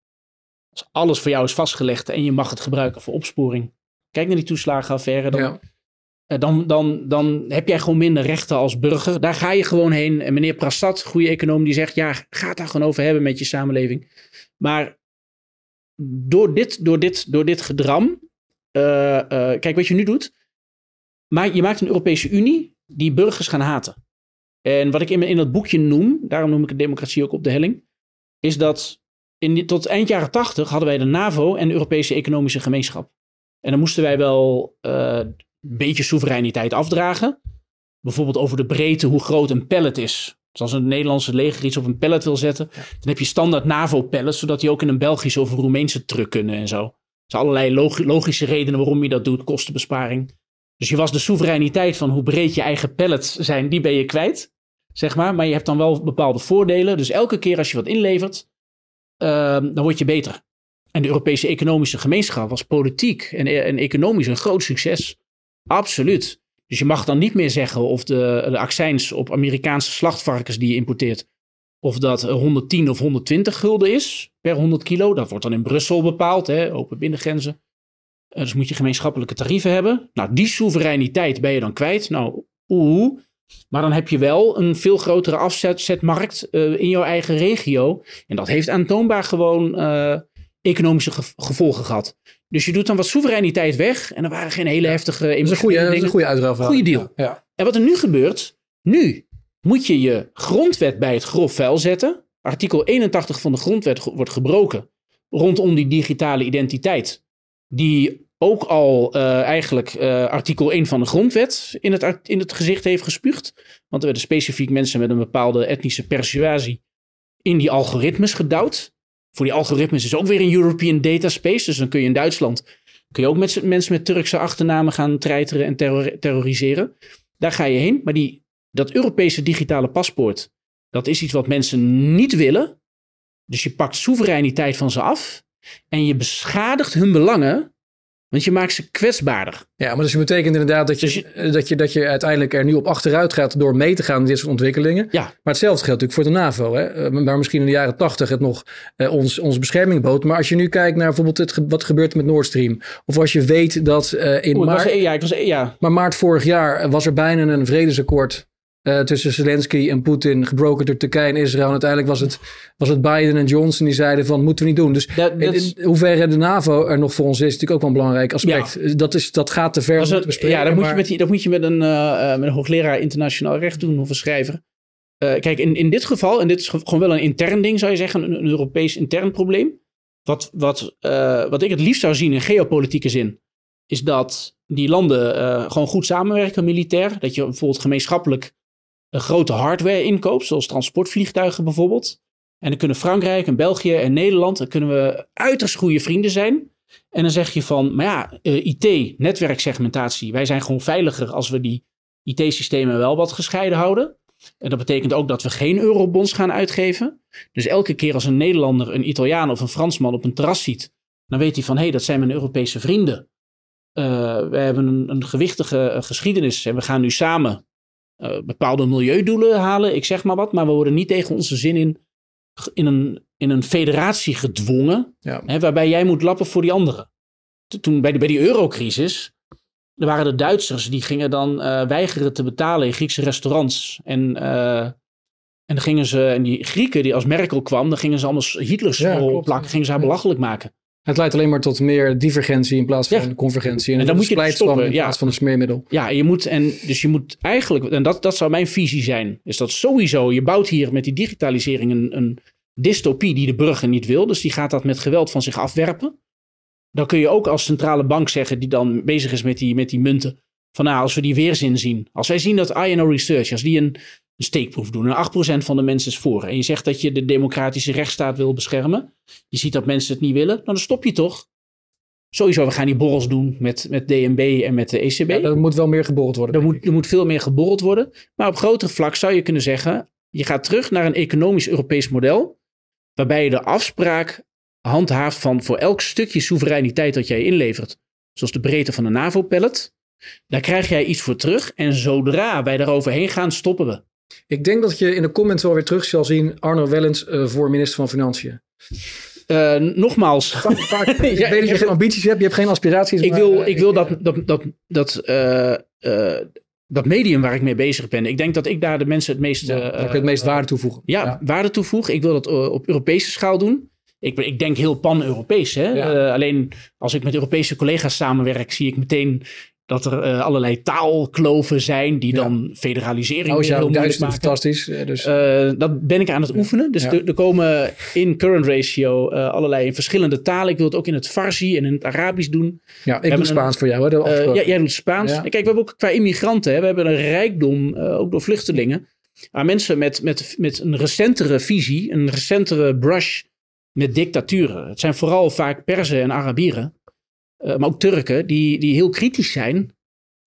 Als alles voor jou is vastgelegd en je mag het gebruiken voor opsporing. Kijk naar die toeslagenaffaire. Dan, ja. Eh, dan, dan, dan heb jij gewoon minder rechten als burger. Daar ga je gewoon heen. En meneer Prasad, goede econoom, die zegt: ja, ga het daar gewoon over hebben met je samenleving. Maar door dit, door dit, door dit gedram. Uh, uh, kijk wat je nu doet. Maar je maakt een Europese Unie die burgers gaan haten. En wat ik in, in dat boekje noem, daarom noem ik het democratie ook op de helling, is dat in, tot eind jaren tachtig hadden wij de NAVO en de Europese Economische Gemeenschap. En dan moesten wij wel uh, beetje soevereiniteit afdragen. Bijvoorbeeld over de breedte, hoe groot een pallet is. Dus als een Nederlandse leger iets op een pallet wil zetten, dan heb je standaard NAVO-pallets, zodat die ook in een Belgische of een Roemeense truck kunnen en zo. Er zijn allerlei logische redenen waarom je dat doet, kostenbesparing. Dus je was de soevereiniteit van hoe breed je eigen pallets zijn, die ben je kwijt, zeg maar. Maar je hebt dan wel bepaalde voordelen. Dus elke keer als je wat inlevert, uh, dan word je beter. En de Europese Economische Gemeenschap was politiek en, en economisch een groot succes. Absoluut. Dus je mag dan niet meer zeggen of de, de accijns op Amerikaanse slachtvarkens die je importeert, of dat 110 of 120 gulden is per 100 kilo. Dat wordt dan in Brussel bepaald, hè, open binnengrenzen. Uh, dus moet je gemeenschappelijke tarieven hebben. Nou, die soevereiniteit ben je dan kwijt. Nou, oeh. Maar dan heb je wel een veel grotere afzetmarkt uh, in jouw eigen regio. En dat heeft aantoonbaar gewoon uh, economische gevolgen gehad. Dus je doet dan wat soevereiniteit weg. En er waren geen hele heftige... Dat is een goede, dat is een goede uitruil. Goede deal. Ja. En wat er nu gebeurt... Nu moet je je grondwet bij het grof vuil zetten. Artikel 81 van de grondwet wordt gebroken. Rondom die digitale identiteit. Die ook al uh, eigenlijk uh, artikel 1 van de grondwet in het, in het gezicht heeft gespuugd. Want er werden specifiek mensen met een bepaalde etnische persuasie in die algoritmes gedouwd voor die algoritmes is ook weer een European Data Space. Dus dan kun je in Duitsland kun je ook mensen met Turkse achternamen gaan treiteren en terroriseren. Daar ga je heen. Maar die, dat Europese digitale paspoort, dat is iets wat mensen niet willen. Dus je pakt soevereiniteit van ze af en je beschadigt hun belangen want je maakt ze kwetsbaarder. Ja, maar dus dat betekent inderdaad dat je, dus eh, dat, je, dat je uiteindelijk er nu op achteruit gaat door mee te gaan in dit soort ontwikkelingen. Ja. Maar hetzelfde geldt natuurlijk voor de NAVO. Hè? Eh, waar misschien in de jaren tachtig het nog eh, ons, onze bescherming bood. Maar als je nu kijkt naar bijvoorbeeld het, wat gebeurt met Nord Stream. Of als je weet dat uh, in maart... ja, ik was, ja. Maar maart vorig jaar was er bijna een vredesakkoord uh, tussen Zelensky en Poetin, gebroken door Turkije en Israël. En uiteindelijk was het, was het Biden en Johnson die zeiden van, moeten we niet doen. Dus dat, dat is... in, hoeverre de NAVO er nog voor ons is, is natuurlijk ook wel een belangrijk aspect. Ja. Dat, is, dat gaat te ver om te bespreken. Ja, dat, maar... moet je met die, dat moet je met een, uh, met een hoogleraar internationaal recht doen of een schrijver. Uh, kijk, in, in dit geval, en dit is gewoon wel een intern ding zou je zeggen, een, een Europees intern probleem. wat, wat, wat ik het liefst zou zien in geopolitieke zin, is dat die landen gewoon goed samenwerken militair. Dat je bijvoorbeeld gemeenschappelijk een grote hardware inkoopt, zoals transportvliegtuigen bijvoorbeeld. En dan kunnen Frankrijk en België en Nederland, dan kunnen we uiterst goede vrienden zijn. En dan zeg je van, maar ja, uh, IT, netwerksegmentatie, wij zijn gewoon veiliger als we die IT-systemen wel wat gescheiden houden. En dat betekent ook dat we geen eurobonds gaan uitgeven. Dus elke keer als een Nederlander, een Italiaan of een Fransman op een terras ziet, dan weet hij van hé, hey, dat zijn mijn Europese vrienden. Uh, we hebben een, gewichtige uh, geschiedenis en we gaan nu samen uh, bepaalde milieudoelen halen, ik zeg maar wat, maar we worden niet tegen onze zin in, in, een, in een federatie gedwongen, ja. hè, waarbij jij moet lappen voor die anderen. Toen bij, de, bij die eurocrisis, er waren de Duitsers die gingen dan uh, weigeren te betalen in Griekse restaurants. En, uh, en dan gingen ze, en die Grieken, die als Merkel kwam, dan gingen ze allemaal Hitlers ja, plakken, gingen ze haar belachelijk maken. Het leidt alleen maar tot meer divergentie in plaats van ja. convergentie. En, en dan moet je stoppen. in plaats van een smeermiddel. Ja, je moet, en dus je moet eigenlijk, en dat, dat zou mijn visie zijn, is dat sowieso, je bouwt hier met die digitalisering een, een dystopie die de burger niet wil. Dus die gaat dat met geweld van zich afwerpen. Dan kun je ook als centrale bank zeggen, die dan bezig is met die, met die munten, van nou, als we die weerzin zien. Als wij zien dat INO Research, als die een, een steekproef doen en 8% van de mensen is voor. En je zegt dat je de democratische rechtsstaat wil beschermen. Je ziet dat mensen het niet willen, nou, dan stop je toch. Sowieso, we gaan die borrels doen met, met DNB en met de ECB. Ja, er moet wel meer geborreld worden. Er moet, er moet veel meer geborreld worden. Maar op groter vlak zou je kunnen zeggen, je gaat terug naar een economisch Europees model. Waarbij je de afspraak handhaaft van voor elk stukje soevereiniteit dat jij inlevert, zoals de breedte van de NAVO-pallet, daar krijg jij iets voor terug. En zodra wij daaroverheen gaan, stoppen we. Ik denk dat je in de comments wel weer terug zal zien Arno Wellens uh, voor minister van Financiën. Uh, nogmaals. Vaak, vaak, ik ja, weet dat je geen ambities hebt, je hebt geen aspiraties. Ik wil, ik wil dat, dat, dat, dat, dat medium waar ik mee bezig ben. Ik denk dat ik daar de mensen het meest... Ja, uh, het meest waarde toevoegen. Ja, ja, waarde toevoegen. Ik wil dat op Europese schaal doen. Ik, ik denk heel pan-Europees. Ja. Uh, alleen als ik met Europese collega's samenwerk, zie ik meteen dat er uh, allerlei taalkloven zijn die ja. dan federalisering oh, ja, heel moeilijk maken. fantastisch. Dus. Uh, dat ben ik aan het oefenen. Dus er, er, komen in current ratio allerlei verschillende talen. Ik wil het ook in het Farsi en in het Arabisch doen. Ja, ik doe Spaans een, voor jou. Hè, ja, jij doet Spaans. Kijk, we hebben ook qua immigranten, hè, we hebben een rijkdom, ook door vluchtelingen. Maar mensen met, met, met een recentere visie, een recentere brush met dictaturen. Het zijn vooral vaak Perzen en Arabieren, maar ook Turken, die, die heel kritisch zijn.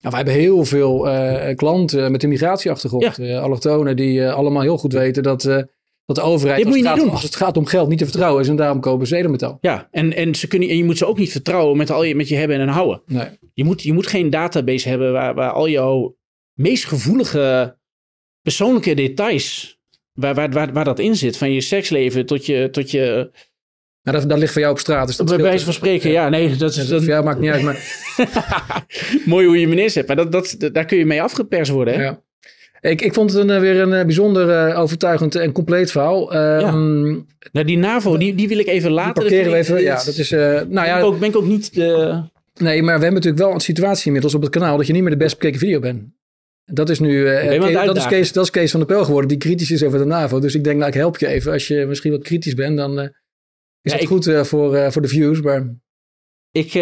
Nou, wij hebben heel veel uh, klanten met een migratieachtergrond, ja. uh, allochtonen, die allemaal heel goed weten dat, dat de overheid, als het, gaat, als het, gaat, om geld, niet te vertrouwen is. En daarom kopen ze edelmetaal. Ja, en, en, ze kunnen, en je moet ze ook niet vertrouwen met, al je, met je hebben en houden. Nee. Je, moet, je moet geen database hebben waar, waar al jouw meest gevoelige persoonlijke details waar, waar, waar, waar dat in zit. Van je seksleven tot je. Tot je nou, dat, dat ligt voor jou op straat. Dus dat bij wijze van spreken, ja. nee, dat, is, dat, ja, maakt niet uit. Maar... Mooi hoe je minister hebt. Maar dat, dat, daar kun je mee afgeperst worden. Hè? Ja. Ik, ik vond het een, weer een bijzonder uh, overtuigend en compleet verhaal. Ja. nou, die NAVO, die, die wil ik even laten. parkeren we even. Ja, dat is. Uh, nou ja, ik, ook, ben ik ook niet de. Nee, maar we hebben natuurlijk wel een situatie inmiddels op het kanaal dat je niet meer de best bekeken video bent. Dat is nu uh, dat, is Kees, dat is Kees van der Pel geworden, die kritisch is over de NAVO. Dus ik denk, nou, ik help je even. Als je misschien wat kritisch bent, dan uh, is ja, het ik, goed uh, voor, voor de views. Maar... Ik,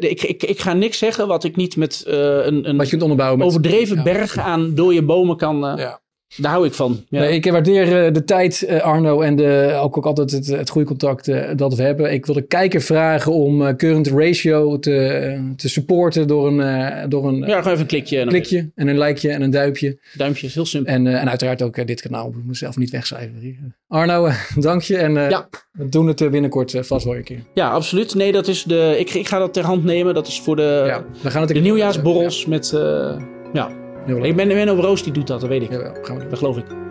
ik, ik, ik ga niks zeggen wat ik niet met een, een wat je kunt onderbouwen met, overdreven ja. berg aan dode bomen kan. Ja. Daar hou ik van. Ja. Nee, ik waardeer uh, de tijd, uh, Arno, en de, ook, ook altijd het, het goede contact uh, dat we hebben. Ik wil de kijker vragen om current ratio te, te supporten door een, door een... Ja, gewoon even een klikje. En klikje en een likeje en een duimpje. Duimpje is heel simpel. En, en uiteraard ook dit kanaal. Ik moet zelf niet wegcijferen. Arno, dank je. En ja. we doen het binnenkort vast wel een keer. Ja, absoluut. Nee, dat is de... Ik, ik ga dat ter hand nemen. Dat is voor de, ja, we gaan het de nieuwjaarsborrels met... ja, ik ben Menno Roos die doet dat, dat weet ik. Jawel, gaan we doen. Dat geloof ik.